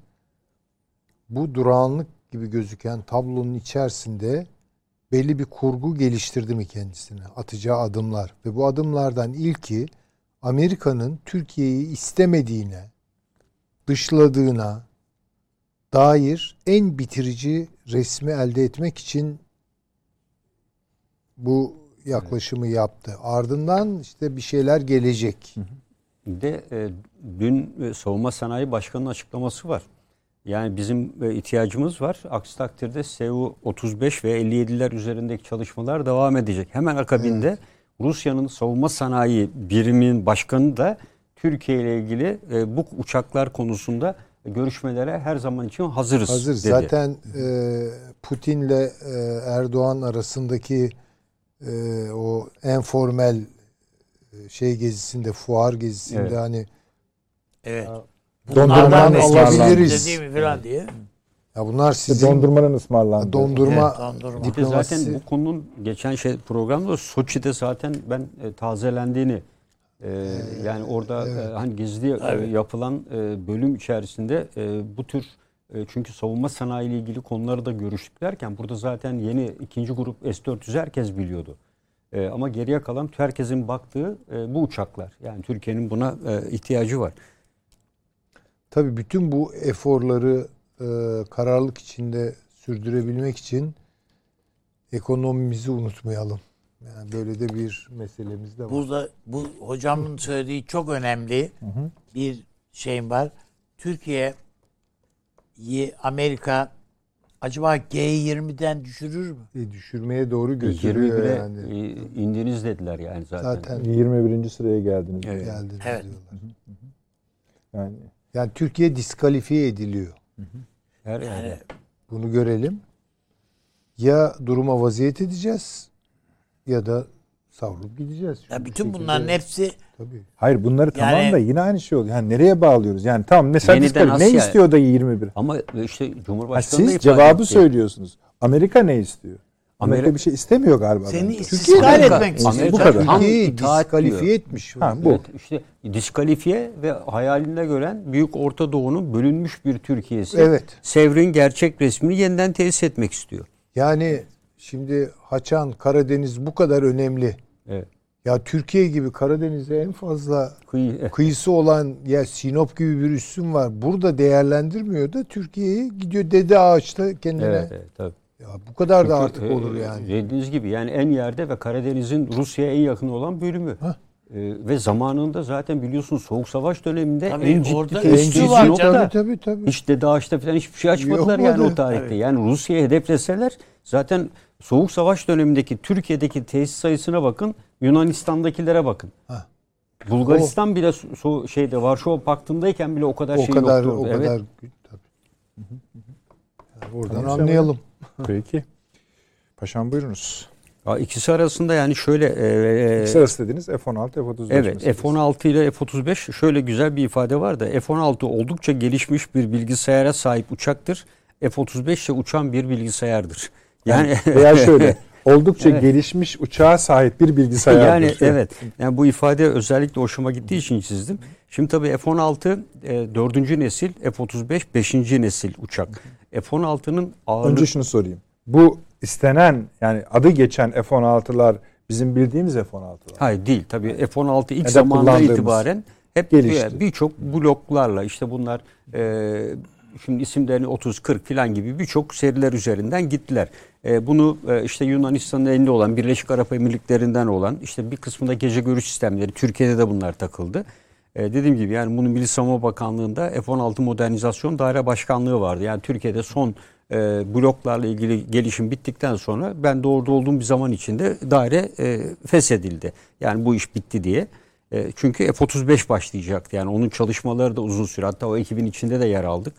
bu durağanlık gibi gözüken tablonun içerisinde belli bir kurgu geliştirdi mi kendisine? Atacağı adımlar. Ve bu adımlardan ilki Amerika'nın Türkiye'yi istemediğine, dışladığına dair en bitirici resmi elde etmek için bu yaklaşımı yaptı. Ardından işte bir şeyler gelecek. De e, dün e, Savunma Sanayi Başkanı'nın açıklaması var. Yani bizim e, ihtiyacımız var. Aksi takdirde SU 35 ve 57'ler üzerindeki çalışmalar devam edecek. Hemen akabinde Rusya'nın savunma sanayi biriminin başkanı da Türkiye ile ilgili e, bu uçaklar konusunda görüşmelere her zaman için hazırız Hazır. dedi. Zaten e, Putin'le e, Erdoğan arasındaki e, o informel e, şey gezisinde, fuar gezisinde Evet. hani Evet. Dondurmadan Bunlardan alabiliriz. Değil mi falan diye. ya bunlar sizin dondurmanın ısmarlandığı. dondurma Evet, dondurma. Diplomasi zaten bu konunun geçen şey programda Soçi'de zaten ben e, tazelendiğini e, yani orada e, hani gizli e, Evet. yapılan e, bölüm içerisinde e, bu tür e, çünkü savunma sanayi ile ilgili konuları da görüştük derken burada zaten yeni ikinci grup S-400 herkes biliyordu. E, ama geriye kalan herkesin baktığı e, bu uçaklar. Yani Türkiye'nin buna e, ihtiyacı var. Tabii bütün bu eforları e, kararlılık içinde sürdürebilmek için ekonomimizi unutmayalım. Yani böyle de bir meselemiz de var. Burada bu hocamın söylediği çok önemli bir şeyim var. Türkiye'yi Amerika acaba G20'den düşürür mü? E, düşürmeye doğru götürüyor 21'e yani. e, indiniz dediler yani zaten. Zaten 21. sıraya geldiniz. Evet. geldi Evet. diyorlar. Yani Yani Türkiye diskalifiye ediliyor. Her, Yani Bunu görelim. Ya duruma vaziyet edeceğiz ya da savrulup gideceğiz. ya bütün şekilde- bunların hepsi tabii. hayır bunları Yani- tamam da yine aynı şey oluyor. Yani nereye bağlıyoruz? Yani tamam mesela Yeniden diskalifiye- ne istiyor da 21? Ama işte Ha, Cumhurbaşkanı da siz cevabı etti. söylüyorsunuz. Amerika ne istiyor? Amerika Amerika- bir şey istemiyor galiba. seni Amerika- etmek istiyor. Amerika- Bu kadar. Tam Türkiye'yi diskalifiye etmiş. Ha, bu. Evet, işte diskalifiye ve hayalinde gören Büyük Orta Doğu'nun bölünmüş bir Türkiye'si. Evet. Sevr'in gerçek resmini yeniden tesis etmek istiyor. Yani şimdi Haçan, Karadeniz bu kadar önemli. Evet. Ya Türkiye gibi Karadeniz'e en fazla Kıyı, kıyısı olan ya Sinop gibi bir üssüm var. Burada değerlendirmiyor da Türkiye'yi gidiyor Dede Ağaç'ta kendine. evet, evet, tabii. Ya bu kadar da Çünkü, artık e, olur yani. Dediğiniz gibi yani en yerde ve Karadeniz'in Rusya'ya en yakın olan bölümü. Hah. E, ve zamanında zaten biliyorsun Soğuk Savaş döneminde Tabii en ciddi orada Encisi var canım. tabii tabii tabii. Dede Ağaç'ta falan hiçbir şey açmadılar Yok yani o tarihte. Tabii. Yani Rusya'yı hedefleseler zaten Soğuk Savaş dönemindeki Türkiye'deki tesis sayısına bakın, Yunanistan'dakilere bakın. Ha. Bulgaristan bile so- şeyde Varşova Paktı'ndayken bile o kadar o şey kadar yoktu. o orada. Evet. kadar tabii. Yani oradan Tamam, anlayalım. Peki. Paşam buyurunuz. Ya ikisi arasında yani şöyle e, İkisi arası dediniz F-16, F-35 Evet meselesi. F-16 ile F-35 şöyle güzel bir ifade var da F-16 oldukça gelişmiş bir bilgisayara sahip uçaktır. F-35 ise uçan bir bilgisayardır. Yani Veya şöyle oldukça Evet. gelişmiş uçağa sahip bir bilgisayardır. yani evet. Yani bu ifade özellikle hoşuma gittiği için çizdim. Şimdi tabii F-16 e, 4. nesil, F-35 5. nesil uçak. F-16'nın ağırlık Önce şunu sorayım. Bu istenen yani adı geçen F-16'lar bizim bildiğimiz F-16'lar. Hayır değil. Tabii F-16 ilk zamandan itibaren hep Gelişti. birçok bloklarla işte bunlar e, şimdi isimlerini 30 40 falan gibi birçok seriler üzerinden gittiler. E, bunu e, işte Yunanistan'ın elinde olan Birleşik Arap Emirlikleri'nden olan işte bir kısmında gece görüş sistemleri Türkiye'de de bunlar takıldı. E, dediğim gibi yani bunun Milli Savunma Bakanlığı'nda F-16 Modernizasyon Daire Başkanlığı vardı. Yani Türkiye'de son e, bloklarla ilgili gelişim bittikten sonra ben de orada olduğum bir zaman içinde daire e, feshedildi. Yani bu iş bitti diye. E, çünkü F-35 başlayacaktı. Yani onun çalışmaları da uzun süre. Hatta o ekibin içinde de yer aldık.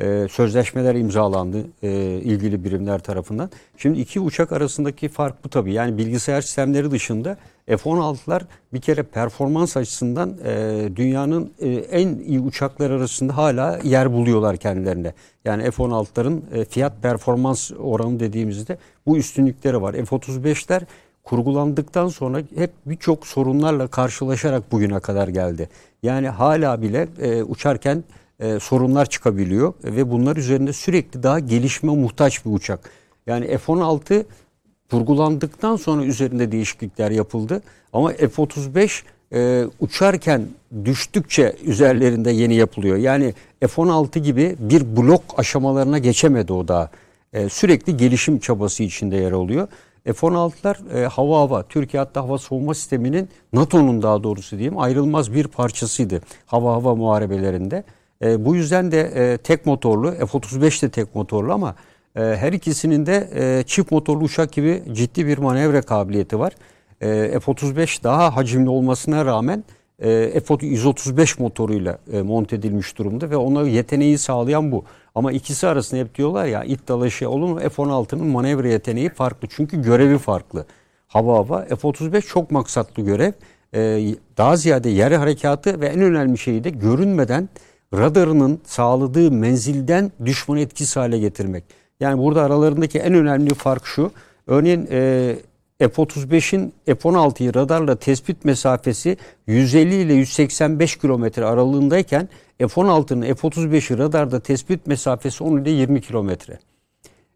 E, sözleşmeler imzalandı e, ilgili birimler tarafından. Şimdi iki uçak arasındaki fark bu tabii. Yani bilgisayar sistemleri dışında F-16'lar bir kere performans açısından e, dünyanın e, en iyi uçaklar arasında hala yer buluyorlar kendilerine. Yani F-16'ların e, fiyat performans oranı dediğimizde bu üstünlükleri var. F-35'ler kurgulandıktan sonra hep birçok sorunlarla karşılaşarak bugüne kadar geldi. Yani hala bile e, uçarken e, sorunlar çıkabiliyor ve bunlar üzerinde sürekli daha gelişme muhtaç bir uçak. Yani F-16 kurgulandıktan sonra üzerinde değişiklikler yapıldı. Ama F-35 e, uçarken düştükçe üzerlerinde yeni yapılıyor. Yani F-16 gibi bir blok aşamalarına geçemedi o daha. E, sürekli gelişim çabası içinde yer alıyor. F-16'lar e, hava hava, Türkiye hatta hava savunma sisteminin NATO'nun daha doğrusu diyeyim ayrılmaz bir parçasıydı hava hava muharebelerinde. E, bu yüzden de e, tek motorlu, F-35 de tek motorlu ama e, her ikisinin de e, çift motorlu uçak gibi ciddi bir manevra kabiliyeti var. E, F-35 daha hacimli olmasına rağmen e, F-135 motoruyla e, monte edilmiş durumda ve ona yeteneği sağlayan bu. Ama ikisi arasında hep diyorlar ya it dalaşı olur mu? F-16'nın manevra yeteneği farklı çünkü görevi farklı. Hava hava F-35 çok maksatlı görev. E, daha ziyade yer harekatı ve en önemli şey de görünmeden radarının sağladığı menzilden düşmanı etkisiz hale getirmek. Yani burada aralarındaki en önemli fark şu. Örneğin e, F-35'in F-16'yı radarla tespit mesafesi 150 ile 185 kilometre aralığındayken F-16'nın F-35'i radarda tespit mesafesi 10 ile 20 kilometre.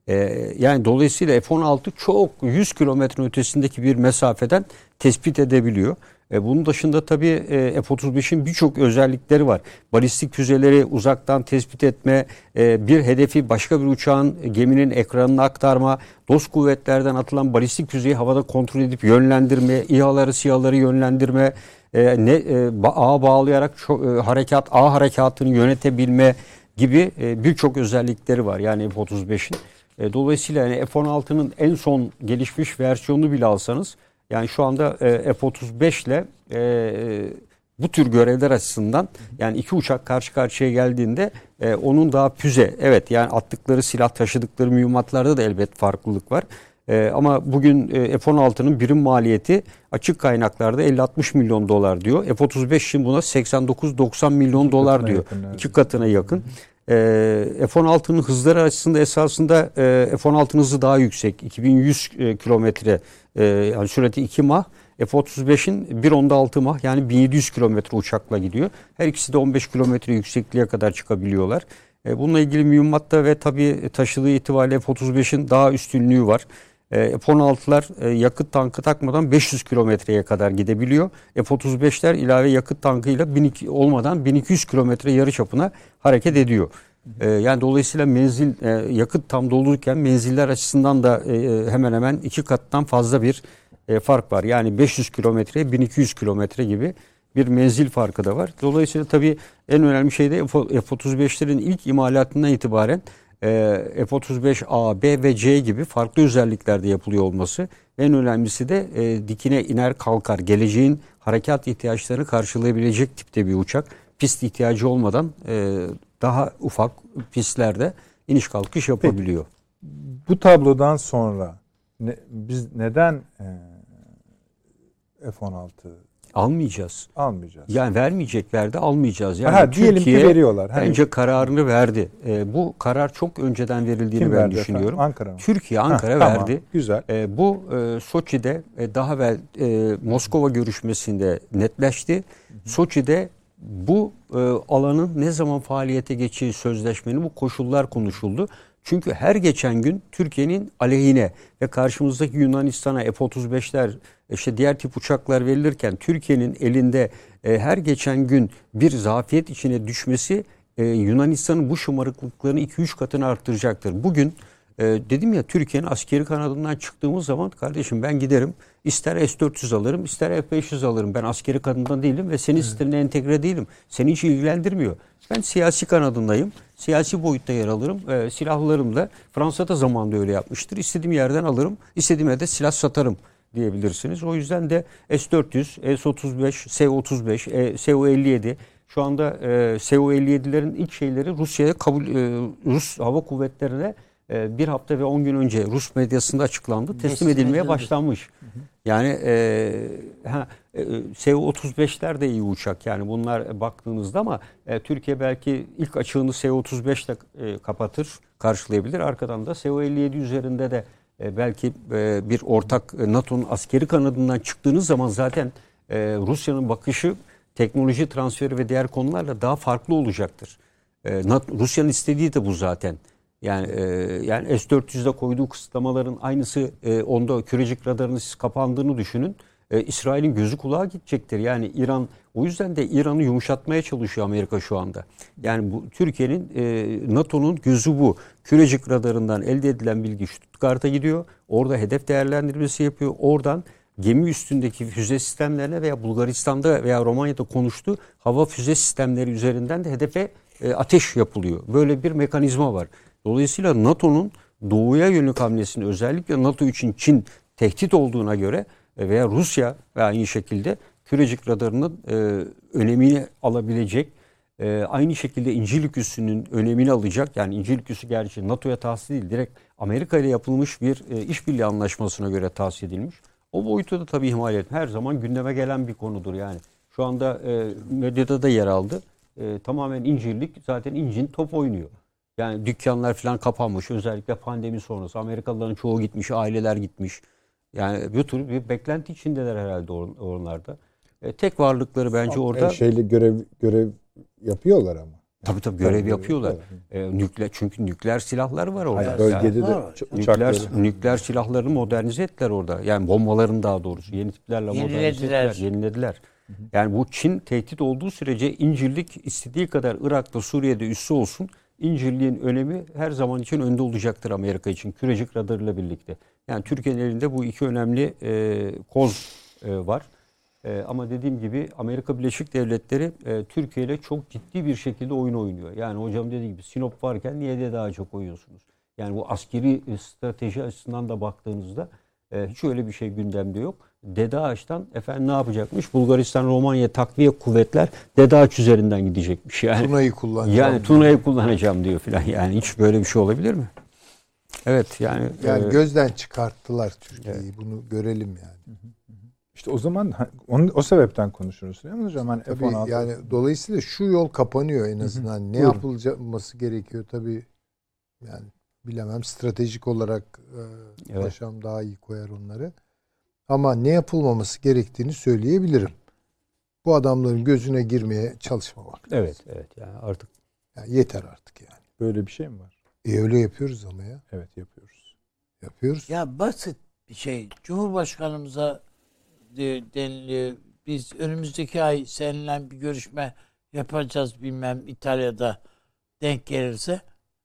Ee, yani dolayısıyla F-16 çok 100 kilometre ötesindeki bir mesafeden tespit edebiliyor. E, bunun dışında tabii e, F-35'in birçok özellikleri var. Balistik füzeleri uzaktan tespit etme, e, bir hedefi başka bir uçağın geminin ekranına aktarma, dost kuvvetlerden atılan balistik füzeyi havada kontrol edip yönlendirme, İHA'ları SİHA'ları yönlendirme, e, ne e, ağa bağlayarak çok, e, harekat ağ harekatını yönetebilme gibi e, birçok özellikleri var yani F-35'in. E, dolayısıyla yani F-16'nın en son gelişmiş versiyonunu bile alsanız yani şu anda e, F-35 ile e, bu tür görevler açısından yani iki uçak karşı karşıya geldiğinde e, onun daha füze evet yani attıkları silah taşıdıkları mühimmatlarda da elbet farklılık var. E, ama bugün e, F-16'nın birim maliyeti açık kaynaklarda 50-60 milyon dolar diyor. F-35 için buna 89-90 milyon dolar diyor. yakın, evet. İki katına yakın. E, F-16'nın hızları açısında esasında e, F-16'nın hızı daha yüksek. 2100 e, kilometre e, yani sürati 2 mah. F-35'in 1.6 mah yani 1700 kilometre uçakla gidiyor. Her ikisi de 15 kilometre yüksekliğe kadar çıkabiliyorlar. E, bununla ilgili mühimmatta ve tabii taşıdığı itibariyle F-35'in daha üstünlüğü var. E, F-16'lar e, yakıt tankı takmadan 500 kilometreye kadar gidebiliyor. F-35'ler ilave yakıt tankıyla 1200 olmadan 1200 kilometre yarı çapına hareket ediyor. E, yani dolayısıyla menzil e, yakıt tam doluyken menziller açısından da e, hemen hemen iki kattan fazla bir e, fark var. Yani 500 kilometre 1200 kilometre gibi bir menzil farkı da var. Dolayısıyla tabii en önemli şey de F-35'lerin ilk imalatından itibaren e, F-35A, B ve C gibi farklı özelliklerde yapılıyor olması. En önemlisi de e, dikine iner kalkar. Geleceğin harekat ihtiyaçlarını karşılayabilecek tipte bir uçak. Pist ihtiyacı olmadan e, daha ufak pistlerde iniş kalkış yapabiliyor. Bu tablodan sonra ne, biz neden e, F-16 almayacağız. Almayacağız. Yani vermeyecekler de almayacağız. Yani Aha, diyelim Türkiye ki veriyorlar. Hani, bence kararını verdi. E, bu karar çok önceden verildiğini kim ben verdi düşünüyorum. Efendim? Ankara mı? Türkiye Ankara Heh, verdi. Tamam, güzel. E, bu e, Soçi'de e, daha evvel e, Moskova görüşmesinde netleşti. Hı hı. Soçi'de bu e, alanın ne zaman faaliyete geçeceği sözleşmenin bu koşullar konuşuldu. Çünkü her geçen gün Türkiye'nin aleyhine ve karşımızdaki Yunanistan'a F-35'ler işte diğer tip uçaklar verilirken Türkiye'nin elinde e, her geçen gün bir zafiyet içine düşmesi e, Yunanistan'ın bu şımarıklıklarını 2-3 katını arttıracaktır. Bugün e, dedim ya Türkiye'nin askeri kanadından çıktığımız zaman kardeşim ben giderim ister S-400 alırım ister F-500 alırım. Ben askeri kanadından değilim ve senin evet. sistemine entegre değilim. Seni hiç ilgilendirmiyor. Ben siyasi kanadındayım. Siyasi boyutta yer alırım. E, silahlarım da Fransa'da zamanında öyle yapmıştır. İstediğim yerden alırım. istediğime de silah satarım diyebilirsiniz. O yüzden de S-400, S-35, S-35, e, S-57 şu anda e, S-57'lerin ilk şeyleri Rusya'ya kabul e, Rus hava kuvvetlerine e, bir hafta ve 10 gün önce Rus medyasında açıklandı. Teslim edilmeye başlanmış. Yani e, ha, e, S-35'ler de iyi uçak yani bunlar baktığınızda ama e, Türkiye belki ilk açığını S-35 ile e, kapatır, karşılayabilir. Arkadan da S-57 üzerinde de e, belki e, bir ortak e, NATO'nun askeri kanadından çıktığınız zaman zaten Rusya'nın bakışı teknoloji transferi ve diğer konularla daha farklı olacaktır. Rusya'nın istediği de bu zaten. Yani yani S-400'de koyduğu kısıtlamaların aynısı onda kürecik radarının kapandığını düşünün. İsrail'in gözü kulağı gidecektir. Yani İran o yüzden de İran'ı yumuşatmaya çalışıyor Amerika şu anda. Yani bu Türkiye'nin e, NATO'nun gözü bu. Kürecik radarından elde edilen bilgi Stuttgart'a gidiyor. Orada hedef değerlendirmesi yapıyor. Oradan gemi üstündeki füze sistemlerine veya Bulgaristan'da veya Romanya'da konuştuğu hava füze sistemleri üzerinden de hedefe e, ateş yapılıyor. Böyle bir mekanizma var. Dolayısıyla NATO'nun doğuya yönelik hamlesini özellikle NATO için Çin tehdit olduğuna göre e, veya Rusya ve aynı şekilde kürecik radarının e, önemini alabilecek e, aynı şekilde İncirlik üssünün önemini alacak. Yani İncirlik üssü gerçi NATO'ya tahsis değil direkt Amerika ile yapılmış bir e, işbirliği anlaşmasına göre tahsis edilmiş. O boyutu da tabii ihmal etme. Her zaman gündeme gelen bir konudur yani. Şu anda e, medyada da yer aldı. E, tamamen incirlik zaten incin top oynuyor. Yani dükkanlar falan kapanmış. Özellikle pandemi sonrası. Amerikalıların çoğu gitmiş, aileler gitmiş. Yani bir tür bir beklenti içindeler herhalde onlarda. E, tek varlıkları bence orada... E, şeyle görev görev yapıyorlar ama. Tabii tabii görev tabii, yapıyorlar. E, nükleer çünkü nükleer silahlar var orada. Hayır, bölgede de nükleer nükleer silahlarını modernize ettiler orada. Yani bombaların daha doğrusu yeni tiplerle modernize ettiler, yenilediler. Yani bu Çin tehdit olduğu sürece İncirlik istediği kadar Irak'ta, Suriye'de üssü olsun. İncirliğin önemi her zaman için önde olacaktır Amerika için. Kürecik radarıyla birlikte. Yani Türkiye'nin elinde bu iki önemli e, koz e, var. E, ama dediğim gibi Amerika Birleşik Devletleri e, Türkiye ile çok ciddi bir şekilde oyun oynuyor. Yani hocam dediği gibi Sinop varken niye de daha çok oynuyorsunuz? Yani bu askeri e, strateji açısından da baktığınızda e, hiç öyle bir şey gündemde yok. Dede Ağaç'tan efendim ne yapacakmış? Bulgaristan, Romanya takviye kuvvetler Dede Ağaç üzerinden gidecekmiş. Yani, Tuna'yı kullanacağım. Yani Tuna'yı kullanacağım diyor filan. Yani hiç böyle bir şey olabilir mi? Evet yani. Yani e, gözden çıkarttılar Türkiye'yi. Evet. Bunu görelim yani. İşte o zaman onun, o sebepten konuşuruz. Değil mi hocam? Hani tabii F-16. yani dolayısıyla şu yol kapanıyor en azından. Ne Buyurun. yapılması gerekiyor tabii yani bilemem stratejik olarak e, evet. paşam daha iyi koyar onları. Ama ne yapılmaması gerektiğini söyleyebilirim. Bu adamların gözüne girmeye çalışmamak. Evet, evet yani artık yani yeter artık yani. Böyle bir şey mi var? E öyle yapıyoruz ama ya. Evet yapıyoruz. Yapıyoruz. Ya basit bir şey. Cumhurbaşkanımıza deniliyor. Biz önümüzdeki ay seninle bir görüşme yapacağız bilmem İtalya'da denk gelirse.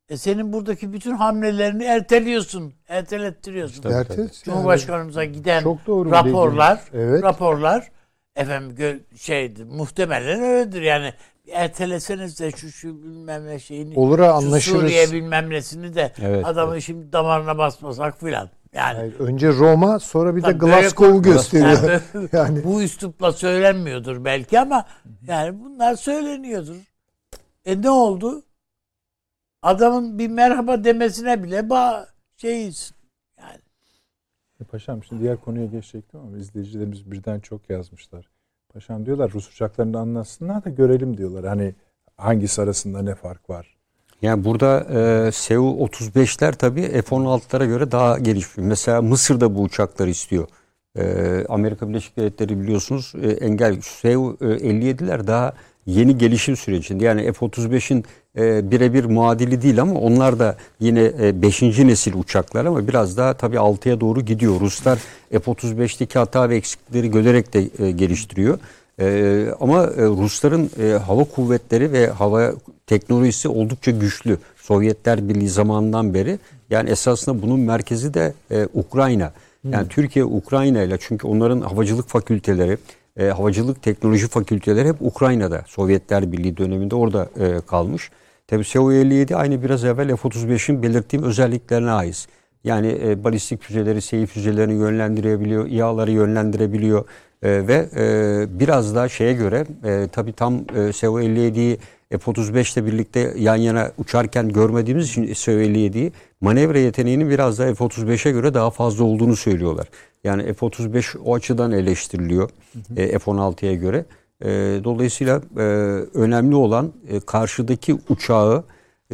E senin buradaki bütün hamlelerini erteliyorsun. Ertelettiriyorsun. İşte Cumhurbaşkanımıza giden Çok doğru raporlar, evet. raporlar efendim şeydi muhtemelen öyledir yani erteleseniz de şu şu bilmem ne şeyini olur anlaşırız. Suriye bilmem nesini de evet, adamın evet. şimdi damarına basmasak filan. Yani Hayır, önce Roma sonra bir de Glasgow'u gösteriyor. Yani, yani bu üslupla söylenmiyordur belki ama yani bunlar söyleniyordur. E ne oldu? Adamın bir merhaba demesine bile ba şeyiz. Yani E, Paşam şimdi diğer konuya geçecektim ama izleyicilerimiz birden çok yazmışlar. Paşam diyorlar Rus uçaklarını anlatsınlar da görelim diyorlar. Hani hangisi arasında ne fark var? Yani burada e, Su-35'ler tabii F-16'lara göre daha gelişmiş. Mesela Mısır da bu uçakları istiyor. E, Amerika Birleşik Devletleri biliyorsunuz e, engel Su-57'ler daha yeni gelişim sürecinde. Yani F-35'in e, birebir muadili değil ama onlar da yine 5. nesil uçaklar ama biraz daha tabii 6'ya doğru gidiyor. Ruslar F-35'teki hata ve eksiklikleri görerek de e, geliştiriyor. E, ama e, Rusların e, hava kuvvetleri ve hava teknolojisi oldukça güçlü. Sovyetler Birliği zamanından beri. Yani esasında bunun merkezi de e, Ukrayna. Yani Türkiye Ukrayna ile çünkü onların havacılık fakülteleri, e, havacılık teknoloji fakülteleri hep Ukrayna'da. Sovyetler Birliği döneminde orada e, kalmış. Tabii Su-57 aynı biraz evvel F-35'in belirttiğim özelliklerine ait. Yani e, balistik füzeleri, seyir füzelerini yönlendirebiliyor, İHA'ları yönlendirebiliyor e, ve e, biraz daha şeye göre e, tabii tam e, Su-57'yi F-35 ile birlikte yan yana uçarken görmediğimiz için Su-57'yi manevra yeteneğinin biraz daha F-35'e göre daha fazla olduğunu söylüyorlar. Yani F-35 o açıdan eleştiriliyor e, F-16'ya göre. E, dolayısıyla e, önemli olan e, karşıdaki uçağı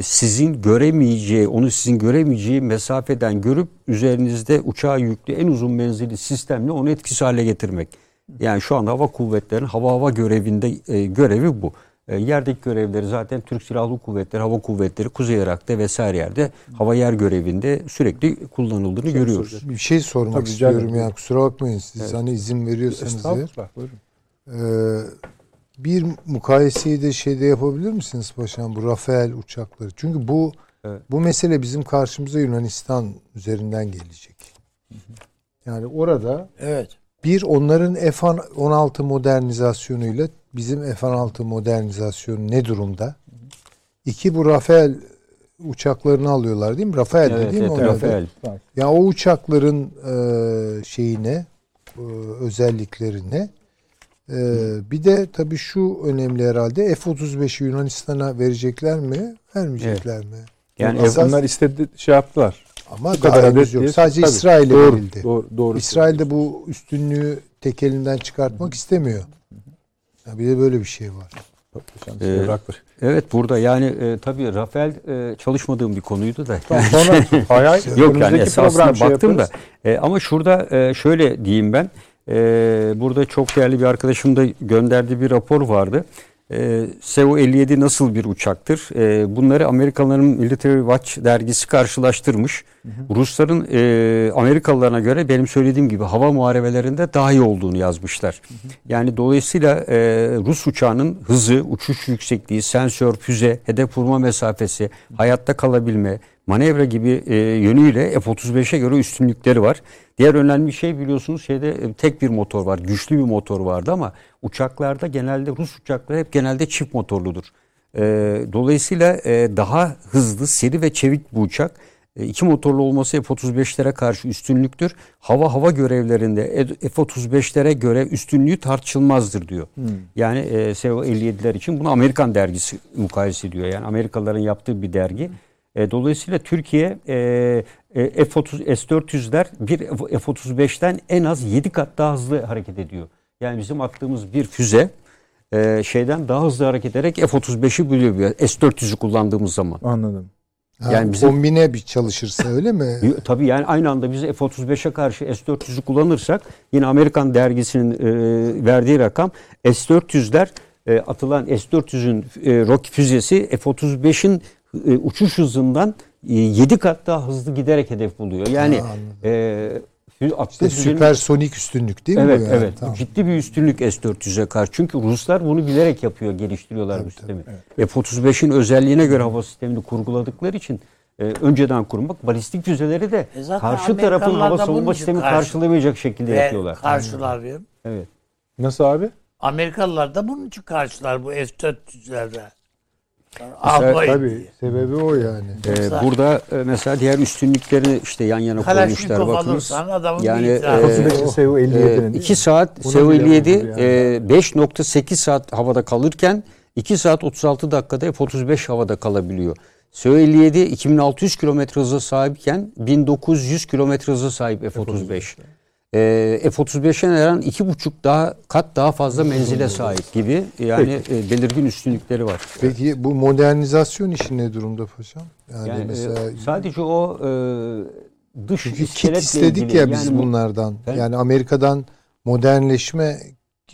sizin göremeyeceği, onu sizin göremeyeceği mesafeden görüp üzerinizde uçağa yüklü en uzun menzilli sistemle onu etkisiz hale getirmek. Yani şu anda hava kuvvetlerinin hava hava görevinde e, görevi bu. E, yerdeki görevleri zaten Türk Silahlı Kuvvetleri, Hava Kuvvetleri, Kuzey Irak'ta vesaire yerde hava yer görevinde sürekli kullanıldığını görüyoruz. Bir şey sormak Tabii, istiyorum ya kusura bakmayın siz Evet. hani izin veriyorsanız eğer. Ee, bir mukayeseyi de şeyde yapabilir misiniz paşam bu Rafael uçakları? Çünkü bu Evet. bu mesele bizim karşımıza Yunanistan üzerinden gelecek. Yani orada Evet. bir onların F-16 modernizasyonuyla bizim F-16 modernizasyonu ne durumda? İki bu Rafael uçaklarını alıyorlar değil mi? Rafael Evet, değil mi? evet? Rafael. Ya o uçakların e, şeyine, e, özelliklerine e, bir de tabii şu önemli herhalde F-35'i Yunanistan'a verecekler mi, vermeyecekler mi? Yani Esas- Onlar istedi şey yaptılar. Ama Bu kadar daha adet yok. diye- Sadece İsrail'e doğru, verildi. Doğru, doğru. İsrail de bu üstünlüğü tek elinden çıkartmak istemiyor. Ya bir de böyle bir şey var. Ee. Evet burada yani e, tabii Rafael e, çalışmadığım bir konuydu da. Tamam, Sonra hay hay, Yok yani esasına şey baktım da. yaparız. E, ama şurada e, şöyle diyeyim ben. E, burada çok değerli bir arkadaşım da gönderdiği bir rapor vardı. E, Su-57 nasıl bir uçaktır? E, bunları Amerikalıların Military Watch dergisi karşılaştırmış. Rusların e, Amerikalılarına göre benim söylediğim gibi hava muharebelerinde daha iyi olduğunu yazmışlar. Yani dolayısıyla e, Rus uçağının hızı, uçuş yüksekliği, sensör, füze, hedef vurma mesafesi, hayatta kalabilme, manevra gibi e, yönüyle F-35'e göre üstünlükleri var. Diğer önemli şey biliyorsunuz şeyde e, tek bir motor var. Güçlü bir motor vardı ama uçaklarda genelde Rus uçakları hep genelde çift motorludur. E, dolayısıyla e, daha hızlı, seri ve çevik bu uçak. E, iki motorlu olması F-35'lere karşı üstünlüktür. Hava hava görevlerinde F-35'lere göre üstünlüğü tartışılmazdır diyor. Yani e, Su-57'ler için bunu Amerikan dergisi mukayese ediyor. Yani Amerikalıların yaptığı bir dergi. E, dolayısıyla Türkiye e, e, F-30 S-400'ler bir F-35'ten en az 7 kat daha hızlı hareket ediyor. Yani bizim attığımız bir füze e, şeyden daha hızlı hareket ederek F-35'i buluyor. S-400'ü kullandığımız zaman. Anladım. Ha, Yani bizim- kombine bir çalışırsa öyle mi? Tabii yani aynı anda biz F-35'e karşı S-400'ü kullanırsak yine Amerikan dergisinin e, verdiği rakam S-400'ler e, atılan S-400'ün e, Rocky füzesi F-35'in e, uçuş hızından e, 7 kat daha hızlı giderek hedef buluyor. Yani e, İşte süpersonik üstünlük değil mi Evet bu yani? evet. Tamam. Ciddi bir üstünlük S-400'e karşı. Çünkü Ruslar bunu bilerek yapıyor, geliştiriyorlar bu sistemi. F-35'in özelliğine göre hava sistemini kurguladıkları için e, önceden kurmak balistik füzeleri de E karşı tarafın hava savunma için sistemini karşı- karşılamayacak şekilde yapıyorlar. karşılar diyorum. Evet. Nasıl abi? Amerikalılar da bunun için karşılar bu F-400'lerde. Mesela- Almayın Tabii diye. sebebi o yani. E, Yoksa- burada e, mesela diğer üstünlükleri işte yan yana koymuşlar bakınız. alırsan adamın Yani, e, Su-35'in Su-57'nin. 2 saat Su-57 vurur yani. e, 5.8 saat havada kalırken 2 saat 36 dakikada F-35 havada kalabiliyor. Su-57 2600 kilometre hıza sahipken 1900 kilometre hıza sahip F-35. Ee, F-35'e nazaran iki buçuk daha kat daha fazla menzile sahip gibi yani e, belirgin üstünlükleri var. Peki bu modernizasyon işi ne durumda paşam? Yani, Yani, e, mesela sadece o e, dış iskeletle istedik ilgili, ya biz yani bu- bunlardan. Ben- Yani Amerika'dan modernleşme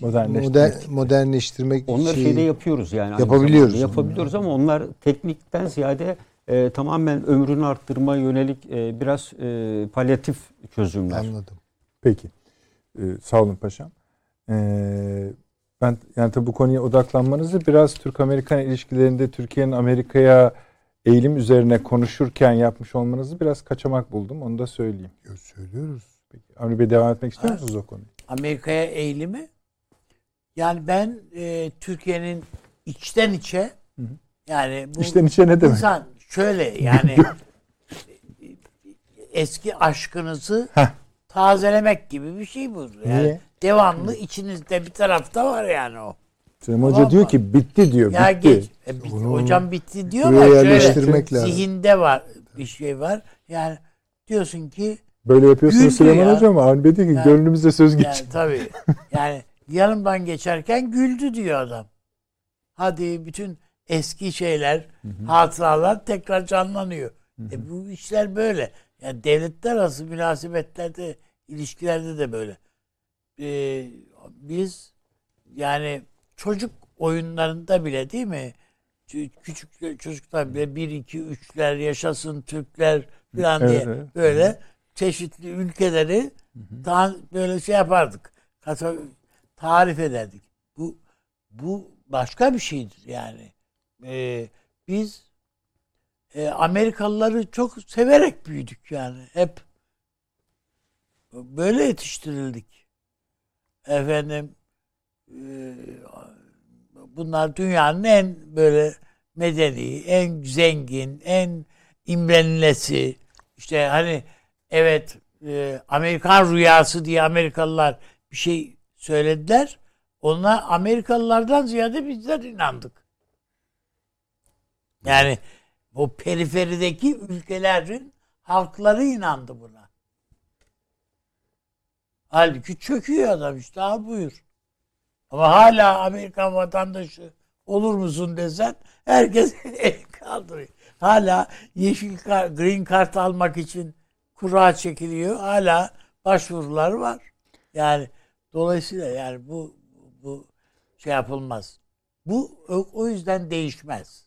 Modernleştirmek. moder- modernleştirmek Onları şeyi- şeyde yapıyoruz yani. Yapabiliyoruz. Yapabiliyoruz ama onlar teknikten ziyade e, tamamen ömrünü arttırma yönelik e, biraz e, palyatif çözümler. Anladım. Peki. Ee, sağ olun paşam. Ee, ben yani tabii bu konuya odaklanmanızı biraz Türk-Amerikan ilişkilerinde Türkiye'nin Amerika'ya eğilim üzerine konuşurken yapmış olmanızı biraz kaçamak buldum. Onu da söyleyeyim. Yo, Söylüyoruz. Peki. Avni Bey devam etmek istiyor musunuz o konuyu? Amerika'ya eğilimi. Yani ben e, Türkiye'nin içten içe Hı hı. yani bu İçten içe ne demek? insan şöyle yani eski aşkınızı Heh. Tazelemek gibi bir şey bu. Yani Niye? devamlı içinizde bir tarafta var yani o. Süleyman Hoca Tamam diyor mı? ki bitti diyor. Ya bitti. geç. E, bit- Bunu hocam bitti diyor ama şöyle lazım. zihinde var bir şey var. Yani diyorsun ki Böyle yapıyorsunuz Süleyman ya. Hoca ama Avni ki Yani- gönlümüzde söz geç. Yani tabii. Yani yanımdan geçerken güldü diyor adam. Hadi bütün eski şeyler, hatıralar tekrar canlanıyor. E bu işler böyle. Yani devletler arası münasebetlerde, ilişkilerde de böyle. Ee, biz yani çocuk oyunlarında bile değil mi? Küçük çocuklar bile 1 2 3'ler yaşasın Türkler falan Evet, diye evet. böyle çeşitli ülkeleri daha böyle şey yapardık. Tarif ederdik. Bu bu başka bir şeydir yani. Ee, biz e, Amerikalıları çok severek büyüdük yani. Hep böyle yetiştirildik. Efendim e, bunlar dünyanın en böyle medeni, en zengin, en imrenilesi. İşte hani evet e, Amerikan rüyası diye Amerikalılar bir şey söylediler. Ona Amerikalılardan ziyade bizler inandık. Yani o periferideki ülkelerin halkları inandı buna. Halbuki çöküyor adam işte al buyur. Ama hala Amerikan vatandaşı olur musun desen herkes el kaldırıyor. Hala yeşil kar, green card almak için kura çekiliyor. Hala başvurular var. Yani dolayısıyla yani bu bu şey yapılmaz. Bu o yüzden değişmez.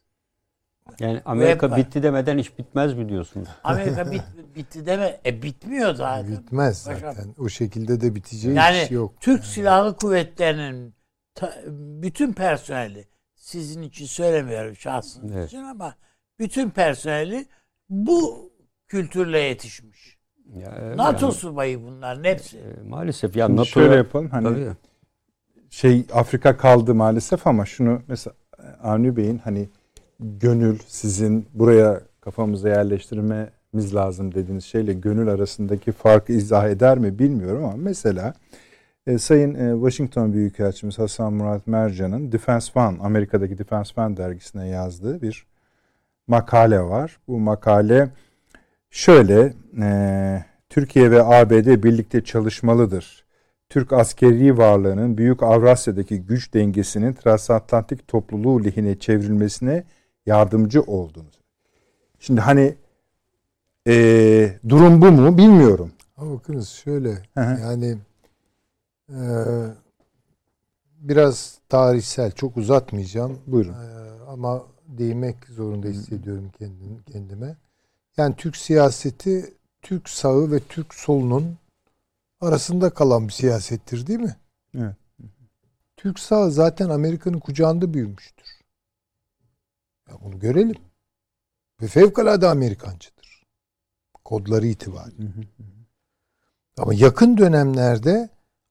Yani Amerika var. bitti demeden iş bitmez mi diyorsunuz? Amerika bit, bitti deme. E bitmiyor zaten. Bitmez zaten. O şekilde de biteceği Yani iş yok. Türk Silahlı Kuvvetleri'nin ta- bütün personeli sizin için söylemiyorum şahsınız Evet. için ama bütün personeli bu kültürle yetişmiş. Ya, evet, NATO yani, subayı bunların hepsi. e, maalesef ya Şimdi NATO şöyle yapalım hani Tabii. şey Afrika kaldı maalesef ama şunu mesela Avni Bey'in hani gönül sizin buraya kafamıza yerleştirmemiz lazım dediğiniz şeyle gönül arasındaki farkı izah eder mi bilmiyorum ama mesela e, Sayın e, Washington Büyükelçimiz Hasan Murat Mercan'ın Defense One Amerika'daki Defense One dergisine yazdığı bir makale var. Bu makale şöyle e, Türkiye ve ABD birlikte çalışmalıdır. Türk askeri varlığının Büyük Avrasya'daki güç dengesinin transatlantik topluluğu lehine çevrilmesine yardımcı olduğunu. Şimdi hani eee, durum bu mu bilmiyorum. Ama bakınız şöyle Hı hı. yani e, biraz tarihsel çok uzatmayacağım. Buyurun. E, ama değinmek zorunda hissediyorum kendim, kendime. Yani Türk siyaseti Türk sağı ve Türk solunun arasında kalan bir siyasettir değil mi? Evet. Türk sağı zaten Amerika'nın kucağında büyümüştür. Ya bunu görelim. Ve fevkalade Amerikancıdır. Kodları itibariyle. Ama yakın dönemlerde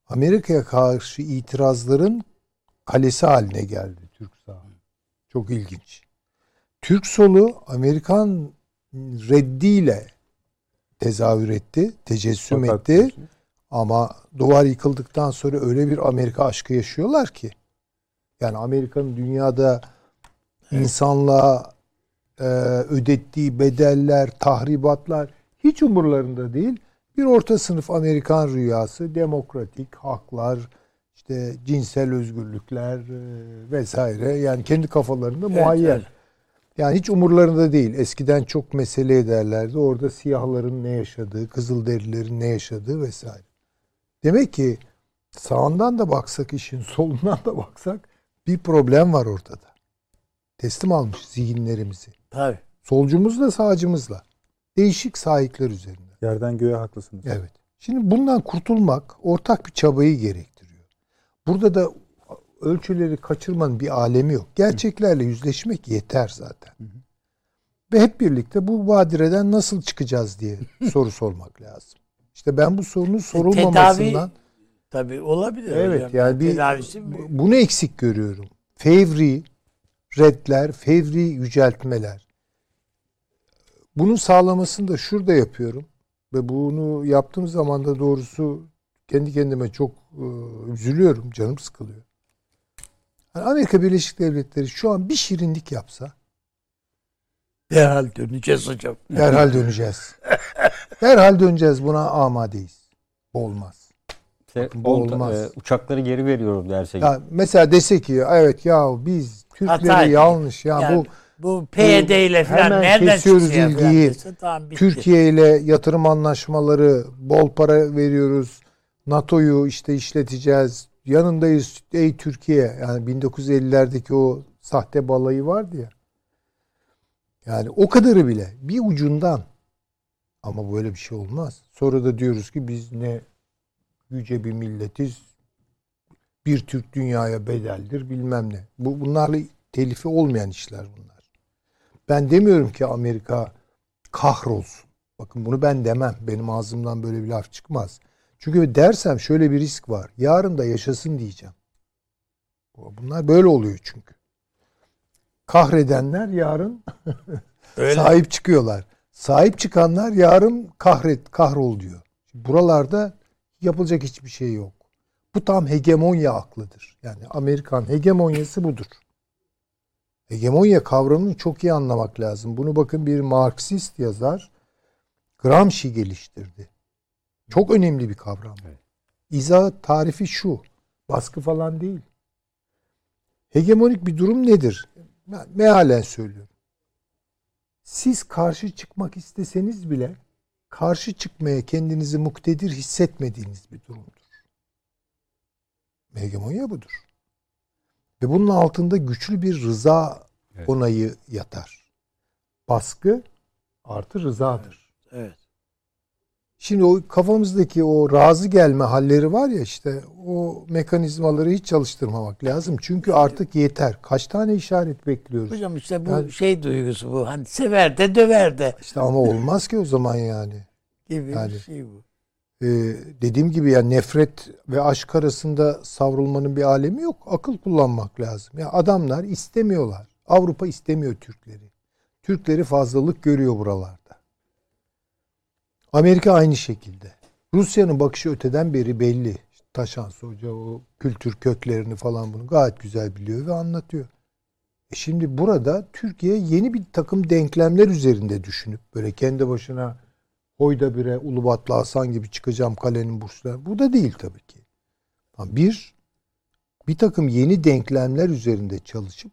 Amerika'ya karşı itirazların kalesi haline geldi Türk sağı. Çok ilginç. Türk solu Amerikan reddiyle tezahür etti, tecessüm Fakat- etti. Ama duvar yıkıldıktan sonra öyle bir Amerika aşkı yaşıyorlar ki. Yani Amerika'nın dünyada insanlığa e, ödettiği bedeller, tahribatlar hiç umurlarında değil. Bir orta sınıf Amerikan rüyası, demokratik haklar, işte cinsel özgürlükler e, vesaire yani kendi kafalarında muayyer. evet. Yani hiç umurlarında değil. Eskiden çok mesele ederlerdi. Orada siyahların ne yaşadığı, kızılderililerin ne yaşadığı vesaire. Demek ki sağından da baksak işin, solundan da baksak bir problem var ortada. Teslim almış zihinlerimizi. Tabii. Solcumuzla sağcımızla. Değişik sahipler üzerinde. Yerden göğe haklısınız. Evet. Şimdi bundan kurtulmak ortak bir çabayı gerektiriyor. Burada da ölçüleri kaçırmanın bir alemi yok. Gerçeklerle yüzleşmek yeter zaten. Ve hep birlikte bu badireden nasıl çıkacağız diye soru sormak lazım. İşte ben bu sorunun sorulmamasından Tabii olabilir. evet hocam. yani bir bunu eksik görüyorum. Fevri redler, fevri yüceltmeler. Bunun sağlamasını da şurada yapıyorum. Ve bunu yaptığım zaman da doğrusu kendi kendime çok e, üzülüyorum. Canım sıkılıyor. Yani Amerika Birleşik Devletleri şu an bir şirinlik yapsa derhal döneceğiz hocam. derhal döneceğiz. derhal döneceğiz. Buna amadeyiz. Bu olmaz. İşte Bu olmaz. e, uçakları geri veriyorum derse. Ya mesela dese ki evet ya biz Türkleri Hata yanlış ya Yani bu bu PYD ile falan nereden kesiyoruz ilgiyi. tamam bitti. Türkiye ile yatırım anlaşmaları, bol para veriyoruz. NATO'yu işte işleteceğiz. Yanındayız ey Türkiye. Yani 1950'lerdeki o sahte balayı vardı ya. Yani o kadarı bile bir ucundan. Ama böyle bir şey olmaz. Sonra da diyoruz ki biz ne yüce bir milletiz. Bir Türk dünyaya bedeldir bilmem ne. Bu bunlarla telifi olmayan işler bunlar. Ben demiyorum ki Amerika kahrolsun. Bakın bunu ben demem. Benim ağzımdan böyle bir laf çıkmaz. Çünkü dersem şöyle bir risk var. Yarın da yaşasın diyeceğim. Bunlar böyle oluyor çünkü. Kahredenler yarın Öyle. sahip çıkıyorlar. Sahip çıkanlar yarın kahret, kahrol diyor. Buralarda yapılacak hiçbir şey yok. Bu tam hegemonya aklıdır. Yani Amerikan hegemonyası budur. Hegemonya kavramını çok iyi anlamak lazım. Bunu bakın bir Marksist yazar Gramsci geliştirdi. Çok önemli bir kavram. İzah tarifi şu. Baskı falan değil. Hegemonik bir durum nedir? Ben mealen söylüyorum. Siz karşı çıkmak isteseniz bile karşı çıkmaya kendinizi muktedir hissetmediğiniz bir durumdur. Hegemonya budur. Ve bunun altında güçlü bir rıza Evet. onayı yatar. Baskı artı rızadır. Evet. Şimdi o kafamızdaki o razı gelme halleri var ya işte o mekanizmaları hiç çalıştırmamak lazım. Çünkü artık yeter. Kaç tane işaret bekliyoruz? Hocam işte bu Yani- şey duygusu bu. Hani sever de döver de İşte ama olmaz ki o zaman yani. gibi Yani- bir şey bu. Ee, dediğim gibi ya nefret ve aşk arasında savrulmanın bir alemi yok. Akıl kullanmak lazım. Ya adamlar istemiyorlar. Avrupa istemiyor Türkleri. Türkleri fazlalık görüyor buralarda. Amerika aynı şekilde. Rusya'nın bakışı öteden beri belli. Taşansı Hoca o kültür köklerini falan bunu gayet güzel biliyor ve anlatıyor. E şimdi burada Türkiye yeni bir takım denklemler üzerinde düşünüp böyle kendi başına Hoyda bire Ulubatlı Hasan gibi çıkacağım kalenin burçları. Bu da değil tabii ki. Bir, bir takım yeni denklemler üzerinde çalışıp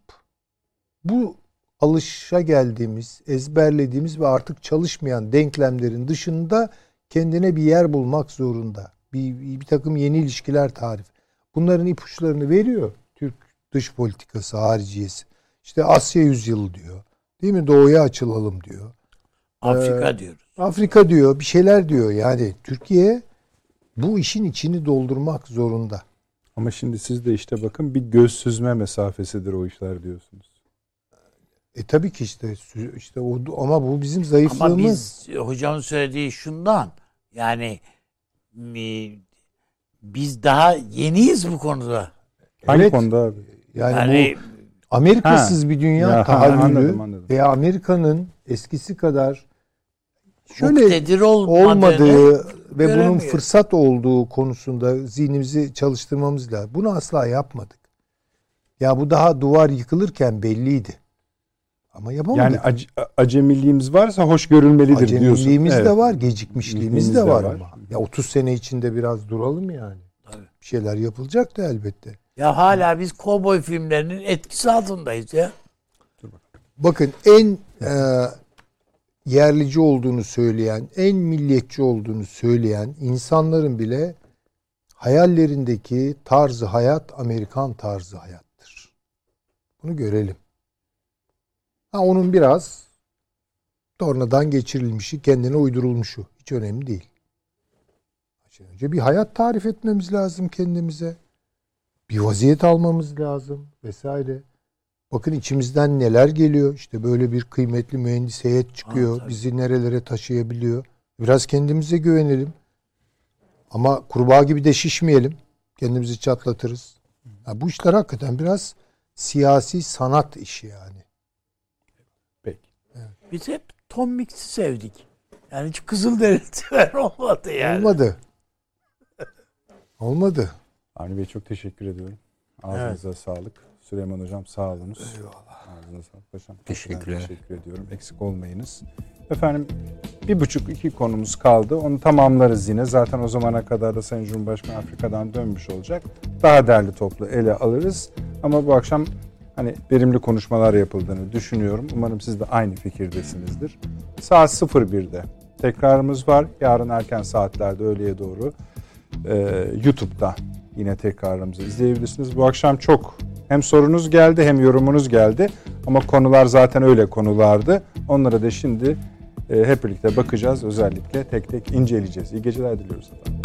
bu alışa geldiğimiz, ezberlediğimiz ve artık çalışmayan denklemlerin dışında kendine bir yer bulmak zorunda. Bir, bir, takım yeni ilişkiler tarif. Bunların ipuçlarını veriyor Türk dış politikası, hariciyesi. İşte Asya yüzyılı diyor. Değil mi? Doğuya açılalım diyor. Afrika diyoruz. Afrika diyor, bir şeyler diyor. Yani Türkiye bu işin içini doldurmak zorunda. Ama şimdi siz de işte bakın bir göz süzme mesafesidir o işler diyorsunuz. E tabii ki işte işte o ama bu bizim Ama zayıflığımız. biz hocamın söylediği şundan yani mi- biz daha yeniyiz bu konuda. Hangi Evet. konuda abi? yani, Yani bu Amerikasız bir dünya Ya, ha, tahayyülü veya Amerika'nın eskisi kadar şöyle muktedir olmadığı ve bunun fırsat olduğu konusunda zihnimizi çalıştırmamız lazım. Bunu asla yapmadık. Ya bu daha duvar yıkılırken belliydi. Ama yapamadık. Yani ac- acemiliğimiz varsa hoş görülmelidir diyorsun. Acemiliğimiz Evet. de var, gecikmişliğimiz Gecikmişliğimiz de de var, var. ama. Ya 30 sene içinde biraz duralım yani. Tabii. Bir şeyler yapılacak da elbette. Ya hala biz kovboy filmlerinin etkisi altındayız ya. Bakın en e, yerlici olduğunu söyleyen, en milliyetçi olduğunu söyleyen insanların bile hayallerindeki tarzı hayat Amerikan tarzı hayattır. Bunu görelim. Ha onun biraz tornadan geçirilmişi, kendine uydurulmuşu. Hiç önemli değil. Şimdi Önce bir hayat tarif etmemiz lazım kendimize. Bir vaziyet almamız lazım vesaire. Bakın içimizden neler geliyor. İşte böyle bir kıymetli mühendis heyet çıkıyor. Aa, bizi nerelere taşıyabiliyor. Biraz kendimize güvenelim. Ama kurbağa gibi de şişmeyelim. Kendimizi çatlatırız. Ya bu işler hakikaten biraz siyasi sanat işi yani. Peki. Biz hep Tom Mix'i sevdik. Yani hiç Kızılderili sever olmadı yani. Olmadı. Olmadı. Avni Bey çok teşekkür ediyorum. Ağzınıza sağlık. Süleyman Hocam sağ olunuz. Eyvallah. Ağzınıza sağlık hocam. Teşekkürler. Teşekkür ediyorum. Eksik olmayınız. Efendim bir buçuk iki konumuz kaldı. Onu tamamlarız yine. Zaten o zamana kadar da Sayın Cumhurbaşkanı Afrika'dan dönmüş olacak. Daha derli toplu ele alırız. Ama bu akşam hani verimli konuşmalar yapıldığını düşünüyorum. Umarım siz de aynı fikirdesinizdir. Saat 01'de tekrarımız var. Yarın erken saatlerde öğleye doğru e, YouTube'da yine tekrarımızı izleyebilirsiniz. Bu akşam çok hem sorunuz geldi hem yorumunuz geldi. Ama konular zaten öyle konulardı. Onlara da şimdi e, hep birlikte bakacağız. Özellikle tek tek inceleyeceğiz. İyi geceler diliyoruz efendim.